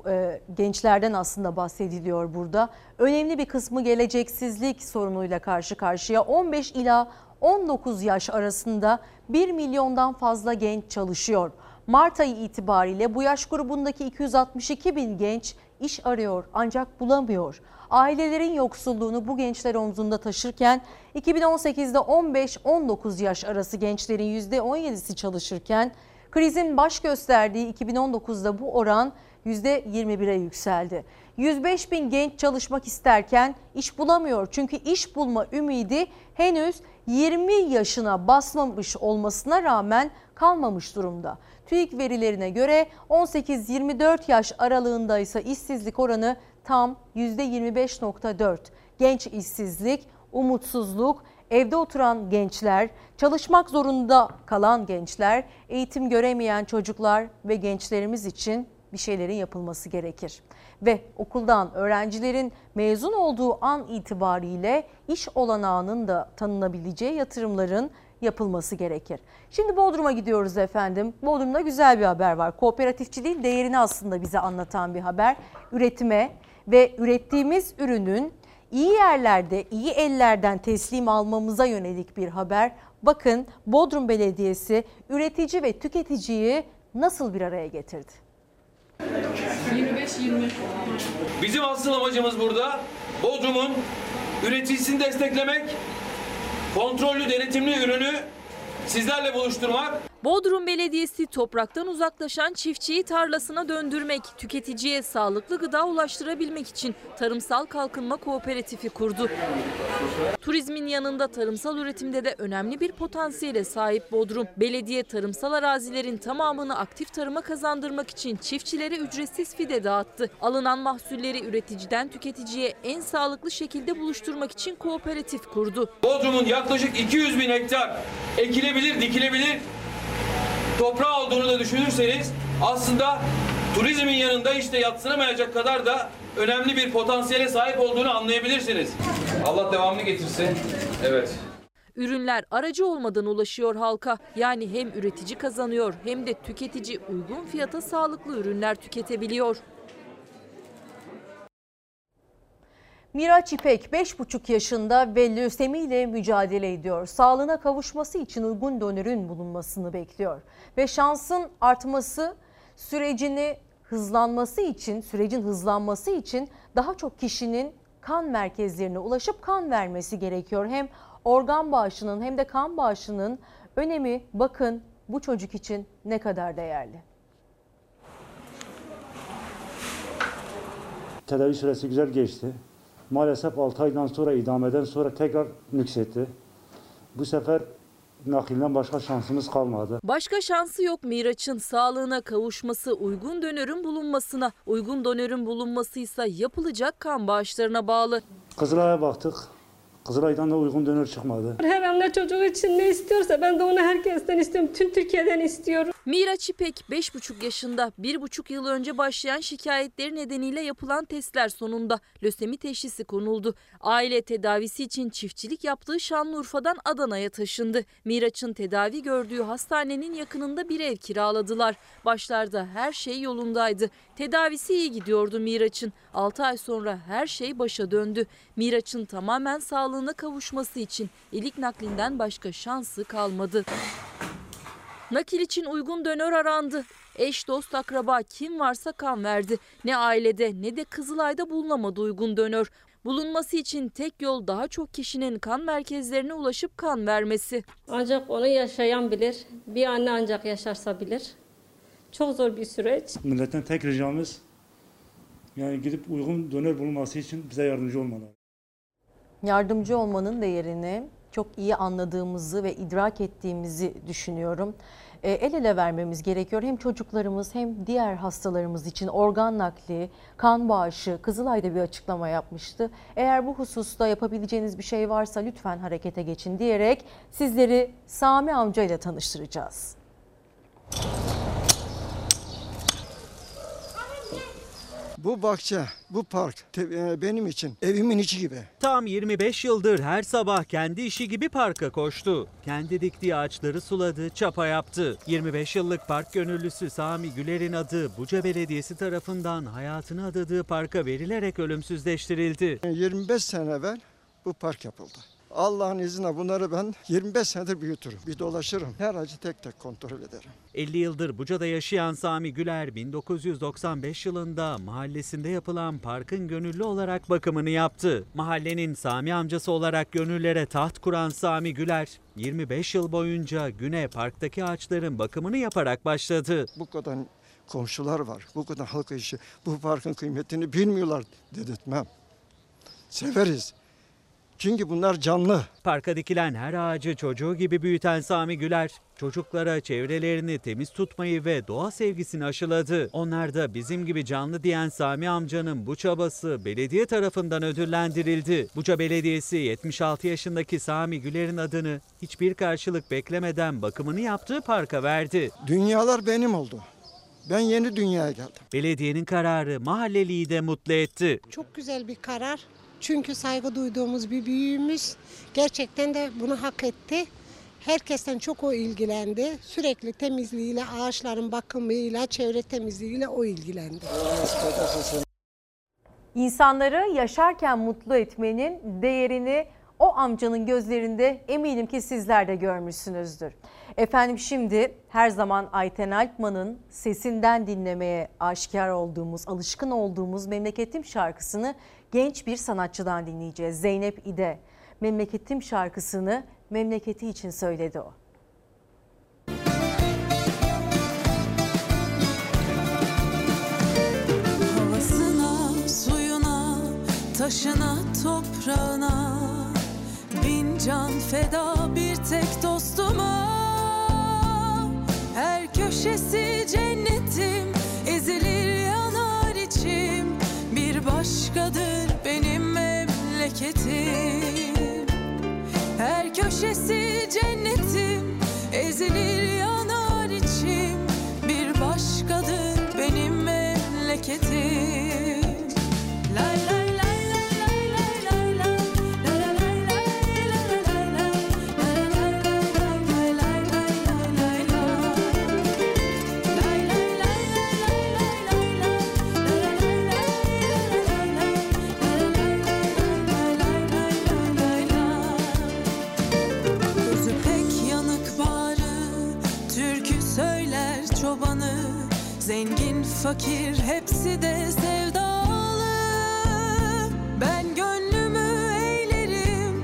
e, gençlerden aslında bahsediliyor burada. Önemli bir kısmı geleceksizlik sorunuyla karşı karşıya 15 ila 19 yaş arasında 1 milyondan fazla genç çalışıyor. Mart ayı itibariyle bu yaş grubundaki 262 bin genç iş arıyor ancak bulamıyor. Ailelerin yoksulluğunu bu gençler omzunda taşırken 2018'de 15-19 yaş arası gençlerin %17'si çalışırken krizin baş gösterdiği 2019'da bu oran %21'e yükseldi. 105 bin genç çalışmak isterken iş bulamıyor. Çünkü iş bulma ümidi henüz 20 yaşına basmamış olmasına rağmen kalmamış durumda. TÜİK verilerine göre 18-24 yaş aralığında ise işsizlik oranı tam %25.4. Genç işsizlik, umutsuzluk, evde oturan gençler, çalışmak zorunda kalan gençler, eğitim göremeyen çocuklar ve gençlerimiz için bir şeylerin yapılması gerekir. Ve okuldan öğrencilerin mezun olduğu an itibariyle iş olanağının da tanınabileceği yatırımların yapılması gerekir. Şimdi Bodrum'a gidiyoruz efendim. Bodrum'da güzel bir haber var. Kooperatifçiliğin değerini aslında bize anlatan bir haber. Üretime ve ürettiğimiz ürünün iyi yerlerde, iyi ellerden teslim almamıza yönelik bir haber. Bakın Bodrum Belediyesi üretici ve tüketiciyi nasıl bir araya getirdi? 25-20. Bizim asıl amacımız burada Bodrum'un üreticisini desteklemek, kontrollü denetimli ürünü sizlerle buluşturmak. Bodrum Belediyesi topraktan uzaklaşan çiftçiyi tarlasına döndürmek, tüketiciye sağlıklı gıda ulaştırabilmek için Tarımsal Kalkınma Kooperatifi kurdu. Turizmin yanında tarımsal üretimde de önemli bir potansiyele sahip Bodrum. Belediye tarımsal arazilerin tamamını aktif tarıma kazandırmak için çiftçilere ücretsiz fide dağıttı. Alınan mahsulleri üreticiden tüketiciye en sağlıklı şekilde buluşturmak için kooperatif kurdu. Bodrum'un yaklaşık 200 bin hektar ekilebilir, dikilebilir toprağı olduğunu da düşünürseniz aslında turizmin yanında işte yatsınamayacak kadar da önemli bir potansiyele sahip olduğunu anlayabilirsiniz. Allah devamını getirsin. Evet. Ürünler aracı olmadan ulaşıyor halka. Yani hem üretici kazanıyor hem de tüketici uygun fiyata sağlıklı ürünler tüketebiliyor. Miraç İpek 5,5 yaşında ve lösemiyle mücadele ediyor. Sağlığına kavuşması için uygun donörün bulunmasını bekliyor. Ve şansın artması sürecini hızlanması için, sürecin hızlanması için daha çok kişinin kan merkezlerine ulaşıp kan vermesi gerekiyor. Hem organ bağışının hem de kan bağışının önemi bakın bu çocuk için ne kadar değerli. Tedavi süresi güzel geçti. Maalesef 6 aydan sonra idameden sonra tekrar nüksetti. Bu sefer nakilden başka şansımız kalmadı. Başka şansı yok Miraç'ın sağlığına kavuşması uygun donörün bulunmasına. Uygun donörün bulunması ise yapılacak kan bağışlarına bağlı. Kızılay'a baktık. Kızılay'dan da uygun dönür çıkmadı. Her anne çocuğu için ne istiyorsa ben de onu herkesten istiyorum. Tüm Türkiye'den istiyorum. Miraç İpek 5,5 yaşında 1,5 yıl önce başlayan şikayetleri nedeniyle yapılan testler sonunda lösemi teşhisi konuldu. Aile tedavisi için çiftçilik yaptığı Şanlıurfa'dan Adana'ya taşındı. Miraç'ın tedavi gördüğü hastanenin yakınında bir ev kiraladılar. Başlarda her şey yolundaydı. Tedavisi iyi gidiyordu Miraç'ın. 6 ay sonra her şey başa döndü. Miraç'ın tamamen sağlığına kavuşması için ilik naklinden başka şansı kalmadı. Nakil için uygun donör arandı. Eş, dost, akraba kim varsa kan verdi. Ne ailede ne de Kızılay'da bulunamadı uygun donör. Bulunması için tek yol daha çok kişinin kan merkezlerine ulaşıp kan vermesi. Ancak onu yaşayan bilir. Bir anne ancak yaşarsa bilir. Çok zor bir süreç. Milletten tek ricamız yani gidip uygun donör bulunması için bize yardımcı olmaları. Yardımcı olmanın değerini çok iyi anladığımızı ve idrak ettiğimizi düşünüyorum. E, el ele vermemiz gerekiyor. Hem çocuklarımız hem diğer hastalarımız için organ nakli, kan bağışı, Kızılay'da bir açıklama yapmıştı. Eğer bu hususta yapabileceğiniz bir şey varsa lütfen harekete geçin diyerek sizleri Sami amca ile tanıştıracağız. Bu bahçe, bu park te- benim için evimin içi gibi. Tam 25 yıldır her sabah kendi işi gibi parka koştu. Kendi diktiği ağaçları suladı, çapa yaptı. 25 yıllık park gönüllüsü Sami Güler'in adı Buca Belediyesi tarafından hayatını adadığı parka verilerek ölümsüzleştirildi. 25 sene evvel bu park yapıldı. Allah'ın izniyle bunları ben 25 senedir büyütürüm. Bir dolaşırım. Her ağacı tek tek kontrol ederim. 50 yıldır Buca'da yaşayan Sami Güler 1995 yılında mahallesinde yapılan parkın gönüllü olarak bakımını yaptı. Mahallenin Sami amcası olarak gönüllere taht kuran Sami Güler 25 yıl boyunca güne parktaki ağaçların bakımını yaparak başladı. Bu kadar komşular var. Bu kadar halk işi. Bu parkın kıymetini bilmiyorlar dedirtmem. Severiz. Çünkü bunlar canlı. Parka dikilen her ağacı çocuğu gibi büyüten Sami Güler, çocuklara çevrelerini temiz tutmayı ve doğa sevgisini aşıladı. Onlar da bizim gibi canlı diyen Sami amcanın bu çabası belediye tarafından ödüllendirildi. Buca Belediyesi 76 yaşındaki Sami Güler'in adını hiçbir karşılık beklemeden bakımını yaptığı parka verdi. Dünyalar benim oldu. Ben yeni dünyaya geldim. Belediyenin kararı mahalleliyi de mutlu etti. Çok güzel bir karar. Çünkü saygı duyduğumuz bir büyüğümüz gerçekten de bunu hak etti. Herkesten çok o ilgilendi. Sürekli temizliğiyle, ağaçların bakımıyla, çevre temizliğiyle o ilgilendi. İnsanları yaşarken mutlu etmenin değerini o amcanın gözlerinde eminim ki sizler de görmüşsünüzdür. Efendim şimdi her zaman Ayten Alpman'ın sesinden dinlemeye aşikar olduğumuz, alışkın olduğumuz Memleketim şarkısını genç bir sanatçıdan dinleyeceğiz. Zeynep İde. Memleketim şarkısını memleketi için söyledi o. Havasına, suyuna, taşına, toprağına Bin can feda bir tek dostuma Her köşesi cennetim Ezilir Bir başkadır benim memleketim. Her köşesi cennetim Ezilir yanar içim. Bir başkadır benim memleketim fakir hepsi de sevdalı. Ben gönlümü eğlerim,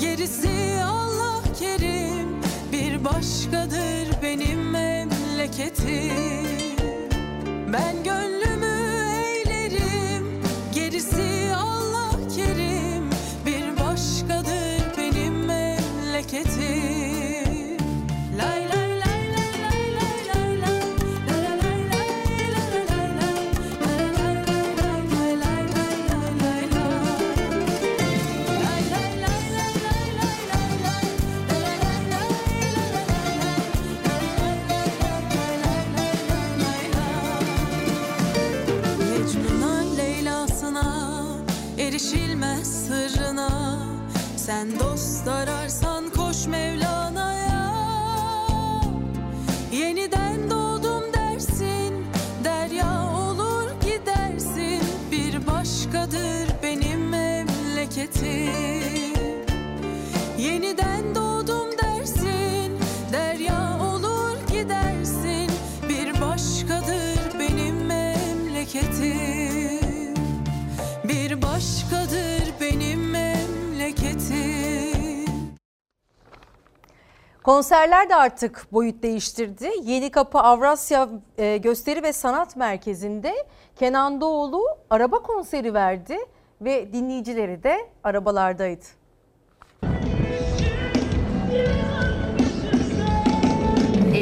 gerisi Allah kerim. Bir başkadır benim memleketim. Ben gönlümü Sen dost ararsan koş Mevlana'ya. Yeniden doğdum dersin Derya olur gidersin. Bir başkadır benim memleketim. Yeniden doğdum Konserler de artık boyut değiştirdi. Yeni Kapı Avrasya e, Gösteri ve Sanat Merkezi'nde Kenan Doğulu araba konseri verdi ve dinleyicileri de arabalardaydı.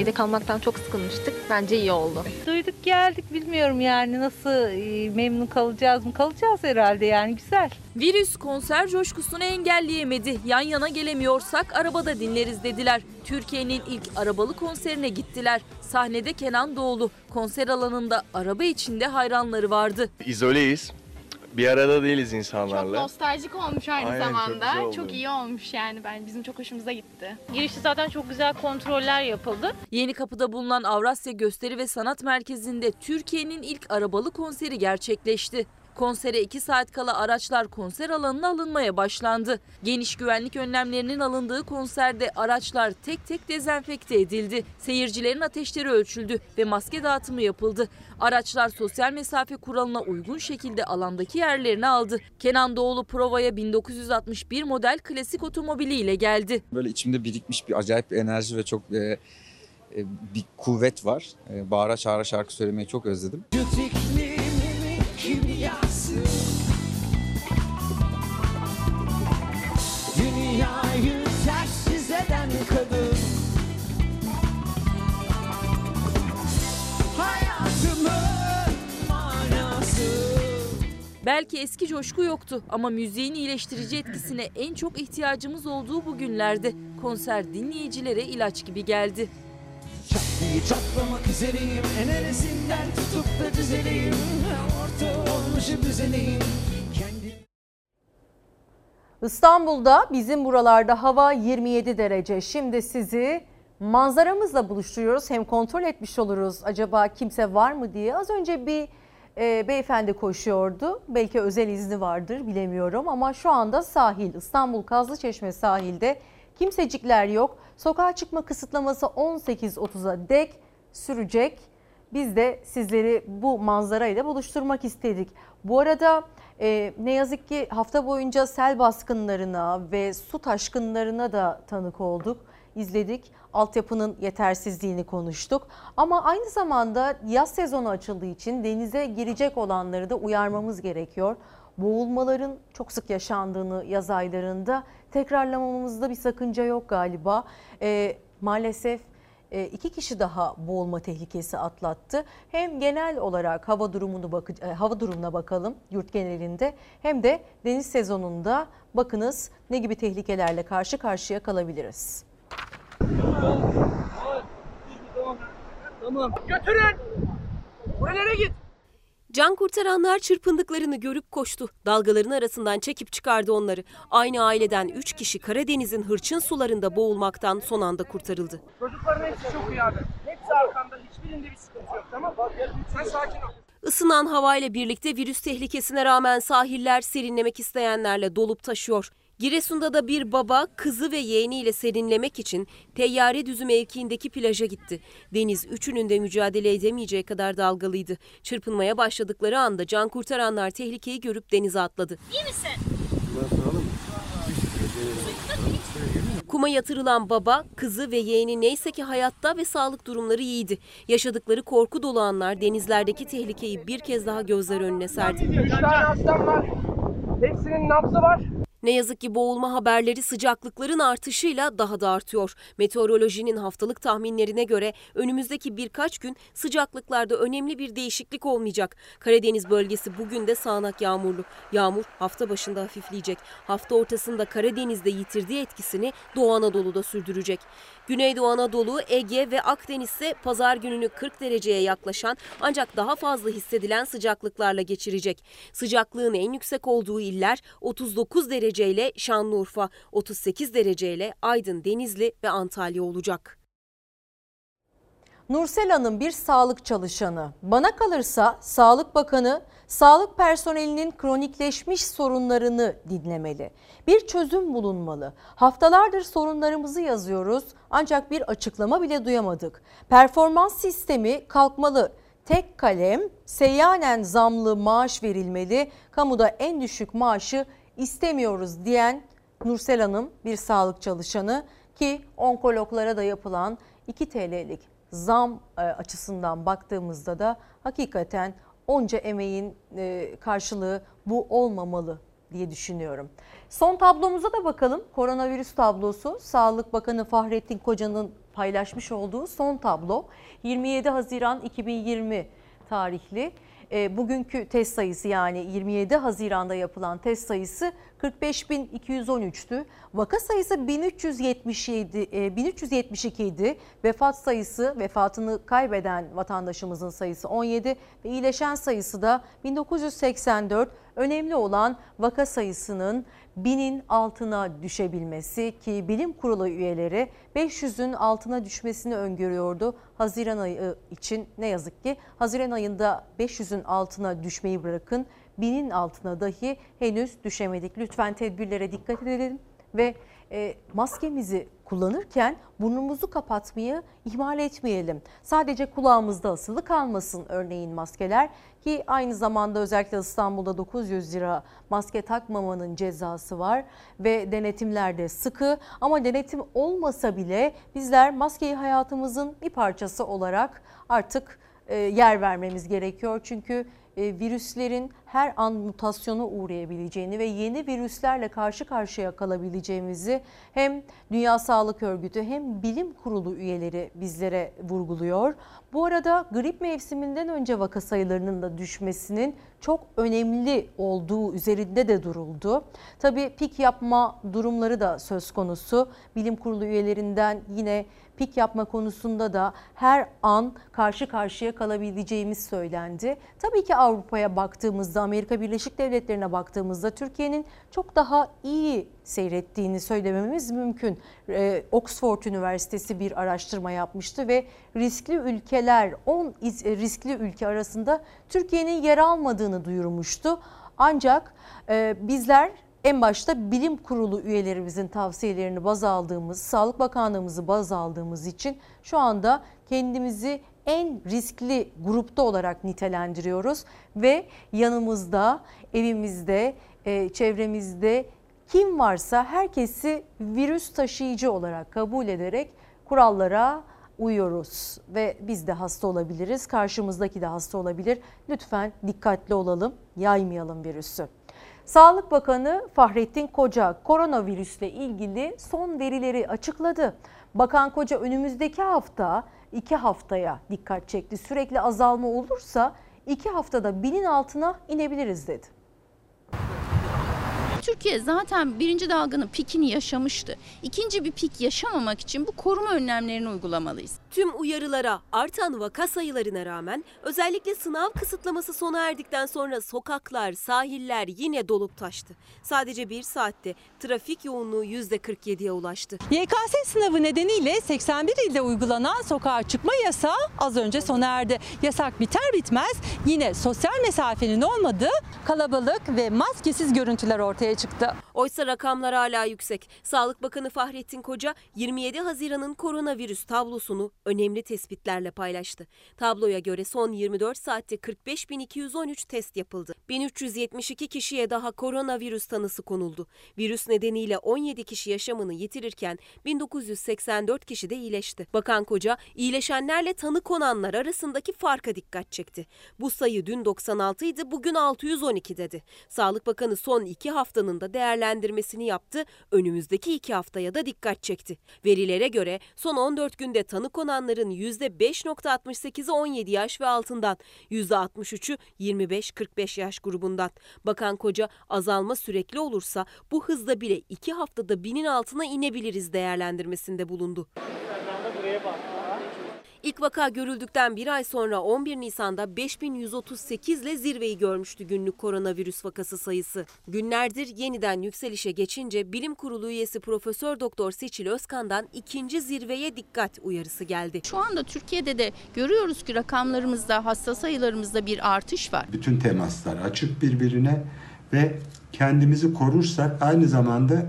Evde kalmaktan çok sıkılmıştık. Bence iyi oldu. Duyduk geldik bilmiyorum yani nasıl e, memnun kalacağız mı? Kalacağız herhalde yani güzel. Virüs konser coşkusunu engelleyemedi. Yan yana gelemiyorsak arabada dinleriz dediler. Türkiye'nin ilk arabalı konserine gittiler. Sahnede Kenan Doğulu. Konser alanında araba içinde hayranları vardı. İzoleyiz. Bir arada değiliz insanlarla. Nostaljik olmuş aynı Aynen, çok zamanda. güzel oldu. Çok, iyi olmuş yani ben bizim çok hoşumuza gitti. Girişte zaten çok güzel kontroller yapıldı. Yeni Kapı'da bulunan Avrasya Gösteri ve Sanat Merkezi'nde Türkiye'nin ilk arabalı konseri gerçekleşti. Konsere 2 saat kala araçlar konser alanına alınmaya başlandı. Geniş güvenlik önlemlerinin alındığı konserde araçlar tek tek dezenfekte edildi. Seyircilerin ateşleri ölçüldü ve maske dağıtımı yapıldı. Araçlar sosyal mesafe kuralına uygun şekilde alandaki yerlerini aldı. Kenan Doğulu provaya 1961 model klasik otomobiliyle geldi. Böyle içimde birikmiş bir acayip bir enerji ve çok e, e, bir kuvvet var. E, bağıra çağıra şarkı söylemeyi çok özledim. kimyası Dünyayı Belki eski coşku yoktu ama müziğin iyileştirici etkisine en çok ihtiyacımız olduğu bu günlerde konser dinleyicilere ilaç gibi geldi. Çatlayı çatlamak üzereyim Enerjisinden tutup da düzeleyim Orta olmuşum düzeneyim İstanbul'da bizim buralarda hava 27 derece. Şimdi sizi manzaramızla buluşturuyoruz. Hem kontrol etmiş oluruz acaba kimse var mı diye. Az önce bir e, beyefendi koşuyordu. Belki özel izni vardır bilemiyorum ama şu anda sahil İstanbul Kazlıçeşme sahilde kimsecikler yok. Sokağa çıkma kısıtlaması 18.30'a dek sürecek. Biz de sizleri bu manzarayla buluşturmak istedik. Bu arada e, ne yazık ki hafta boyunca sel baskınlarına ve su taşkınlarına da tanık olduk, izledik. Altyapının yetersizliğini konuştuk. Ama aynı zamanda yaz sezonu açıldığı için denize girecek olanları da uyarmamız gerekiyor. Boğulmaların çok sık yaşandığını yaz aylarında tekrarlamamızda bir sakınca yok galiba. E, maalesef e, iki kişi daha boğulma tehlikesi atlattı. Hem genel olarak hava durumunu bakı, e, hava durumuna bakalım yurt genelinde hem de deniz sezonunda bakınız ne gibi tehlikelerle karşı karşıya kalabiliriz. Tamam. Götürün. Buralara git. Can kurtaranlar çırpındıklarını görüp koştu. Dalgaların arasından çekip çıkardı onları. Aynı aileden 3 kişi Karadeniz'in hırçın sularında boğulmaktan son anda kurtarıldı. Çocukların hepsi çok iyi abi. Hepsi arkanda. Hiçbirinde bir sıkıntı yok. Tamam mı? Sen sakin ol. Isınan havayla birlikte virüs tehlikesine rağmen sahiller serinlemek isteyenlerle dolup taşıyor. Giresun'da da bir baba kızı ve yeğeniyle serinlemek için Teyyare Düzü mevkiindeki plaja gitti. Deniz üçünün de mücadele edemeyeceği kadar dalgalıydı. Çırpınmaya başladıkları anda can kurtaranlar tehlikeyi görüp denize atladı. İyi misin? Kuma yatırılan baba, kızı ve yeğeni neyse ki hayatta ve sağlık durumları iyiydi. Yaşadıkları korku dolu anlar denizlerdeki tehlikeyi bir kez daha gözler önüne serdi. Üç tane hastam var. Hepsinin nabzı var. Ne yazık ki boğulma haberleri sıcaklıkların artışıyla daha da artıyor. Meteorolojinin haftalık tahminlerine göre önümüzdeki birkaç gün sıcaklıklarda önemli bir değişiklik olmayacak. Karadeniz bölgesi bugün de sağanak yağmurlu. Yağmur hafta başında hafifleyecek. Hafta ortasında Karadeniz'de yitirdiği etkisini Doğu Anadolu'da sürdürecek. Güneydoğu Anadolu, Ege ve Akdeniz ise pazar gününü 40 dereceye yaklaşan ancak daha fazla hissedilen sıcaklıklarla geçirecek. Sıcaklığın en yüksek olduğu iller 39 dereceyle Şanlıurfa, 38 dereceyle Aydın, Denizli ve Antalya olacak. Nursel Hanım bir sağlık çalışanı. Bana kalırsa Sağlık Bakanı sağlık personelinin kronikleşmiş sorunlarını dinlemeli. Bir çözüm bulunmalı. Haftalardır sorunlarımızı yazıyoruz ancak bir açıklama bile duyamadık. Performans sistemi kalkmalı. Tek kalem seyyanen zamlı maaş verilmeli. Kamuda en düşük maaşı istemiyoruz diyen Nursel Hanım bir sağlık çalışanı ki onkologlara da yapılan 2 TL'lik zam e, açısından baktığımızda da hakikaten onca emeğin e, karşılığı bu olmamalı diye düşünüyorum. Son tablomuza da bakalım. Koronavirüs tablosu. Sağlık Bakanı Fahrettin Koca'nın paylaşmış olduğu son tablo. 27 Haziran 2020 tarihli. E, bugünkü test sayısı yani 27 Haziran'da yapılan test sayısı 45.213'tü. Vaka sayısı 1377 e, 1372 idi. Vefat sayısı vefatını kaybeden vatandaşımızın sayısı 17 ve iyileşen sayısı da 1984. Önemli olan vaka sayısının binin altına düşebilmesi ki bilim kurulu üyeleri 500'ün altına düşmesini öngörüyordu. Haziran ayı için ne yazık ki Haziran ayında 500'ün altına düşmeyi bırakın binin altına dahi henüz düşemedik. Lütfen tedbirlere dikkat edelim ve e, maskemizi kullanırken burnumuzu kapatmayı ihmal etmeyelim. Sadece kulağımızda asılı kalmasın örneğin maskeler ki aynı zamanda özellikle İstanbul'da 900 lira maske takmamanın cezası var ve denetimler de sıkı ama denetim olmasa bile bizler maskeyi hayatımızın bir parçası olarak artık e, yer vermemiz gerekiyor. Çünkü e, virüslerin her an mutasyona uğrayabileceğini ve yeni virüslerle karşı karşıya kalabileceğimizi hem Dünya Sağlık Örgütü hem bilim kurulu üyeleri bizlere vurguluyor. Bu arada grip mevsiminden önce vaka sayılarının da düşmesinin çok önemli olduğu üzerinde de duruldu. Tabii pik yapma durumları da söz konusu. Bilim kurulu üyelerinden yine pik yapma konusunda da her an karşı karşıya kalabileceğimiz söylendi. Tabii ki Avrupa'ya baktığımızda, Amerika Birleşik Devletleri'ne baktığımızda Türkiye'nin çok daha iyi seyrettiğini söylememiz mümkün. Ee, Oxford Üniversitesi bir araştırma yapmıştı ve riskli ülkeler 10 riskli ülke arasında Türkiye'nin yer almadığını duyurmuştu. Ancak e, bizler en başta bilim kurulu üyelerimizin tavsiyelerini baz aldığımız, Sağlık Bakanlığımızı baz aldığımız için şu anda kendimizi en riskli grupta olarak nitelendiriyoruz ve yanımızda, evimizde, e, çevremizde kim varsa herkesi virüs taşıyıcı olarak kabul ederek kurallara uyuyoruz ve biz de hasta olabiliriz, karşımızdaki de hasta olabilir. Lütfen dikkatli olalım, yaymayalım virüsü. Sağlık Bakanı Fahrettin Koca koronavirüsle ilgili son verileri açıkladı. Bakan Koca önümüzdeki hafta iki haftaya dikkat çekti. Sürekli azalma olursa iki haftada binin altına inebiliriz dedi. Türkiye zaten birinci dalganın pikini yaşamıştı. İkinci bir pik yaşamamak için bu koruma önlemlerini uygulamalıyız. Tüm uyarılara, artan vaka sayılarına rağmen özellikle sınav kısıtlaması sona erdikten sonra sokaklar, sahiller yine dolup taştı. Sadece bir saatte trafik yoğunluğu %47'ye ulaştı. YKS sınavı nedeniyle 81 ilde uygulanan sokağa çıkma yasağı az önce sona erdi. Yasak biter bitmez yine sosyal mesafenin olmadığı kalabalık ve maskesiz görüntüler ortaya çıktı. Oysa rakamlar hala yüksek. Sağlık Bakanı Fahrettin Koca 27 Haziran'ın koronavirüs tablosunu önemli tespitlerle paylaştı. Tabloya göre son 24 saatte 45.213 test yapıldı. 1372 kişiye daha koronavirüs tanısı konuldu. Virüs nedeniyle 17 kişi yaşamını yitirirken 1984 kişi de iyileşti. Bakan Koca iyileşenlerle tanı konanlar arasındaki farka dikkat çekti. Bu sayı dün 96 idi bugün 612 dedi. Sağlık Bakanı son iki haftanın da değerlendirmesini yaptı. Önümüzdeki iki haftaya da dikkat çekti. Verilere göre son 14 günde tanı konanların %5.68'i 17 yaş ve altından, %63'ü 25-45 yaş grubundan. Bakan Koca azalma sürekli olursa bu hızla bile iki haftada binin altına inebiliriz değerlendirmesinde bulundu. İlk vaka görüldükten bir ay sonra 11 Nisan'da 5138 ile zirveyi görmüştü günlük koronavirüs vakası sayısı. Günlerdir yeniden yükselişe geçince Bilim Kurulu üyesi Profesör Doktor Seçil Özkan'dan ikinci zirveye dikkat uyarısı geldi. Şu anda Türkiye'de de görüyoruz ki rakamlarımızda, hasta sayılarımızda bir artış var. Bütün temaslar açık birbirine ve kendimizi korursak aynı zamanda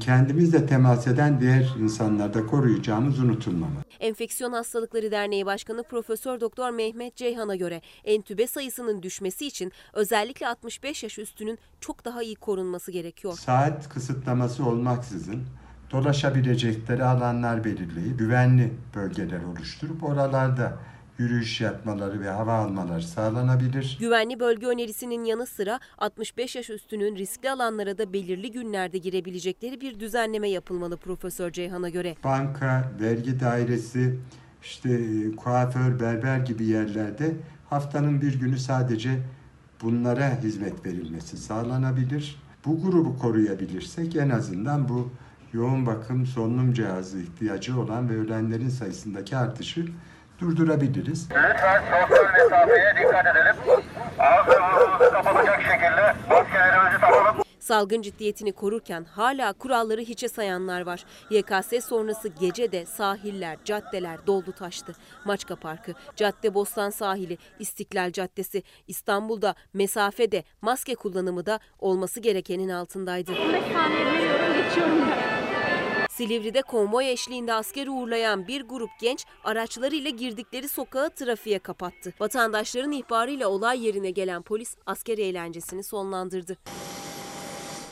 kendimizle temas eden diğer insanlarda koruyacağımız unutulmamalı. Enfeksiyon Hastalıkları Derneği Başkanı Profesör Doktor Mehmet Ceyhan'a göre entübe sayısının düşmesi için özellikle 65 yaş üstünün çok daha iyi korunması gerekiyor. Saat kısıtlaması olmaksızın dolaşabilecekleri alanlar belirleyip güvenli bölgeler oluşturup oralarda yürüyüş yapmaları ve hava almaları sağlanabilir. Güvenli bölge önerisinin yanı sıra 65 yaş üstünün riskli alanlara da belirli günlerde girebilecekleri bir düzenleme yapılmalı Profesör Ceyhan'a göre. Banka, vergi dairesi, işte kuaför, berber gibi yerlerde haftanın bir günü sadece bunlara hizmet verilmesi sağlanabilir. Bu grubu koruyabilirsek en azından bu yoğun bakım solunum cihazı ihtiyacı olan ve ölenlerin sayısındaki artışı durdurabiliriz. Lütfen sosyal mesafeye dikkat edelim. Ağzı burnumuzu kapatacak şekilde maskelerimizi takalım. Salgın ciddiyetini korurken hala kuralları hiçe sayanlar var. YKS sonrası gece de sahiller, caddeler doldu taştı. Maçka Parkı, Caddebostan sahili, İstiklal Caddesi, İstanbul'da mesafede, maske kullanımı da olması gerekenin altındaydı. Silivri'de konvoy eşliğinde asker uğurlayan bir grup genç araçlarıyla girdikleri sokağı trafiğe kapattı. Vatandaşların ihbarıyla olay yerine gelen polis asker eğlencesini sonlandırdı.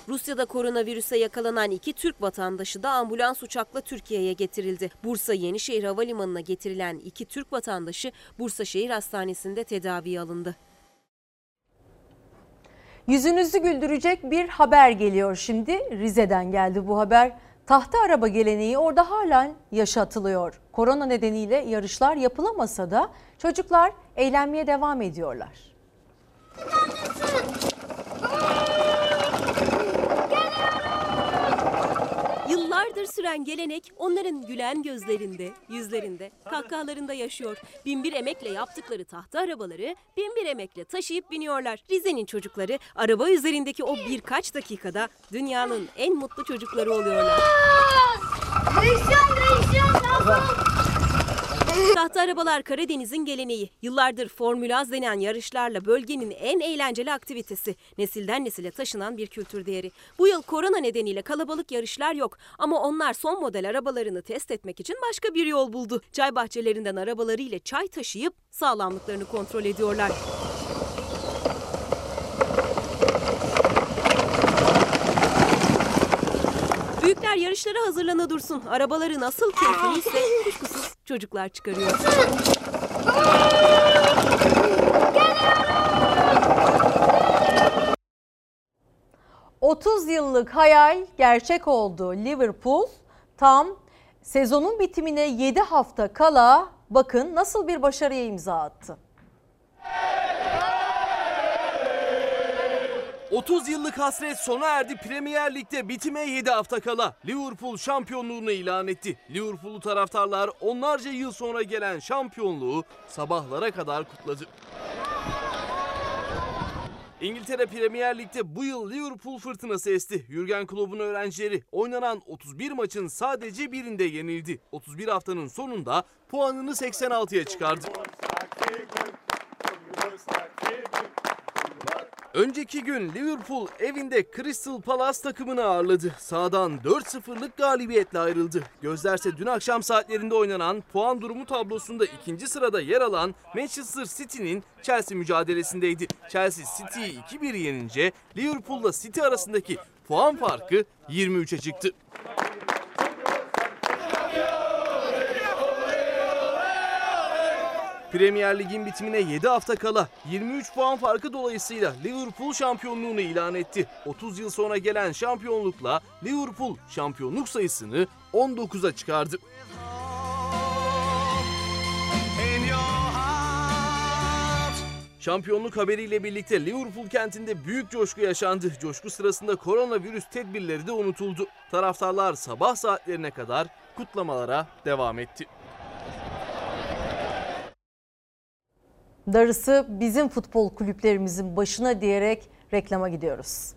Rusya'da koronavirüse yakalanan iki Türk vatandaşı da ambulans uçakla Türkiye'ye getirildi. Bursa Yenişehir Havalimanı'na getirilen iki Türk vatandaşı Bursa Şehir Hastanesi'nde tedaviye alındı. Yüzünüzü güldürecek bir haber geliyor şimdi. Rize'den geldi bu haber. Tahta araba geleneği orada halen yaşatılıyor. Korona nedeniyle yarışlar yapılamasa da çocuklar eğlenmeye devam ediyorlar. Yıllardır süren gelenek onların gülen gözlerinde, yüzlerinde, kahkahalarında yaşıyor. Binbir emekle yaptıkları tahta arabaları binbir emekle taşıyıp biniyorlar. Rize'nin çocukları araba üzerindeki o birkaç dakikada dünyanın en mutlu çocukları oluyorlar. Tahta arabalar Karadeniz'in geleneği. Yıllardır Formül Az denen yarışlarla bölgenin en eğlenceli aktivitesi. Nesilden nesile taşınan bir kültür değeri. Bu yıl korona nedeniyle kalabalık yarışlar yok. Ama onlar son model arabalarını test etmek için başka bir yol buldu. Çay bahçelerinden arabalarıyla çay taşıyıp sağlamlıklarını kontrol ediyorlar. Büyükler yarışlara hazırlana dursun. Arabaları nasıl keyifliyse kuşkusuz çocuklar çıkarıyor. 30 yıllık hayal gerçek oldu. Liverpool tam sezonun bitimine 7 hafta kala bakın nasıl bir başarıya imza attı. 30 yıllık hasret sona erdi Premier Lig'de bitime 7 hafta kala. Liverpool şampiyonluğunu ilan etti. Liverpool'lu taraftarlar onlarca yıl sonra gelen şampiyonluğu sabahlara kadar kutladı. İngiltere Premier Lig'de bu yıl Liverpool fırtınası esti. Jurgen Klopp'un öğrencileri oynanan 31 maçın sadece birinde yenildi. 31 haftanın sonunda puanını 86'ya çıkardı. Önceki gün Liverpool evinde Crystal Palace takımını ağırladı. Sağdan 4-0'lık galibiyetle ayrıldı. Gözlerse dün akşam saatlerinde oynanan puan durumu tablosunda ikinci sırada yer alan Manchester City'nin Chelsea mücadelesindeydi. Chelsea City'yi 2-1 yenince Liverpool'la City arasındaki puan farkı 23'e çıktı. Premier Lig'in bitimine 7 hafta kala 23 puan farkı dolayısıyla Liverpool şampiyonluğunu ilan etti. 30 yıl sonra gelen şampiyonlukla Liverpool şampiyonluk sayısını 19'a çıkardı. Şampiyonluk haberiyle birlikte Liverpool kentinde büyük coşku yaşandı. Coşku sırasında koronavirüs tedbirleri de unutuldu. Taraftarlar sabah saatlerine kadar kutlamalara devam etti. Darısı bizim futbol kulüplerimizin başına diyerek reklama gidiyoruz.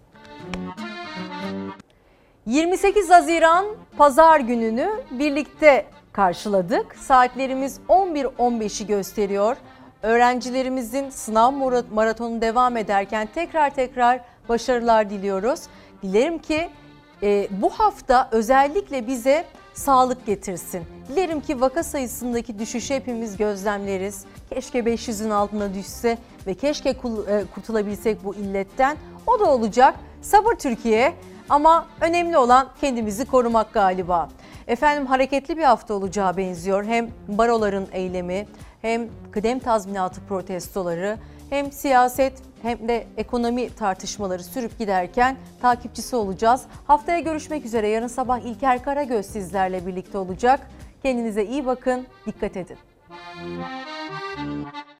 28 Haziran pazar gününü birlikte karşıladık. Saatlerimiz 11.15'i gösteriyor. Öğrencilerimizin sınav maratonu devam ederken tekrar tekrar başarılar diliyoruz. Dilerim ki e, bu hafta özellikle bize sağlık getirsin. Dilerim ki vaka sayısındaki düşüşü hepimiz gözlemleriz. Keşke 500'ün altına düşse ve keşke kurtulabilsek bu illetten. O da olacak. Sabır Türkiye ama önemli olan kendimizi korumak galiba. Efendim hareketli bir hafta olacağı benziyor. Hem baroların eylemi hem kıdem tazminatı protestoları hem siyaset hem de ekonomi tartışmaları sürüp giderken takipçisi olacağız. Haftaya görüşmek üzere. Yarın sabah İlker Karagöz sizlerle birlikte olacak. Kendinize iyi bakın, dikkat edin.